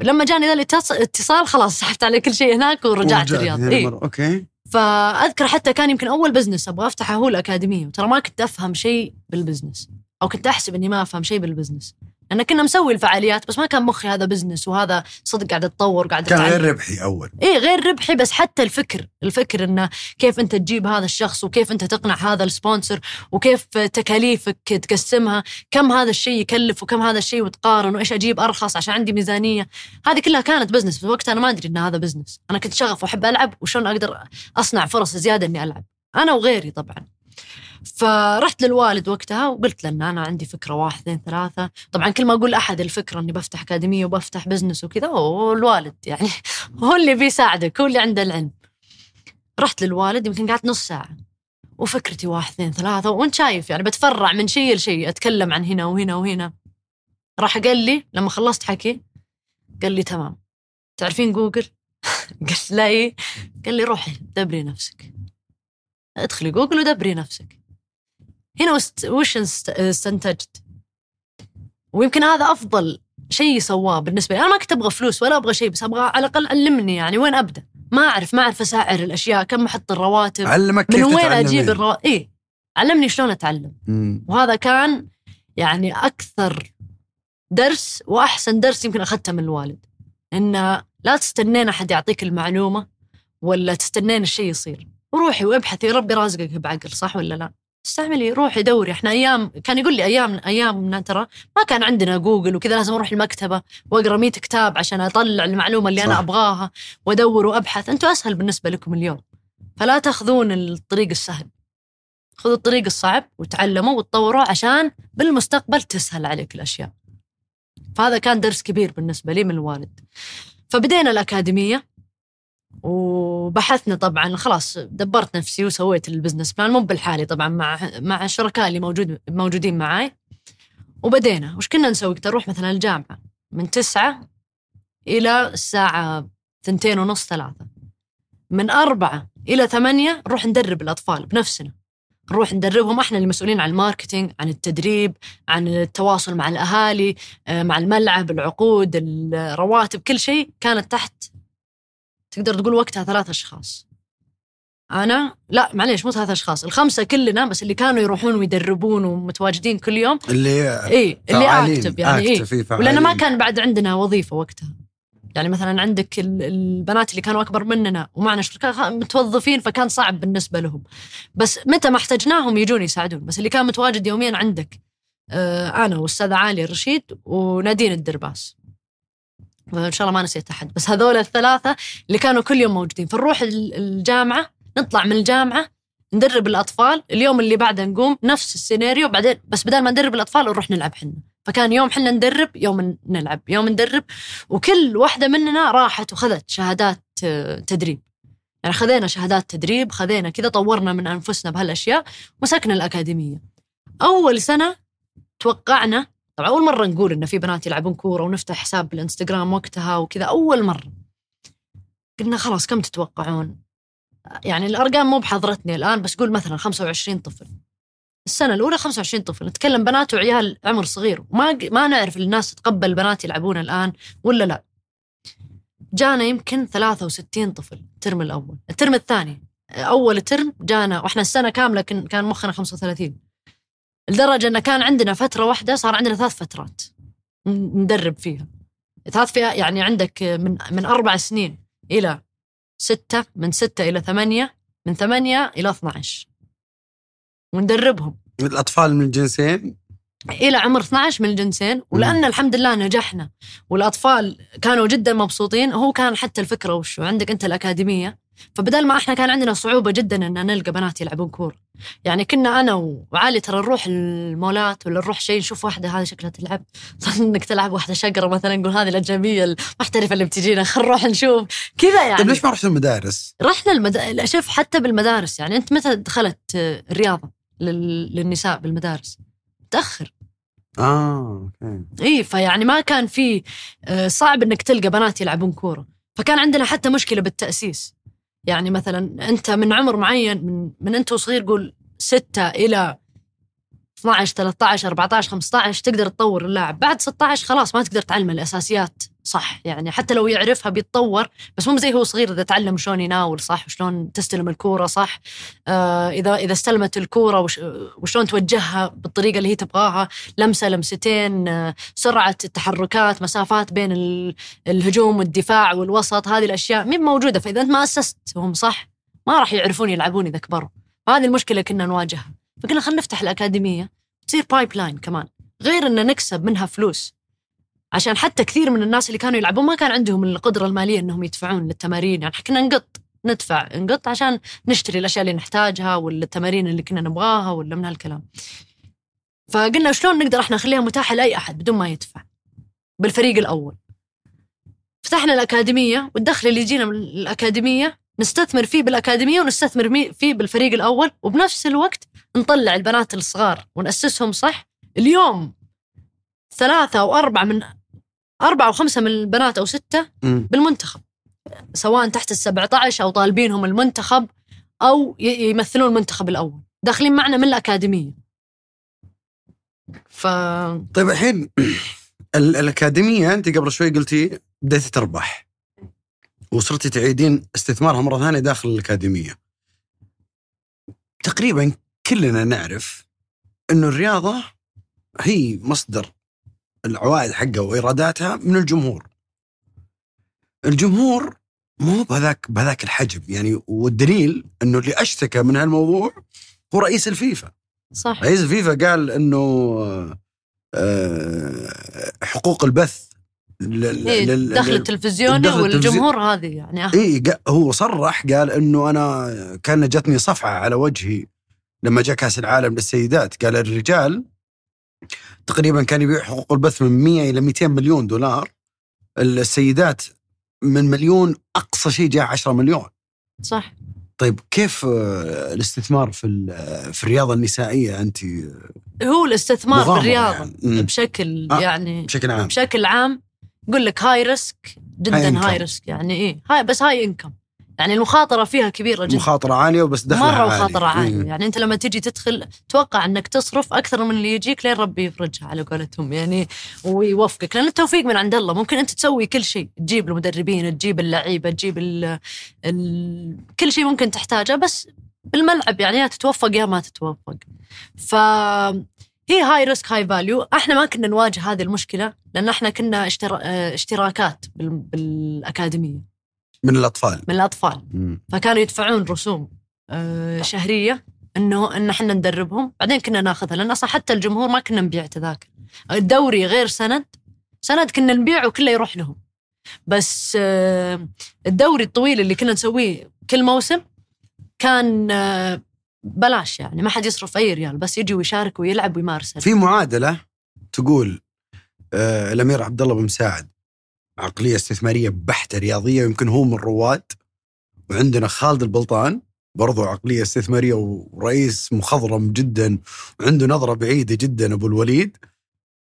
لما جاني ذا الاتص- الاتصال خلاص سحبت على كل شيء هناك ورجعت الرياض. إيه. okay. فأذكر حتى كان يمكن أول business أبغى أفتحه هو الأكاديمية وترى ما كنت أفهم شيء بال business أو كنت أحسب إني ما أفهم شيء بال business لأن كنا مسوي الفعاليات بس ما كان مخي هذا business وهذا صدق قاعد أتطور قاعد كان. غير ربحي أول. إيه غير ربحي بس حتى الفكر الفكر إنه كيف أنت تجيب هذا الشخص وكيف أنت تقنع هذا ال sponsor وكيف تكاليفك تقسمها كم هذا الشيء يكلف وكم هذا الشيء وتقارن وإيش أجيب أرخص عشان عندي ميزانية. هذه كلها كانت business في وقتها أنا ما أدري إن هذا business أنا كنت شغف وأحب ألعب وشلون أقدر أصنع فرص زيادة إني ألعب. أنا وغيري طبعا. فرحت للوالد وقتها وقلت له إن أنا عندي فكرة واحد اثنين ثلاثة. طبعا كل ما أقول احد الفكرة إني بفتح أكاديمية وبفتح business وكذا هو الوالد يعني هو اللي بيساعدك هو اللي عنده العلم. رحت للوالد يمكن قعدت نص ساعة. وفكرتي واحد اثنين ثلاثة وانت شايف يعني بتفرع من شيء لشيء أتكلم عن هنا وهنا وهنا. راح قال لي لما خلصت حكي قال لي تمام. تعرفين جوجل؟ قلت لا إيه؟ قال لي روحي دبري نفسك. ادخلي جوجل ودبري نفسك. هنا وش است- استنتجت؟ ويمكن هذا أفضل شيء سواه بالنسبة لي. أنا ما كنت أبغى فلوس ولا أبغى شيء بس أبغى على الأقل علمني يعني وين أبدأ؟ ما أعرف ما أعرف اسعر الأشياء كم أحط الرواتب علمك من كيف وين تتعلمين. أجيب الرواتب إيه علمني شلون أتعلم. مم. وهذا كان يعني أكثر درس وأحسن درس يمكن أخذته من الوالد. انه لا تستنين أحد يعطيك المعلومة ولا تستنين الشيء يصير. وروحي وابحثي ربي رازقك بعقل صح ولا لا؟ استعملي روحي دوري. إحنا أيام كان يقول لي أيام أيامنا ترى ما كان عندنا جوجل وكذا لازم أروح المكتبة وأقرأ 100 كتاب عشان أطلع المعلومة اللي صح. أنا أبغاها وأدور وأبحث. أنتم أسهل بالنسبة لكم اليوم. فلا تأخذون الطريق السهل. خذوا الطريق الصعب وتعلموا وتطوروا عشان بالمستقبل تسهل عليك الأشياء. فهذا كان درس كبير بالنسبة لي من الوالد. فبدينا الأكاديمية. وبحثنا طبعا خلاص دبرت نفسي وسويت ال business plan مو بالحالي طبعا مع مع الشركاء اللي موجود موجودين معاي. وبدينا. وش كنا نسوي؟ كنت أروح مثلا الجامعة من تسعة إلى الساعة ثنتين ونص ثلاثة. من أربعة إلى ثمانية نروح ندرب الأطفال بنفسنا. نروح ندربهم. إحنا اللي مسؤولين عن الماركتينج عن التدريب عن التواصل مع الأهالي آه، مع الملعب العقود الرواتب كل شيء كانت تحت تقدر تقول وقتها ثلاث أشخاص. أنا؟ لا معليش مو ثلاث أشخاص الخمسة كلنا بس اللي كانوا يروحون ويدربون ومتواجدين كل يوم. اللي إيه اللي أكتب يعني إيه، ولأنه ما. كان بعد عندنا وظيفة وقتها. يعني مثلا عندك ال- البنات اللي كانوا أكبر مننا ومعنا شركاء متوظفين فكان صعب بالنسبة لهم. بس متى ما احتجناهم يجون يساعدون. بس اللي كان متواجد يوميا عندك آه، أنا والأستاذة عالية الرشيد ونادين الدرباس. ان شاء الله ما نسيت أحد. بس هذول الثلاثة اللي كانوا كل يوم موجودين. فنروح ال- الجامعة نطلع من الجامعة ندرب الأطفال. اليوم اللي بعده نقوم نفس السيناريو بعدين بس بدل ما ندرب الأطفال نروح نلعب حنا. فكان يوم حنا ندرب يوم نلعب يوم ندرب. وكل واحدة مننا راحت وخذت شهادات آه، تدريب. يعني خذينا شهادات تدريب خذينا كذا طورنا من أنفسنا بهالأشياء مسكنا الأكاديمية. أول سنة توقعنا طبعا أول مرة نقول إن في بنات يلعبون كورة ونفتح حساب بالإنستغرام وقتها وكذا أول مرة. قلنا خلاص كم تتوقعون؟ يعني الأرقام مو بحضرتني الآن بس قول مثلا 25 طفل. السنة الأولى 25 طفل. نتكلم بنات وعيال عمر صغير. وما ما نعرف الناس تتقبل بنات يلعبون الآن ولا لا. جانا يمكن 63 طفل الترم الأول. الترم الثاني أول ترم جانا وإحنا السنة كاملة كان مخنا 35 لدرجة انه كان عندنا فترة واحدة صار عندنا ثلاث فترات ندرب فيها. ثلاث فيها يعني عندك من من أربع سنين إلى ستة من ستة إلى ثمانية من ثمانية إلى 12 وندربهم. الأطفال من الجنسين؟ إلى عمر 12 من الجنسين. ولأن الحمد لله نجحنا. والأطفال كانوا جدا مبسوطين. هو كان حتى الفكرة وشو؟ عندك أنت الأكاديمية. فبدل ما إحنا كان عندنا صعوبة جدا إن نلقى بنات يلعبون كورة. يعني كنا أنا وعلي ترى نروح المولات ولا نروح شيء نشوف واحدة هذه شكلها تلعب. إنك تلعب واحدة شقره مثلا نقول هذه الأجنبية المحترفة اللي بتجينا خل نروح نشوف. كذا يعني. طيب ليش ما رحت المدارس؟ رحنا المد... شوف حتى بالمدارس يعني. أنت متى دخلت الرياضة لل... للنساء بالمدارس؟ متأخر. آه أوكي. إي فيعني ما كان في آه، صعب إنك تلقى بنات يلعبون كورة. فكان عندنا حتى مشكلة بالتأسيس. يعني مثلا أنت من عمر معين من من أنت وصغير قول ستة إلى 12 13 14 15 تقدر تطور اللاعب. بعد 16 خلاص ما تقدر تعلم الأساسيات صح. يعني حتى لو يعرفها بيتطور بس مو زي هو صغير إذا تعلم شلون يناول صح وشلون تستلم الكورة صح. آه إذا إذا استلمت الكورة وش وشلون توجهها بالطريقة اللي هي تبغاها. لمسة لمستين آه سرعة التحركات مسافات بين ال- الهجوم والدفاع والوسط هذه الأشياء مي موجودة. فإذا أنت ما اسستهم صح. ما راح يعرفون يلعبون إذا كبروا. فهذه المشكلة كنا نواجهها. فقلنا خلينا نفتح الأكاديمية. تصير pipeline كمان. غير إن نكسب منها فلوس. عشان حتى كثير من الناس اللي كانوا يلعبون ما كان عندهم القدرة المالية إنهم يدفعون للتمارين. يعني كنا نقط. ندفع. نقط عشان نشتري الأشياء اللي نحتاجها ولا التمارين اللي كنا نبغاها ولا من هالكلام. فقلنا شلون نقدر إحنا نخليها متاحة لأي أحد بدون ما يدفع؟ بالفريق الأول. فتحنا الأكاديمية والدخل اللي يجينا من الأكاديمية نستثمر فيه بالأكاديمية ونستثمر فيه بالفريق الأول. وبنفس الوقت نطلع البنات الصغار ونأسسهم صح؟ اليوم ثلاثة أو أربعة من أربعة أو خمسة من البنات أو ستة مم. بالمنتخب. سواء تحت ال 17 أو طالبينهم المنتخب ي- يمثلون المنتخب الأول. داخلين معنا من الأكاديمية. ف طيب الحين ال- الأكاديمية أنت قبل شوي قلتي بديتي تربح. وصرتي تعيدين استثمارها مرة ثانية داخل الأكاديمية. تقريبا كلنا نعرف إنه الرياضة هي مصدر العوائد حقها وإيراداتها من الجمهور. الجمهور مو بهذاك بهذاك الحجم يعني والدليل إنه اللي أشتكى من هالموضوع هو رئيس الفيفا. صح رئيس الفيفا قال إنه آه، حقوق البث لل- إيه دخل الدخل والجمهور هذه يعني أهم. اي هو صرح قال إنه أنا كان جتني صفعه على وجهي لما جاء كأس العالم للسيدات قال الرجال تقريبا كان يبيع حقوق البث من 100 إلى 200 مليون دولار. السيدات من مليون أقصى شيء جاء 10 مليون. صح. طيب كيف آه، الاستثمار في ال- في الرياضة النسائية أنت؟ هو الاستثمار مغامرة بالرياضه يعني. بشكل آه. يعني بشكل عام. بشكل عام يقول لك high risk جدا income. high risk يعني إيه. high بس high income يعني المخاطرة فيها كبيرة جدا. مخاطرة عالية وبس دخلها مرة. مخاطرة عالية. مم. يعني أنت لما تجي تدخل توقع أنك تصرف أكثر من اللي يجيك لين ربي يفرجها على قولتهم يعني ويوفقك. لأن التوفيق من عند الله. ممكن أنت تسوي كل شيء. تجيب المدربين تجيب اللعيبة تجيب ال ال كل شيء ممكن تحتاجه. بس بالملعب يعني يا تتوفق يا ما تتوفق. ف هي high risk high value إحنا ما كنا نواجه هذه المشكلة لأن إحنا كنا اشترا... آه، اشتراكات بال... بالأكاديمية. من الأطفال. من الأطفال. مم. فكانوا يدفعون رسوم آه، شهرية إنه إن إحنا ندربهم. بعدين كنا ناخذها لأن أصلا حتى الجمهور ما كنا نبيع تذاكر. الدوري غير سند سند كنا نبيعه كله يروح لهم. بس آه، الدوري الطويل اللي كنا نسويه كل موسم كان آه، بلاش يعني ما حد يصرف أي ريال بس يجي ويشارك ويلعب ويمارس. في معادلة تقول الأمير عبد الله بن مساعد عقلية استثمارية بحتة رياضية يمكن هو من الرواد وعندنا خالد البلطان برضو عقلية استثمارية ورئيس مخضرم جدا وعنده نظرة بعيدة جدا أبو الوليد.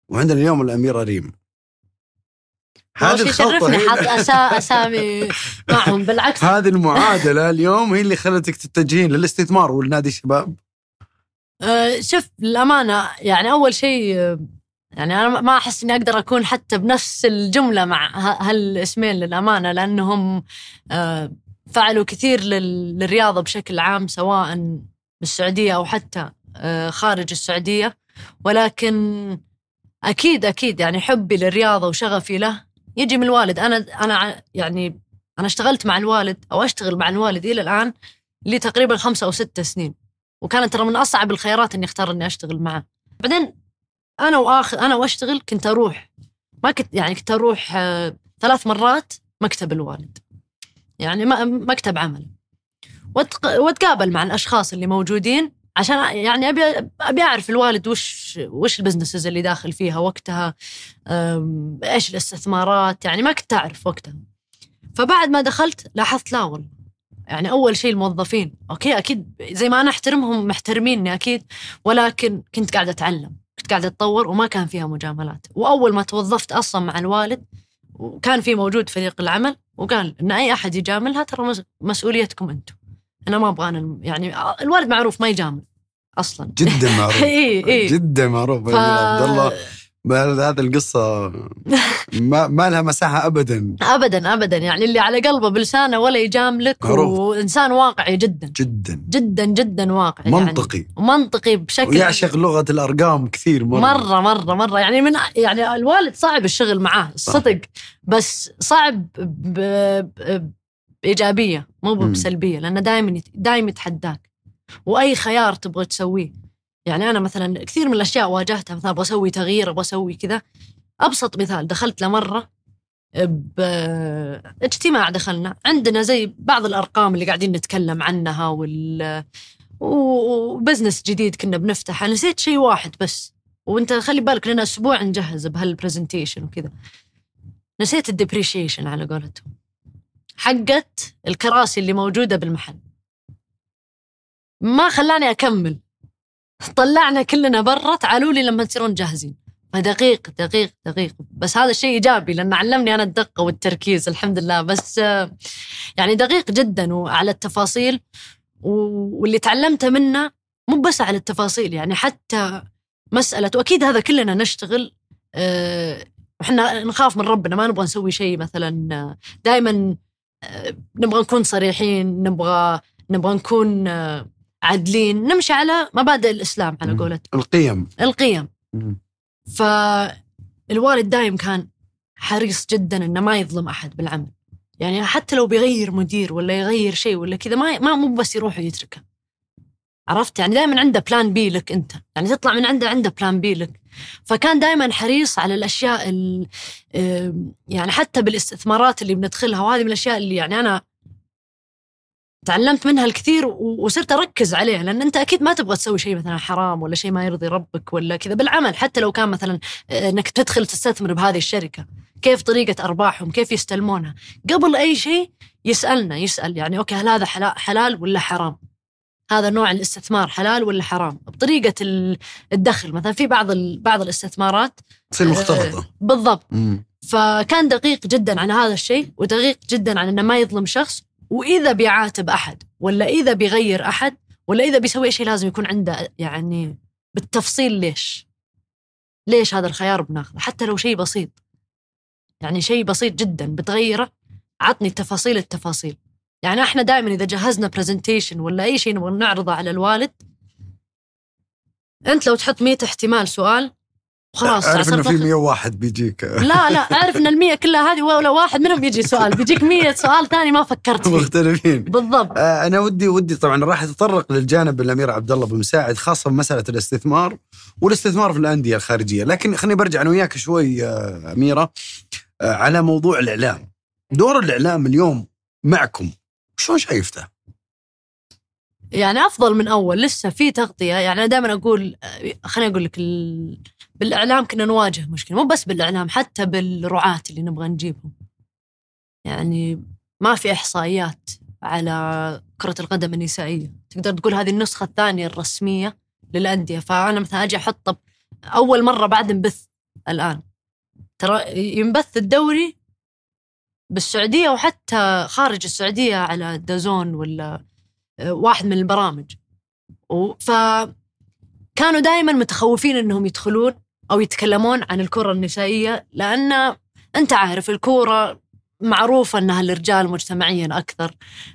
وعندنا اليوم الاميره ريم. هذا يشرفني هي- حط أسا- أسامي معهم بالعكس. هذه المعادلة اليوم هي اللي خلتك تتجهين للاستثمار والنادي الشباب. أه، شوف للأمانة يعني أول شيء يعني أنا ما أحس إني أقدر أكون حتى بنفس الجملة مع هالاسمين للأمانة لأنهم أه، فعلوا كثير لل- للرياضة بشكل عام سواء بالسعودية أو حتى آه، خارج السعودية. ولكن أكيد أكيد يعني حبي للرياضة وشغفي له يجي من الوالد. أنا ع- يعني أنا اشتغلت مع الوالد أو أشتغل مع الوالد إلى الآن لي تقريبا خمسة أو ستة سنين. وكانت ترى من أصعب الخيارات إني أختار إني أشتغل معه. بعدين أنا وآخر أنا وأشتغل كنت أروح ما كنت يعني كنت أروح آه، ثلاث مرات مكتب الوالد. يعني مكتب عمل. وأتقابل مع الأشخاص اللي موجودين عشان يعني ابي أبي أعرف الوالد وش وش ال businesses اللي داخل فيها وقتها إيش الاستثمارات يعني ما كنت أعرف وقتها. فبعد ما دخلت لاحظت لا والله يعني أول شيء الموظفين okay أكيد زي ما أنا أحترمهم محترميني أكيد ولكن كنت قاعدة أتعلم. كنت قاعدة أتطور وما كان فيها مجاملات. وأول ما توظفت أصلا مع الوالد وكان في موجود فريق العمل وقال إن أي أحد يجاملها ترى مس- مسؤوليتكم أنتم. أنا ما أبغى أنا يعني الوالد معروف ما يجامل أصلا. جدا معروف. اي اي جدا معروف. ف... عبد الله. هذه القصة ما, ما لها مساحة ابدا. ابدا ابدا. يعني اللي على قلبه بلسانه ولا يجاملك. وإنسان واقعي جدا. جدا. جدا جدا واقعي منطقي يعني. منطقي. بشكل ويعشق لغة الأرقام كثير مرة, مرة مرة مرة. يعني من يعني الوالد صعب الشغل معاه الصدق بس صعب ب... ب... بإيجابية مو. بسلبية لأنه دائما دائما يتحداك. وأي خيار تبغى تسويه. يعني أنا مثلا كثير من الأشياء واجهتها مثلا أبغى أسوي تغيير أبغى أسوي كذا. أبسط مثال دخلت لمرة باجتماع دخلنا. عندنا زي بعض الأرقام اللي قاعدين نتكلم عنها وال و business جديد كنا بنفتحه. نسيت شيء واحد بس وأنت خلي بالك لنا أسبوع نجهز بهال presentation وكذا. نسيت ال depreciation على قولتهم. حقت الكراسي اللي موجودة بالمحل. ما خلاني أكمل. طلعنا كلنا برا تعالوا لي لما تصيرون جاهزين. فدقيق دقيق دقيق. بس هذا الشيء إيجابي لأن علمني أنا الدقة والتركيز الحمد لله. بس آه، يعني دقيق جدا وعلى التفاصيل واللي تعلمته منه مو بس على التفاصيل يعني حتى مسألة وأكيد هذا كلنا نشتغل آه، إحنا نخاف من ربنا ما نبغى نسوي شيء مثلا دائما نبغى نكون صريحين نبغى نبغى نكون آه، عادلين. نمشي على مبادئ الإسلام على. قولتهم القيم. القيم. فالوالد دايم كان حريص جدا إنه ما يظلم أحد بالعمل. يعني حتى لو بيغير مدير ولا يغير شيء ولا كذا ما ما مو بس يروح ويتركه. عرفت؟ يعني دائما عنده plan B لك أنت. يعني تطلع من عنده عنده plan B لك. فكان دائما حريص على الأشياء يعني حتى بالاستثمارات اللي بندخلها وهذه من الأشياء اللي يعني أنا تعلمت منها الكثير وصرت أركز عليها لأن أنت أكيد ما تبغى تسوي شيء مثلا حرام ولا شيء ما يرضي ربك ولا كذا. بالعمل حتى لو كان مثلا آه، إنك تدخل تستثمر بهذه الشركة كيف طريقة أرباحهم كيف يستلمونها. قبل أي شيء يسألنا يسأل يعني أوكي هل هذا حلا- حلال ولا حرام؟ هذا نوع الاستثمار حلال ولا حرام؟ بطريقة ال- الدخل. مثلا في بعض بعض الاستثمارات تصير مختلطة. بالضبط. مم. فكان دقيق جدا عن هذا الشيء ودقيق جدا عن إنه ما يظلم شخص وإذا بيعاتب أحد ولا إذا بيغير أحد ولا إذا بيسوي شيء لازم يكون عنده يعني بالتفصيل ليش؟ ليش هذا الخيار بناخذه؟ حتى لو شيء بسيط. يعني شيء بسيط جدا بتغيره عطني تفاصيل التفاصيل. يعني إحنا دائما إذا جهزنا برزنتيشن ولا أي شيء نبغى نعرضه على الوالد أنت لو تحط 100 احتمال سؤال خلاص أعرف إنه في تاخذ- 101 بيجيك. لا لا أعرف إن المية كلها هذه ولا واحد منهم يجي سؤال. بيجيك مية سؤال ثاني ما فكرت فيه. مختلفين. بالضبط. آه، أنا ودي ودي طبعا راح اتطرق للجانب الأمير عبد الله بن مساعد خاصة بمساله الاستثمار والاستثمار في الأندية الخارجية، لكن خليني برجع أنا وياك شوي آه، أميرة آه، على موضوع الإعلام. دور الإعلام اليوم معكم. شلون شايفته؟ يعني أفضل من أول لسه في تغطية. يعني أنا دائما أقول خليني أقول لك ال... بالإعلام كنا نواجه مشكلة مو بس بالإعلام حتى بالرعاة اللي نبغى نجيبهم. يعني ما في إحصائيات على كرة القدم النسائية. تقدر تقول هذه النسخة الثانية الرسمية للأندية. فأنا مثلا أجي أحط أول مرة بعد نبث الآن. ترى ينبث الدوري بالسعودية وحتى خارج السعودية على دازون ولا واحد من البرامج. و- فكانوا دائما متخوفين إنهم يدخلون. أو يتكلمون عن الكرة النسائيه لأن أنت عارف الكورة معروفة أنها الرجال مجتمعيا أكثر.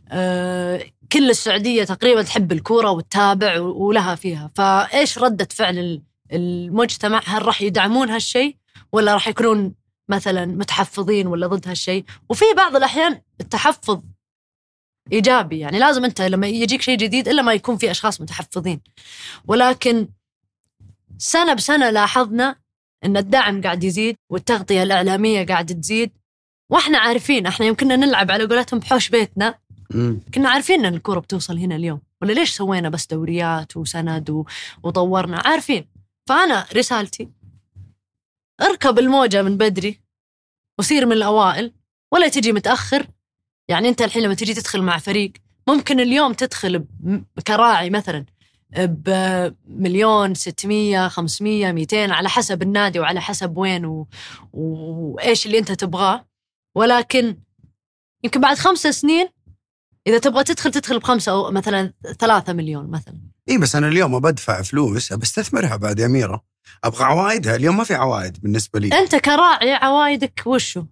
آه، كل السعودية تقريبا تحب الكورة وتتابع ولها فيها. فإيش ردة فعل المجتمع؟ هل راح يدعمون هالشيء ولا راح يكونون مثلا متحفظين ولا ضد هالشيء؟ وفي بعض الأحيان التحفظ إيجابي يعني لازم أنت لما يجيك شيء جديد إلا ما يكون في أشخاص متحفظين. ولكن سنة بسنة لاحظنا أن الدعم قاعد يزيد والتغطية الإعلامية قاعد تزيد. وإحنا عارفين إحنا يمكن نلعب على قولتهم بحوش بيتنا كنا عارفين إن الكورة بتوصل هنا اليوم. ولا ليش سوينا بس دوريات وسند وطورنا؟ عارفين. فأنا رسالتي اركب الموجة من بدري وصير من الأوائل ولا تجي متأخر. يعني أنت الحين لما تجي تدخل مع فريق ممكن اليوم تدخل كراعي مثلا. بمليون 600 500 200 على حسب النادي وعلى حسب وين و... وإيش اللي أنت تبغاه ولكن يمكن بعد خمس سنين إذا تبغى تدخل تدخل بخمسة أو مثلا ثلاثة مليون مثلا إي بس أنا اليوم بدفع فلوس بستثمرها بعد يا اميره أبغى عوائدها اليوم ما في عوائد بالنسبة لي أنت كراعي عوائدك وشو؟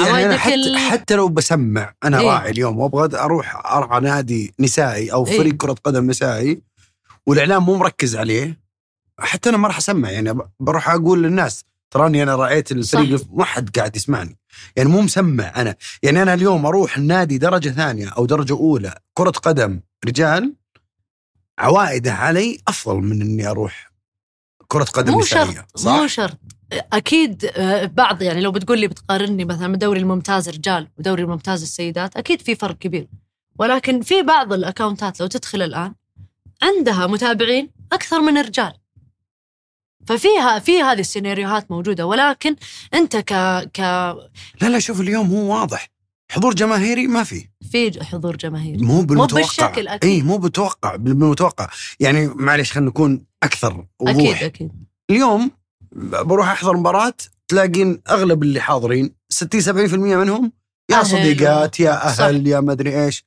يعني أنا حتى, ال... حتى لو بسمع أنا إيه؟ راعي اليوم وأبغى أروح أرعى نادي نسائي أو فريق إيه؟ كرة قدم نسائي والإعلام مو مركز عليه حتى أنا ما راح أسمع يعني بروح أقول للناس تراني أنا رأيت الفريق ما حد قاعد يسمعني يعني مو مسمع أنا يعني أنا اليوم أروح النادي درجة ثانية أو درجة أولى كرة قدم رجال عوائده علي أفضل من إني أروح كرة قدم مو نسائيه شرط صح؟ مو شرط. أكيد آه، بعض يعني لو بتقول لي بتقارني مثلا بالدوري الممتاز رجال ودوري الممتاز السيدات أكيد في فرق كبير. ولكن في بعض الأكونتات لو تدخل الآن عندها متابعين أكثر من الرجال ففيها في هذه السيناريوهات موجودة ولكن أنت ك ك لا لا شوف اليوم هو واضح. حضور جماهيري ما في. في حضور جماهيري. مو بالمتوقع. مو بالشكل أكيد. إي مو بالمتوقع بالمتوقع. يعني معلش خلينا نكون أكثر وضوح. أكيد أكيد. اليوم بروح أحضر مباراة تلاقين أغلب اللي حاضرين 60 70% منهم يا صديقات يا أهل صح. يا مدري إيش.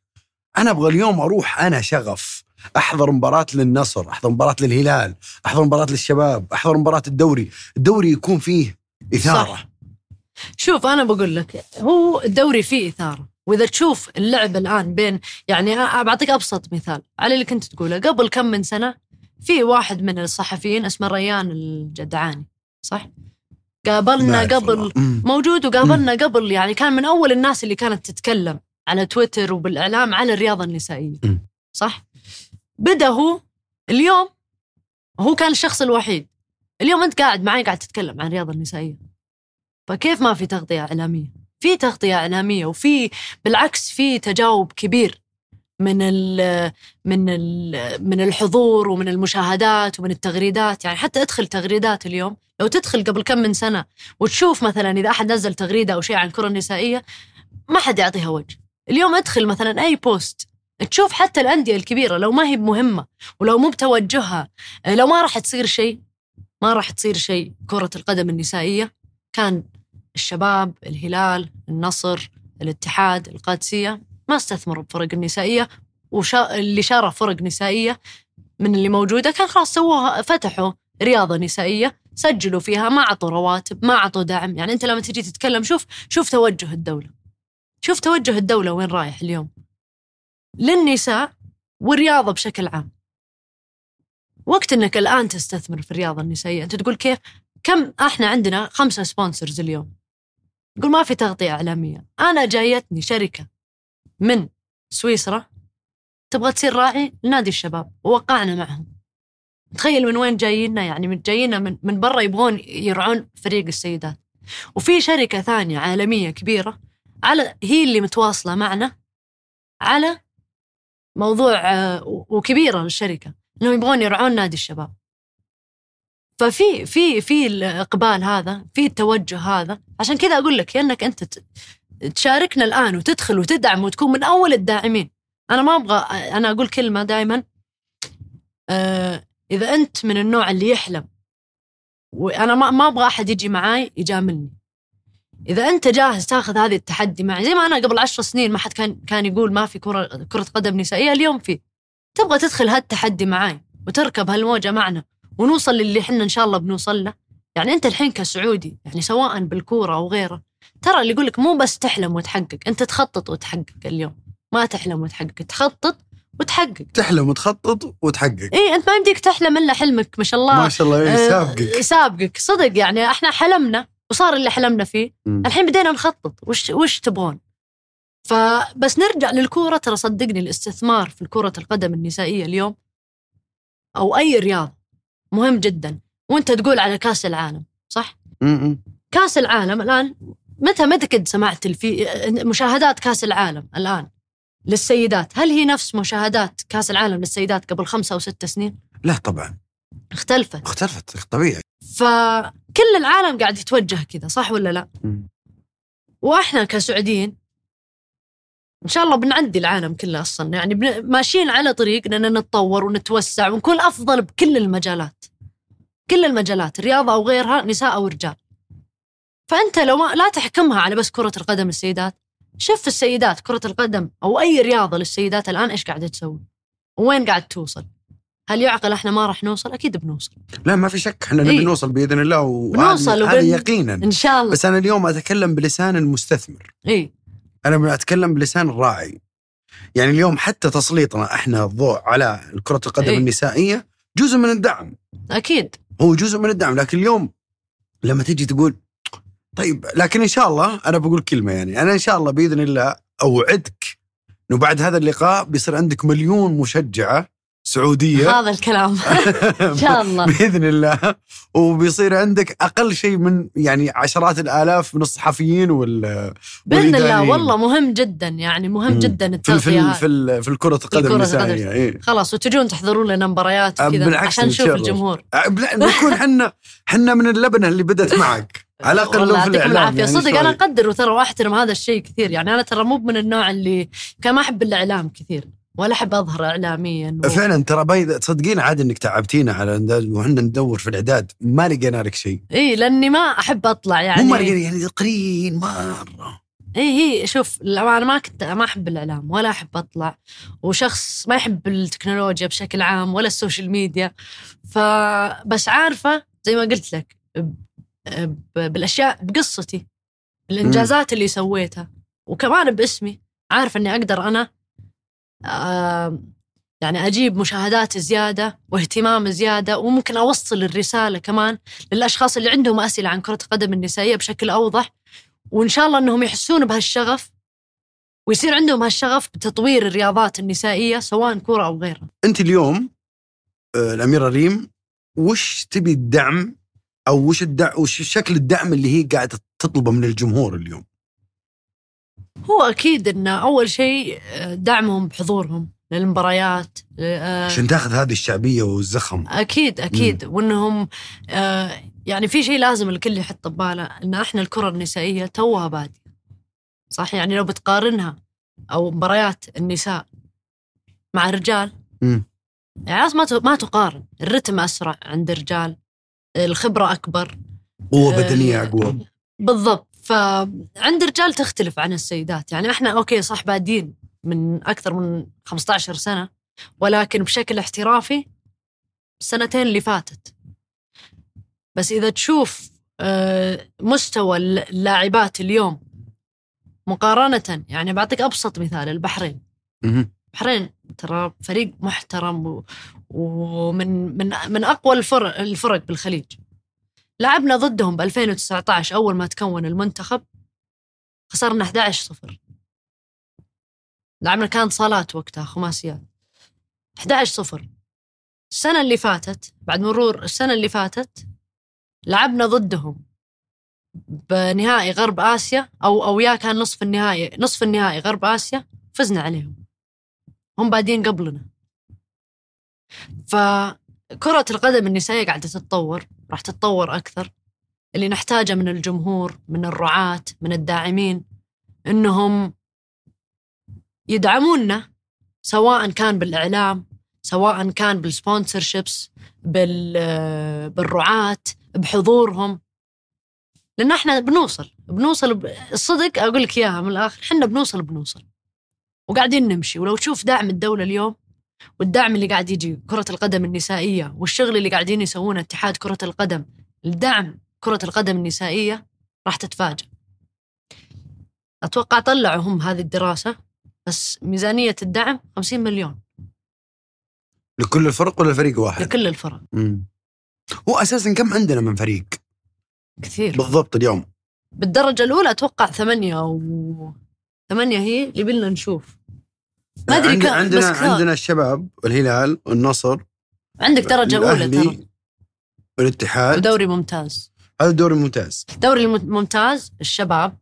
أنا أبغى اليوم أروح أنا شغف. أحضر مباراة للنصر أحضر مباراة للهلال أحضر مباراة للشباب أحضر مباراة الدوري. الدوري يكون فيه إثارة. صح. شوف أنا بقول لك هو الدوري فيه إثارة. وإذا تشوف اللعب الآن بين يعني بعطيك أبسط مثال على اللي كنت تقوله. قبل كم من سنة في واحد من الصحفيين اسمه ريان الجدعاني صح؟ قابلنا قبل موجود وقابلنا قبل يعني كان من أول الناس اللي كانت تتكلم على تويتر وبالإعلام على الرياضة النسائية صح؟ بدأ هو اليوم هو كان الشخص الوحيد. اليوم أنت قاعد معي قاعد تتكلم عن الرياضه النسائية. فكيف ما في تغطية إعلامية؟ في تغطية إعلامية وفي بالعكس في تجاوب كبير من ال من ال من الحضور ومن المشاهدات ومن التغريدات. يعني حتى ادخل تغريدات اليوم لو تدخل قبل كم من سنة وتشوف مثلا إذا أحد نزل تغريدة أو شيء عن الكرة النسائية ما حد يعطيها وجه. اليوم ادخل مثلا أي بوست تشوف حتى الأندية الكبيرة لو ما هي مهمة ولو مو بتوجهها آه، لو ما راح تصير شيء ما راح تصير شيء. كرة القدم النسائية كان الشباب الهلال النصر الاتحاد القادسية ما استثمروا بفرق النسائية وشا... اللي شارى فرق نسائية من اللي موجودة كان خلاص سووها فتحوا رياضة نسائية سجلوا فيها ما عطوا رواتب ما عطوا دعم. يعني أنت لما تجي تتكلم شوف شوف توجه الدولة. شوف توجه الدولة وين رايح اليوم. للنساء والرياضة بشكل عام. وقت إنك الآن تستثمر في الرياضة النسائية أنت تقول كيف؟ كم؟ إحنا عندنا خمسة سبونسرز اليوم. تقول ما في تغطية إعلامية. أنا جايتني شركة من سويسرا تبغى تصير راعي لنادي الشباب ووقعنا معهم. تخيل من وين جايينا يعني من جايينا من, من برا يبغون يرعون فريق السيدات. وفي شركة ثانية عالمية كبيرة على هي اللي متواصلة معنا على موضوع آه، وكبيرة للشركه إنهم يبغون يرعون نادي الشباب. ففي في في الإقبال هذا في التوجه هذا. عشان كذا أقول لك إنك أنت تشاركنا الآن وتدخل وتدعم وتكون من أول الداعمين. أنا ما أبغى أنا أقول كلمة دائما آه إذا أنت من النوع اللي يحلم وأنا ما ما أبغى أحد يجي معاي يجاملني. إذا أنت جاهز تاخذ هذه التحدي معي زي ما أنا قبل عشر سنين ما حد كان كان يقول ما في كره كرة قدم نسائية اليوم في. تبغى تدخل هالتحدي معاي وتركب هالموجة معنا ونوصل للي إحنا إن شاء الله بنوصل له. يعني أنت الحين كسعودي يعني سواء بالكورة أو غيره ترى اللي يقول لك مو بس تحلم وتحقق أنت تخطط وتحقق اليوم. ما تحلم وتحقق تخطط وتحقق. تحلم وتخطط وتحقق. اي أنت ما يمديك تحلم إلا حلمك ما شاء الله. ما شاء الله آه، إيه، سابقك يسابقك صدق يعني إحنا حلمنا. وصار اللي حلمنا فيه. مم. الحين بدينا نخطط. وش وش تبغون؟ فبس نرجع للكورة. ترى صدقني الاستثمار في كرة القدم النسائية اليوم أو أي رياضة مهم جدا. وأنت تقول على كأس العالم صح؟ مم. كأس العالم الآن متى متى سمعت الفي مشاهدات كأس العالم الآن للسيدات؟ هل هي نفس مشاهدات كأس العالم للسيدات قبل خمسة أو ست سنين؟ لا طبعا. اختلفت. اختلفت طبيعي. فكل العالم قاعد يتوجه كذا صح ولا لا. وإحنا كسعوديين إن شاء الله بنعدي العالم كله أصلا. يعني ماشيين على طريق إننا نتطور ونتوسع ونكون أفضل بكل المجالات. كل المجالات رياضه أو غيرها نساء أو رجال. فأنت لو ما لا تحكمها على بس كرة القدم للسيدات. شوف السيدات كرة القدم أو أي رياضة للسيدات الآن إيش قاعدة تسوي؟ وين قاعد توصل؟ هل يعقل إحنا ما راح نوصل؟ أكيد بنوصل. لا ما في شك. إحنا نبي إيه. نوصل بإذن الله وهذا وبن- يقينا. إن شاء الله. بس أنا اليوم أتكلم بلسان المستثمر. اي أنا أتكلم بلسان الراعي يعني اليوم حتى تسليطنا إحنا الضوء على كرة القدم إيه. النسائية جزء من الدعم. أكيد. هو جزء من الدعم. لكن اليوم لما تيجي تقول طيب لكن إن شاء الله أنا بقول كلمة يعني. أنا إن شاء الله بإذن الله أوعدك إنه بعد هذا اللقاء بيصير عندك مليون مشجعة سعودية هذا الكلام إن شاء الله بإذن الله وبيصير عندك أقل شيء من يعني عشرات الآلاف من الصحفيين وال بإذن الله. والله مهم جدا يعني مهم. جدا التغطية في. في, في الكرة القدم القدم. إيه. خلاص وتجون تحضرون لنا مباريات وكذا بالعكس عشان نشوف. الجمهور نكون حنا حنا من اللبنة اللي بدت معك على الأقل لو في الاعلام العافية يعني صدق أنا. أقدر وترى واحترم هذا الشيء كثير يعني أنا ترى مو من النوع اللي كان ما أحب الإعلام كثير ولا أحب أظهر اعلاميا و... فعلا ترى بيض تصدقين عاد إنك تعبتينا على وحنا ندور في الإعداد. ما لقينا لك شيء. إي لأني ما أحب أطلع يعني. مو ما لقينا يعني قليل مرة. إي هي شوف أنا ما كنت ما أحب الإعلام ولا أحب أطلع. وشخص ما يحب التكنولوجيا بشكل عام ولا ال social media. فبس عارفة زي ما قلت لك ب- ب- بالأشياء بقصتي الإنجازات اللي سويتها. وكمان باسمي عارفة إني أقدر أنا يعني أجيب مشاهدات زيادة واهتمام زيادة وممكن أوصل الرسالة كمان للأشخاص اللي عندهم أسئلة عن كرة القدم النسائية بشكل أوضح وإن شاء الله إنهم يحسون بهالشغف ويصير عندهم هالشغف بتطوير الرياضات النسائية سواء كره أو غيرها. أنت اليوم آه، الاميره ريم وش تبي الدعم أو وش الدعم وش شكل الدعم اللي هي قاعدة تطلبه من الجمهور اليوم هو أكيد إن أول شيء آه، دعمهم بحضورهم للمباريات آه، عشان تاخذ هذه الشعبية والزخم. أكيد أكيد. وإنهم آه يعني في شيء لازم الكل يحط بباله إن إحنا الكرة النسائية توها بادية. صح؟ يعني لو بتقارنها أو مباريات النساء مع الرجال مم. يعني ما ما تقارن. الرتم أسرع عند الرجال الخبرة أكبر. قوة آه، بدنية أقوى. بالضبط. فعند الرجال تختلف عن السيدات. يعني إحنا أوكي صح بادين من أكثر من 15 سنة ولكن بشكل احترافي السنتين اللي فاتت. بس إذا تشوف آه، مستوى اللاعبات اليوم مقارنة يعني بعطيك أبسط مثال البحرين. البحرين ترى فريق محترم ومن من من أقوى الفرق الفرق بالخليج. لعبنا ضدهم ب 2019 أول ما تكون المنتخب. خسرنا 11 صفر. لعبنا كان صالات وقتها خماسيات. 11 صفر. السنة اللي فاتت بعد مرور السنة اللي فاتت لعبنا ضدهم بنهائي غرب آسيا أو أو يا كان نصف النهائي نصف النهائي غرب آسيا فزنا عليهم. هم بادين قبلنا. فكرة القدم النسائية قاعدة تتطور. راح تتطور أكثر. اللي نحتاجه من الجمهور من الرعاة من الداعمين إنهم يدعمونا سواء كان بالإعلام سواء كان بالسبونسرشيبس بال بالرعاة بحضورهم. لأن إحنا بنوصل بنوصل الصدق أقول لك إياها من الآخر إحنا بنوصل بنوصل. وقاعدين نمشي ولو تشوف دعم الدولة اليوم والدعم اللي قاعد يجي كرة القدم النسائية والشغل اللي قاعدين يسوونه اتحاد كرة القدم. لدعم كرة القدم النسائية راح تتفاجأ أتوقع طلعوا هم هذه الدراسة بس ميزانية الدعم 50 مليون. لكل الفرق ولا فريق واحد؟ لكل الفرق. مم. هو أساسا كم عندنا من فريق؟ كثير. بالضبط اليوم. بالدرجة الأولى أتوقع ثمانية أو ثمانية هي اللي بدنا نشوف. ما أدري عند- كم عندنا. عندنا الشباب والهلال والنصر عندك درجه اولى ترى؟ والاتحاد. ودوري ممتاز. هذا الدوري الممتاز الدوري الممتاز الشباب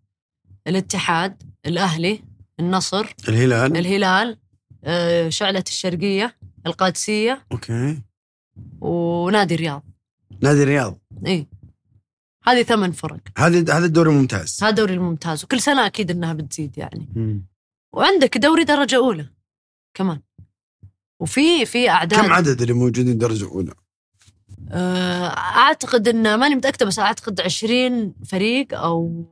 الاتحاد الأهلي النصر الهلال. الهلال آه، شعلة الشرقية القادسية. أوكي. ونادي الرياض. نادي الرياض. إي. هذه ثمان فرق. هذا هذا الدوري الممتاز هذا دوري الممتاز. وكل سنة أكيد إنها بتزيد يعني. وعندك دوري درجة أولى. كمان. وفي في أعداد. كم عدد اللي موجودين درجة أولى؟ آه، أعتقد إن ماني متأكدة بس أعتقد 20 فريق أو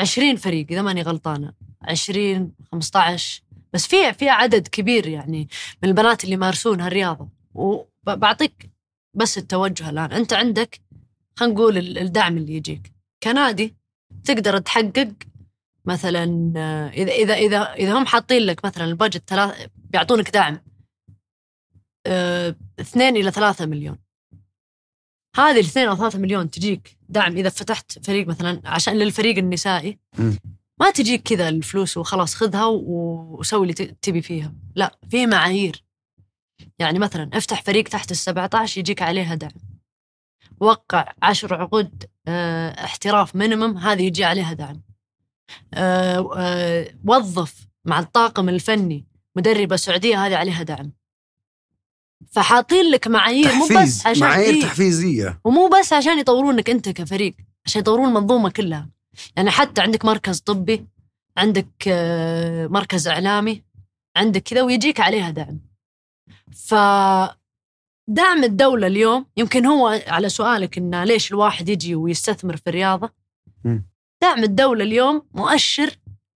20 فريق إذا ماني غلطانة. 20 15 بس في في عدد كبير يعني من البنات اللي يمارسون هالرياضة. وبعطيك بس التوجه الآن. أنت عندك خلينا نقول ال- الدعم اللي يجيك. كنادي تقدر تحقق مثلا إذا إذا إذا إذا هم حاطين لك مثلا ال budget ثلاث بيعطونك دعم آه، اثنين إلى ثلاثة مليون. هذه الاثنين أو ثلاثة مليون تجيك دعم إذا فتحت فريق مثلا عشان للفريق النسائي. ما تجيك كذا الفلوس وخلاص خذها وسوي اللي تبي فيها. لا في معايير. يعني مثلا افتح فريق تحت ال 17 يجيك عليها دعم. وقع عشر عقود آه احتراف minimum هذه يجي عليها دعم. وظف مع الطاقم الفني مدربة سعودية هذه عليها دعم. فحاطين لك معايير مو بس عشان معايير إيه؟ تحفيزية. ومو بس عشان يطورونك أنت كفريق عشان يطورون المنظومه كلها. يعني حتى عندك مركز طبي عندك آه، مركز إعلامي عندك كذا ويجيك عليها دعم. ف دعم الدولة اليوم يمكن هو على سؤالك إنه ليش الواحد يجي ويستثمر في الرياضة. دعم الدولة اليوم مؤشر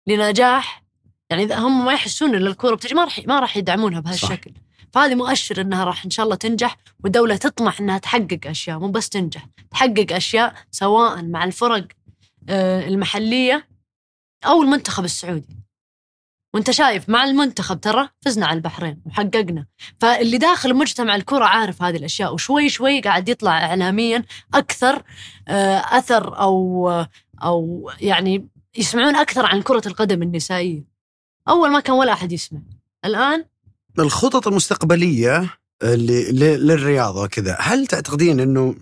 لنجاح. يعني إذا هم ما يحسون ان الكورة بتجي ما راح ما راح يدعمونها بهالشكل فهذه مؤشر إنها راح إن شاء الله تنجح والدولة تطمح إنها تحقق أشياء مو بس تنجح تحقق أشياء سواء مع الفرق آه، المحلية أو المنتخب السعودي. وأنت شايف مع المنتخب ترى فزنا على البحرين وحققنا. فاللي داخل مجتمع الكرة عارف هذه الأشياء وشوي شوي قاعد يطلع اعلاميا أكثر آه، أثر أو يعني يسمعون أكثر عن كرة القدم النسائية أول ما كان ولا أحد يسمع الآن الخطط المستقبلية اللي ل- للرياضه كذا هل تعتقدين إنه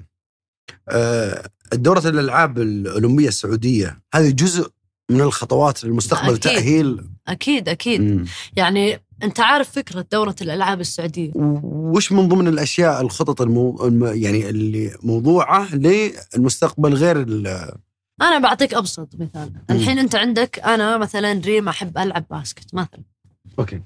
آه، دورة الألعاب الأولمبية السعودية هذه جزء من الخطوات للمستقبل أكيد. تأهيل أكيد أكيد مم. يعني أنت عارف فكرة دورة الألعاب السعودية وش من ضمن الأشياء الخطط المو... الم... يعني اللي موضوعة للمستقبل غير. أنا بعطيك أبسط مثال الحين أنت عندك أنا مثلا ريم أحب ألعب basket مثلا أوكي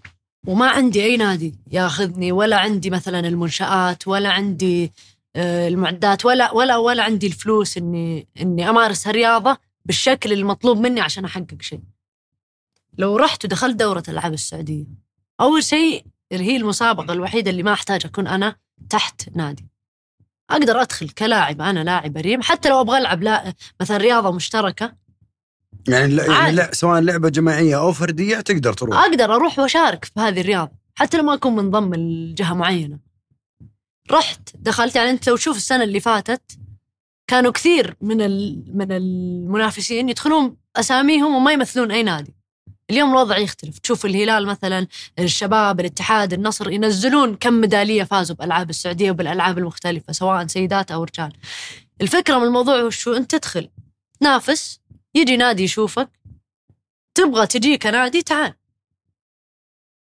وما عندي أي نادي ياخذني ولا عندي مثلا المنشآت ولا عندي آه، المعدات ولا ولا ولا عندي الفلوس إني إني أمارس الرياضة بالشكل المطلوب مني عشان أحقق شيء. لو رحت ودخلت دورة الألعاب السعودية أول شيء هي المسابقة الوحيدة اللي ما أحتاج أكون أنا تحت نادي. أقدر أدخل كلاعب أنا لاعب ريم حتى لو أبغى ألعب لا مثلا رياضة مشتركة. يعني, لا يعني. لا سواء لعبة جماعية أو فردية تقدر تروح. أقدر أروح وأشارك في هذه الرياضة حتى لو ما أكون منضم لجهه معينة. رحت دخلت يعني أنت لو تشوف السنة اللي فاتت كانوا كثير من ال- من المنافسين يدخلون أساميهم وما يمثلون أي نادي. اليوم الوضع يختلف. تشوف الهلال مثلا الشباب الاتحاد النصر ينزلون كم ميدالية فازوا بالالعاب السعودية وبالألعاب المختلفة سواء سيدات أو رجال. الفكرة من الموضوع هو شو؟ أنت تدخل تنافس يجي نادي يشوفك تبغى تجي كنادي تعال.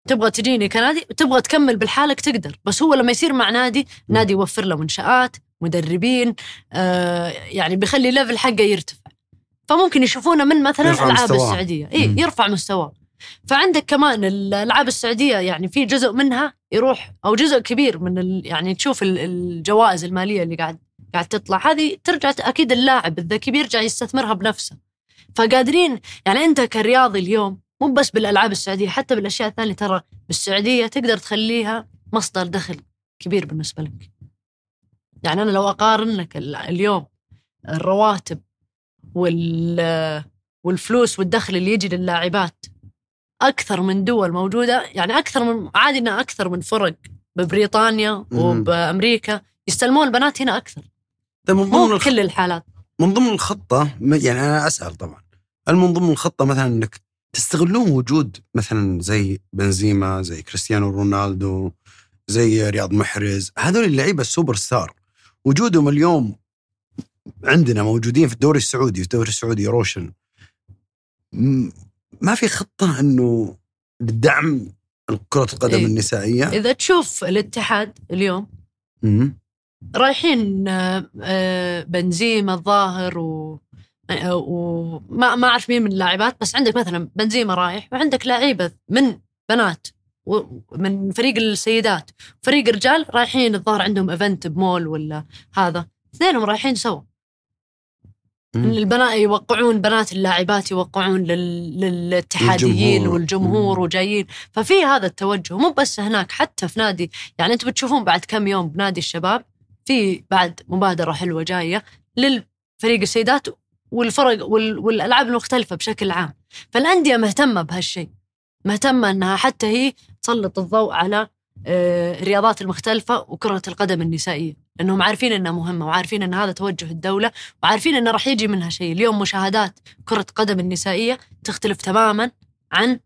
تبغى تجيني كنادي تبغى تكمل بالحالك تقدر. بس هو لما يصير مع نادي نادي يوفر له منشآت مدربين آه يعني بيخلي ليفل حقه يرتفع. فممكن يشوفونه من مثلا الالعاب. السعودية اي. يرفع مستواه فعندك كمان الألعاب السعودية يعني في جزء منها يروح أو جزء كبير من ال يعني تشوف ال- الجوائز المالية اللي قاعد قاعد تطلع هذه ترجع أكيد اللاعب الذكي بيرجع يستثمرها بنفسه فقادرين يعني أنت كرياضي اليوم مو بس بالألعاب السعودية حتى بالأشياء الثانية ترى بالسعودية تقدر تخليها مصدر دخل كبير بالنسبة لك. يعني أنا لو أقارن لك ال- اليوم الرواتب وال والفلوس والدخل اللي يجي للاعبات. أكثر من دول موجودة يعني أكثر من عادي إنها أكثر من فرق ببريطانيا وبأمريكا. يستلمون البنات هنا أكثر. طيب من ضمن الخ... كل الحالات. من ضمن الخطة يعني أنا أسأل طبعا هل من ضمن الخطة مثلا إنك تستغلون وجود مثلا زي بنزيما زي كريستيانو رونالدو زي رياض محرز هذول اللعيبة السوبر ستار وجودهم اليوم عندنا موجودين في الدوري السعودي في الدوري السعودي روشن م- ما في خطة إنه لدعم كره القدم إيه. النسائية إذا تشوف الاتحاد اليوم مم. رايحين آه، آه، بنزيما الظاهر و وما ما أعرف مين من اللاعبات بس عندك مثلا بنزيما رايح وعندك لعيبة من بنات ومن فريق السيدات فريق رجال رايحين الظاهر عندهم إيفنت بمول ولا هذا اثنينهم رايحين سوا. البنات يوقعون بنات اللاعبات يوقعون لل... للاتحاديين. والجمهور. وجايين. ففي هذا التوجه مو بس هناك حتى في نادي يعني أنتم بتشوفون بعد كم يوم بنادي الشباب في بعد مبادرة حلوة جاية للفريق السيدات والفرق وال... والألعاب المختلفة بشكل عام. فالأندية مهتمة بهالشيء. مهتمة إنها حتى هي تسلط الضوء على آه، الرياضات المختلفة وكرة القدم النسائية. لانهم عارفين إنها مهمة وعارفين إن هذا توجه الدولة وعارفين انه راح يجي منها شيء اليوم مشاهدات كرة قدم النسائية تختلف تماما عن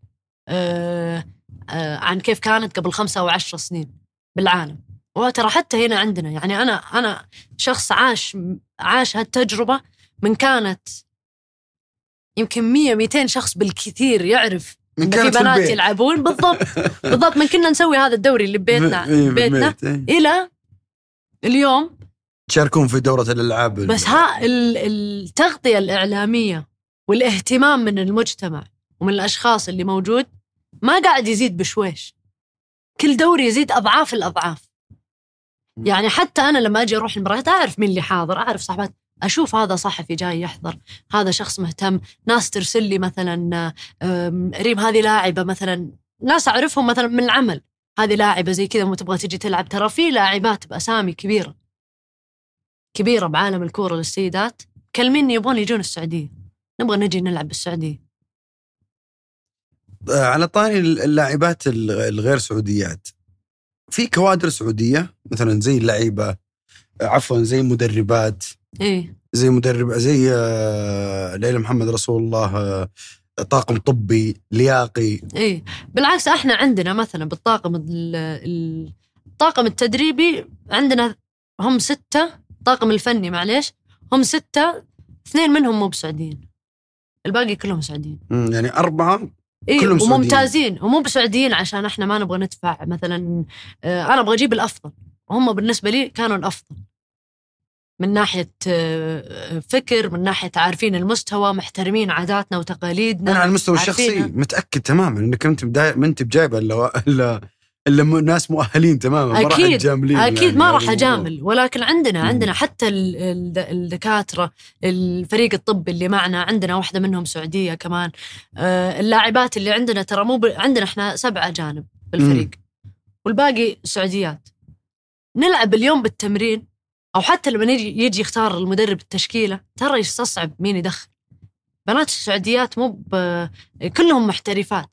آه آه عن كيف كانت قبل خمسة أو عشر سنين بالعالم وترى حتى هنا عندنا يعني أنا أنا شخص عاش عاش هالتجربة من كانت يمكن 100 200 شخص بالكثير يعرف من كانت في بنات. يلعبون بالضبط بالضبط من كنا نسوي هذا الدوري اللي ببيتنا إيه، بيتنا بالبيت، إيه. إلى اليوم تشاركون في دورة الألعاب بس ها ال- التغطية الإعلامية والاهتمام من المجتمع ومن الأشخاص اللي موجود ما قاعد يزيد بشويش. كل دوري يزيد أضعاف الأضعاف. يعني حتى أنا لما أجي أروح المباريات أعرف مين اللي حاضر أعرف صاحبات أشوف هذا صحفي جاي يحضر هذا شخص مهتم. ناس ترسل لي مثلا ريم هذه لاعبة مثلا. ناس أعرفهم مثلا من العمل. هذه لاعبة زي كذا تبغى تجي تلعب. ترى في لاعبات بأسامي كبيرة. كبيرة بعالم الكورة للسيدات. كلميني يبغون يجون السعودية. نبغى نجي نلعب بالسعودية. آه، على طاري اللاعبات الغ- الغير سعوديات. في كوادر سعودية مثلا زي اللعيبة آه، عفوا زي مدربات. إيه. زي مدرب زي آه، ليلى محمد رسول الله طاقم طبي لياقي. إيه. بالعكس إحنا عندنا مثلا بالطاقم ال- ال- الطاقم التدريبي عندنا هم ستة الطاقم الفني معليش هم ستة اثنين منهم مو بسعوديين. الباقي كلهم سعوديين. يعني أربعة إيه كلهم سعوديين. وممتازين. ومو بسعوديين عشان إحنا ما نبغى ندفع مثلا آه، أنا أبغى أجيب الأفضل. وهم بالنسبة لي كانوا الأفضل. من ناحية آه، فكر من ناحية عارفين المستوى محترمين عاداتنا وتقاليدنا أنا على المستوى الشخصي. متأكد تماما أنك أنت بداية ما أنت بجايبة إلا إلا إلا م- ناس مؤهلين تماما ما راح أكيد، تجاملين أكيد يعني ما راح. أجامل ولكن عندنا مم. عندنا حتى ال- ال- الدكاترة الفريق الطبي اللي معنا عندنا واحدة منهم سعودية كمان آه، اللاعبات اللي عندنا ترى مو ب... عندنا إحنا سبعة اجانب بالفريق والباقي سعوديات نلعب اليوم بالتمرين أو حتى لما يجي يجي يختار المدرب التشكيلة ترى يستصعب مين يدخل. بنات السعوديات مو. كلهم محترفات.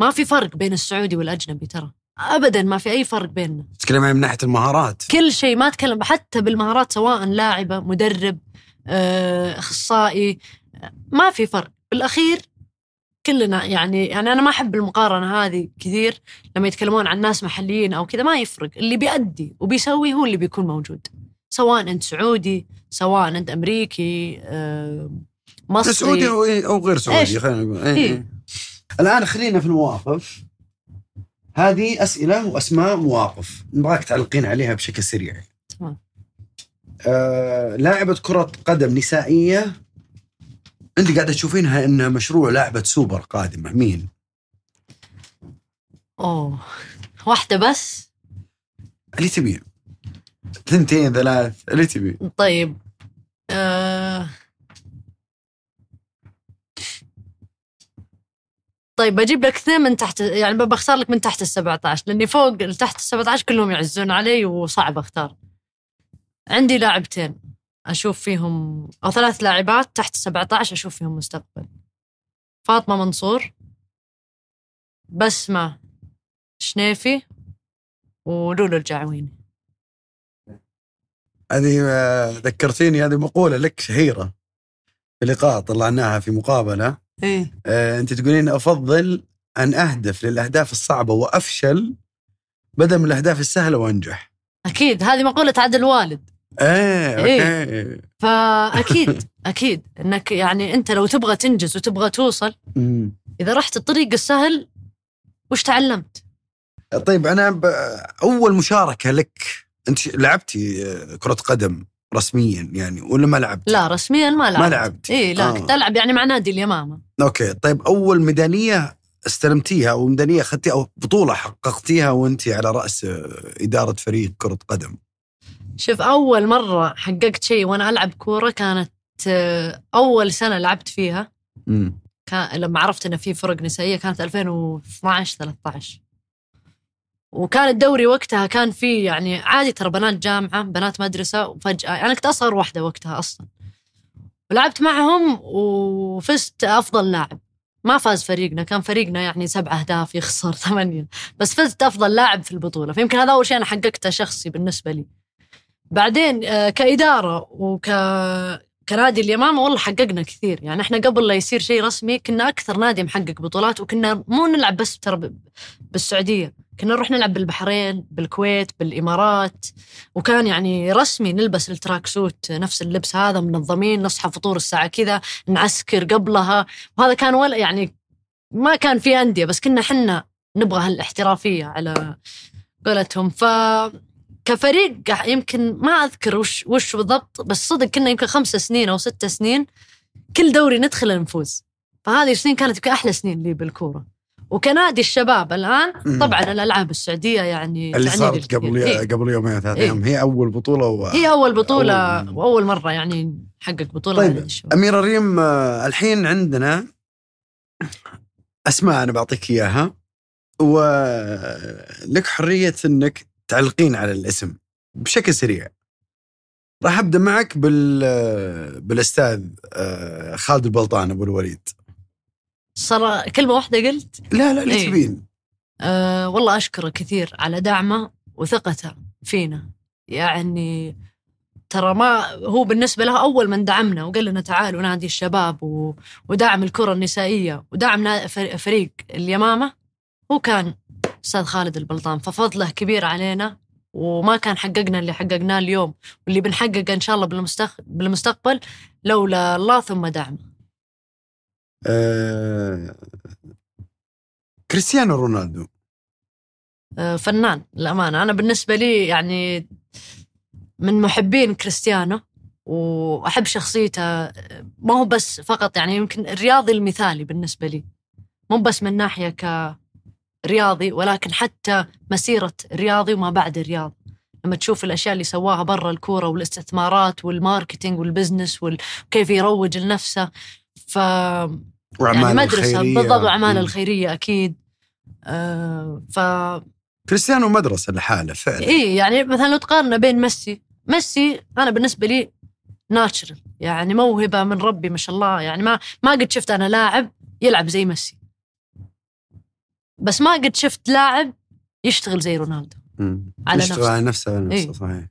ما في فرق بين السعودي والأجنبي ترى. ابدا ما في أي فرق بيننا. تتكلم عن من ناحية المهارات. كل شيء ما أتكلم حتى بالمهارات سواء لاعبه مدرب آه، أخصائي آه، ما في فرق. بالأخير كلنا يعني يعني أنا ما أحب المقارنة هذه كثير لما يتكلمون عن ناس محليين أو كذا ما يفرق اللي بيأدي وبيسوي هو اللي بيكون موجود سواء أنت سعودي سواء أنت أمريكي آه، مصري سعودي أو, أو غير سعودي؟ خلينا نقول إيه. إيه. إيه. الآن خلينا في المواقف هذه أسئلة وأسماء مواقف نبغاك تعلقين عليها بشكل سريع تمام. آه، لاعبة كرة قدم نسائية أنت قاعدة تشوفينها إنها مشروع لاعبة سوبر قادمة مين؟ أوه واحدة بس اللي تبين ثنتين ثلاث اللي تبين طيب آه... طيب بجيب لك اثنين من تحت يعني بختار لك من تحت ال 17 لأني فوق تحت ال 17 كلهم يعزون علي وصعب أختار. عندي لاعبتين أشوف فيهم أو ثلاث لاعبات تحت 17 أشوف فيهم مستقبل. فاطمة منصور بسمة شنيفي ولولو الجعويني. هذه آه، ذكرتيني هذه مقولة لك شهيرة في لقاء طلعناها في مقابلة. إيه. آه، أنت تقولين أفضل أن أهدف للأهداف الصعبة وأفشل بدل من الأهداف السهلة وأنجح. أكيد هذه مقولة عاد الوالد إيه إيه. أوكي فأكيد أكيد إنك يعني أنت لو تبغى تنجز وتبغى توصل. إذا رحت الطريق السهل وش تعلمت؟ طيب أنا ب... أول مشاركة لك أنت لعبتي آه، كرة قدم رسميا يعني ولا ما لعبت؟ لا رسميا ما لعبت ما لعبت اي لا آه. كنت ألعب يعني مع نادي اليمامة أوكي طيب أول ميدانية استلمتيها أو ميدانية أخذتيها أو بطولة حققتيها وأنت على رأس آه، إدارة فريق كرة قدم شوف أول مرة حققت شيء وأنا ألعب كورة كانت آه، أول سنة لعبت فيها. كان لما عرفت إن في فرق نسائية كانت 2012 13 وكان الدوري وقتها كان في يعني عادي ترى بنات جامعة بنات مدرسة وفجأة أنا كنت أصغر واحدة وقتها أصلا. ولعبت معهم وفزت أفضل لاعب. ما فاز فريقنا كان فريقنا يعني سبع أهداف يخسر ثمانية. بس فزت أفضل لاعب في البطولة. فيمكن هذا أول شيء أنا حققته شخصي بالنسبة لي. بعدين آه، كإدارة وك كنادي اليمامة والله حققنا كثير. يعني إحنا قبل لا يصير شيء رسمي كنا أكثر نادي محقق بطولات وكنا مو نلعب بس ترى ب- بالسعودية. كنا نروح نلعب بالبحرين بالكويت بالإمارات. وكان يعني رسمي نلبس ال tracksuit نفس اللبس هذا منظمين نصحى فطور الساعة كذا نعسكر قبلها. وهذا كان ولا يعني ما كان في أندية بس كنا حنا نبغى هالاحترافية على قولتهم. ف كفريق يمكن ما أذكر وش وش بالضبط بس صدق كنا يمكن خمس سنين أو ست سنين كل دوري ندخل نفوز فهذه السنين كانت يمكن أحلى سنين لي بالكورة وكنادي الشباب الآن. طبعا الألعاب السعودية يعني اللي صارت قبل. إيه. قبل يومين ثلاث إيه. أيام هي أول بطولة و... هي أول بطولة أول- وأول مرة يعني نحقق بطولة طيب، الشباب. اميره ريم آه، الحين عندنا أسماء أنا بعطيك إياها ولك حرية إنك تعلقين على الاسم بشكل سريع. راح أبدأ معك بال بالأستاذ آه، خالد البلطان أبو الوليد. صار كلمة واحدة قلت؟ لا لا اللي إيه. تبين. أه والله أشكره كثير على دعمه وثقته فينا. يعني ترى ما هو بالنسبة له أول من دعمنا وقال لنا تعالوا نادي الشباب و... ودعم الكرة النسائية ودعم فريق اليمامة. هو كان أستاذ خالد البلطان ففضله كبير علينا وما كان حققنا اللي حققناه اليوم واللي بنحققه إن شاء الله بالمستق... بالمستقبل لولا الله ثم دعمه آه، كريستيانو رونالدو. آه، فنان الأمانة أنا بالنسبة لي يعني من محبين كريستيانو وأحب شخصيته ما هو بس فقط يعني يمكن الرياضي المثالي بالنسبة لي. مو بس من ناحية كرياضي ولكن حتى مسيرة رياضي وما بعد الرياض لما تشوف الأشياء اللي سواها برا الكورة والاستثمارات وال marketing وال business وكيف يروج لنفسه. ف يعني مدرسة الخيرية. بالضبط وأعمال مم. الخيرية أكيد. آه ف كريستيانو مدرسة لحاله فعلا. اي يعني مثلا لو تقارن بين ميسي ميسي أنا بالنسبة لي natural يعني موهبة من ربي ما شاء الله. يعني ما ما قد شفت أنا لاعب يلعب زي ميسي. بس ما قد شفت لاعب يشتغل زي رونالدو مم. على يشتغل نفسه. على نفسه على نفسه إيه. صحيح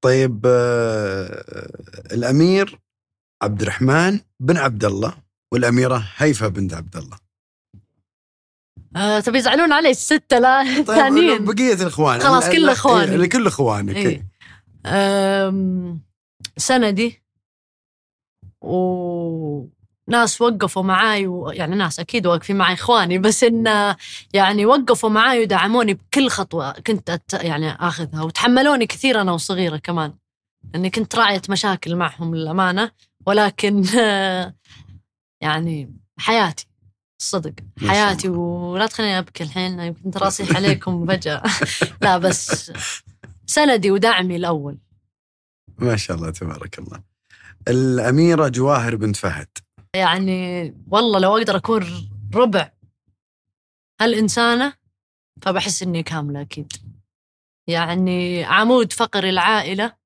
طيب آه، الأمير عبد الرحمن بن عبد الله والأميرة هيفا بنت عبد الله آه تبي يزعلون علي الستة لا طيب الثانيين بقية الإخوان خلاص، كل لا، إخواني. إيه، لكل اخوانك إيه. أم، سندي وناس وقفوا معاي و... يعني ناس أكيد واقفين معي إخواني بس إن يعني وقفوا معاي ودعموني بكل خطوة. كنت أت... يعني آخذها وتحملوني كثير أنا وصغيرة كمان. إني كنت راعية مشاكل معهم للأمانة ولكن يعني حياتي شاء حياتي ولا تخليني أبكي الحين يمكن ترى أصيح عليكم فجأة. لا بس سندي ودعمي الأول. ما شاء الله تبارك الله. الأميرة جواهر بنت فهد. يعني والله لو أقدر أكون ربع هالإنسانة فبحس إني كاملة أكيد. يعني عمود فقر العائلة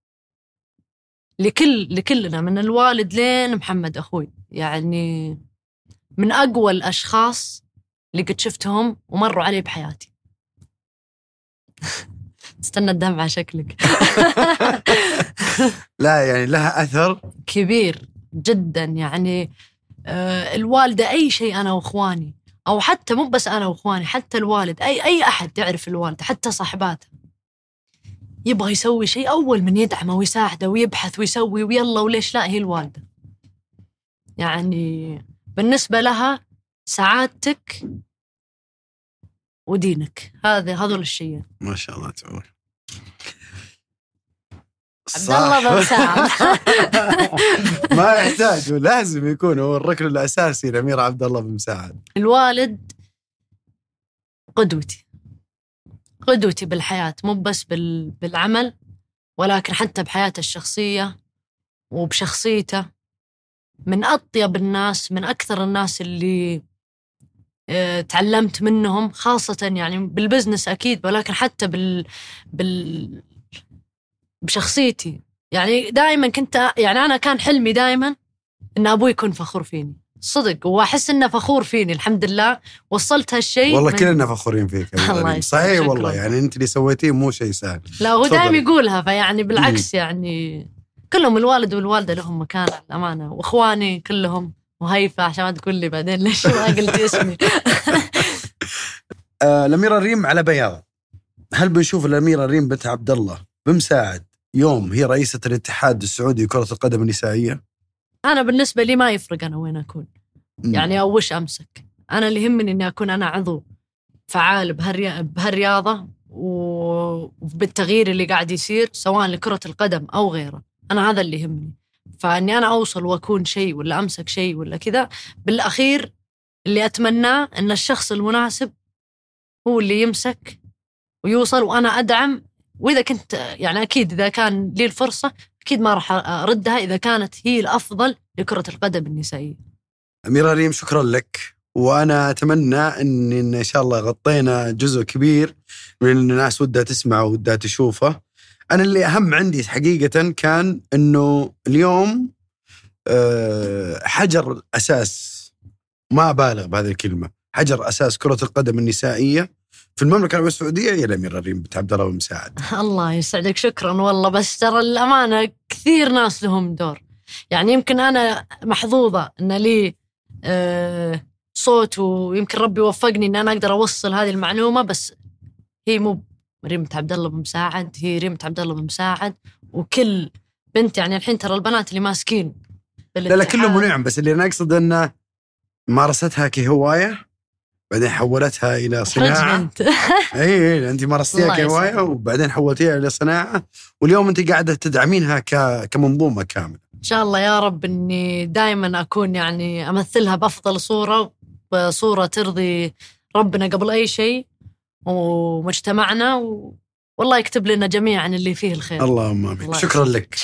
لكل لكلنا من الوالد لين محمد أخوي. يعني من أقوى الأشخاص اللي قد شفتهم ومروا علي بحياتي. استنى الدمعة شكلك. لا يعني لها أثر كبير جدا. يعني آه، الوالدة أي شيء أنا وإخواني أو حتى مو بس أنا وإخواني حتى الوالد أي أي أحد تعرف الوالدة حتى صاحباتها. يبغى يسوي شيء أول من يدعمه ويساعده ويبحث ويسوي ويلا وليش لا هي الوالدة. يعني بالنسبة لها سعادتك ودينك. هذا هذول الشيئين. ما شاء الله تعول عبد الله بن سعد ما يحتاج لازم يكون هو الركن الأساسي الامير عبد الله بن مساعد. الوالد قدوتي. قدوتي بالحياة مو بس بال... بالعمل ولكن حتى بحياته الشخصية وبشخصيته. من أطيب الناس من أكثر الناس اللي آه، تعلمت منهم خاصة يعني بالبزنس أكيد ولكن حتى بال... بال... بشخصيتي. يعني دائما كنت يعني أنا كان حلمي دائما إن أبوي يكون فخور فيني. صدق. وأحس إنه فخور فيني الحمد لله. وصلت هالشيء والله من- كلنا فخورين فيك الله صحيح شكراً. والله. يعني أنت اللي سويتيه مو شيء سهل. لا هو. دائما يقولها فيعني بالعكس يعني كلهم الوالد والوالدة لهم مكان الامانه وإخواني كلهم وهيفا عشان ما تقول لي بعدين ليش ما قلت اسمي. آه الأميرة ريم على بياض. هل بنشوف الأميرة ريم بنت عبد الله بمساعد؟ يوم هي رئيسة الاتحاد السعودي لكرة القدم النسائية؟ أنا بالنسبة لي ما يفرق أنا وين أكون. يعني أو وش أمسك. أنا اللي يهمني إني أكون أنا عضو فعال بهالري... بهالرياضة وبالتغيير اللي قاعد يصير سواء لكرة القدم أو غيره. أنا هذا اللي يهمني. فإني أنا أوصل وأكون شيء ولا أمسك شيء ولا كذا بالأخير اللي أتمناه إن الشخص المناسب هو اللي يمسك ويوصل وأنا أدعم وإذا كنت يعني أكيد إذا كان لي الفرصة أكيد ما راح أردها إذا كانت هي الأفضل لكرة القدم النسائية. اميره ريم شكرا لك. وأنا أتمنى إن إن شاء الله غطينا جزء كبير من الناس ودها تسمعه ودها تشوفه. أنا اللي أهم عندي حقيقة كان إنه اليوم آه، حجر أساس ما ابالغ بهذه الكلمة حجر أساس كرة القدم النسائية. في المملكة العربية السعودية هي الاميره ريم بنت عبد الله بن مساعد الله يسعدك شكرا والله. بس ترى الأمانة كثير ناس لهم دور. يعني يمكن أنا محظوظة أن لي آه، صوت ويمكن ربي وفقني أن أنا أقدر أوصل هذه المعلومة بس هي مو ريمة عبد الله بن مساعد هي ريمة عبد الله بن مساعد وكل بنت يعني الحين ترى البنات اللي ماسكين لا لا كله منعم بس اللي أنا اقصد انه مارستها كهواية بعدين حولتها إلى صناعة. اي اي أنت مارستيها كهواية. وبعدين حولتيها إلى صناعة واليوم أنت قاعدة تدعمينها ك... كمنظومة كاملة. إن شاء الله يا رب إني دائما أكون يعني أمثلها بأفضل صورة بصوره ترضي ربنا قبل أي شيء ومجتمعنا و... والله يكتب لنا جميعا اللي فيه الخير. اللهم آمين. شكرا. لك.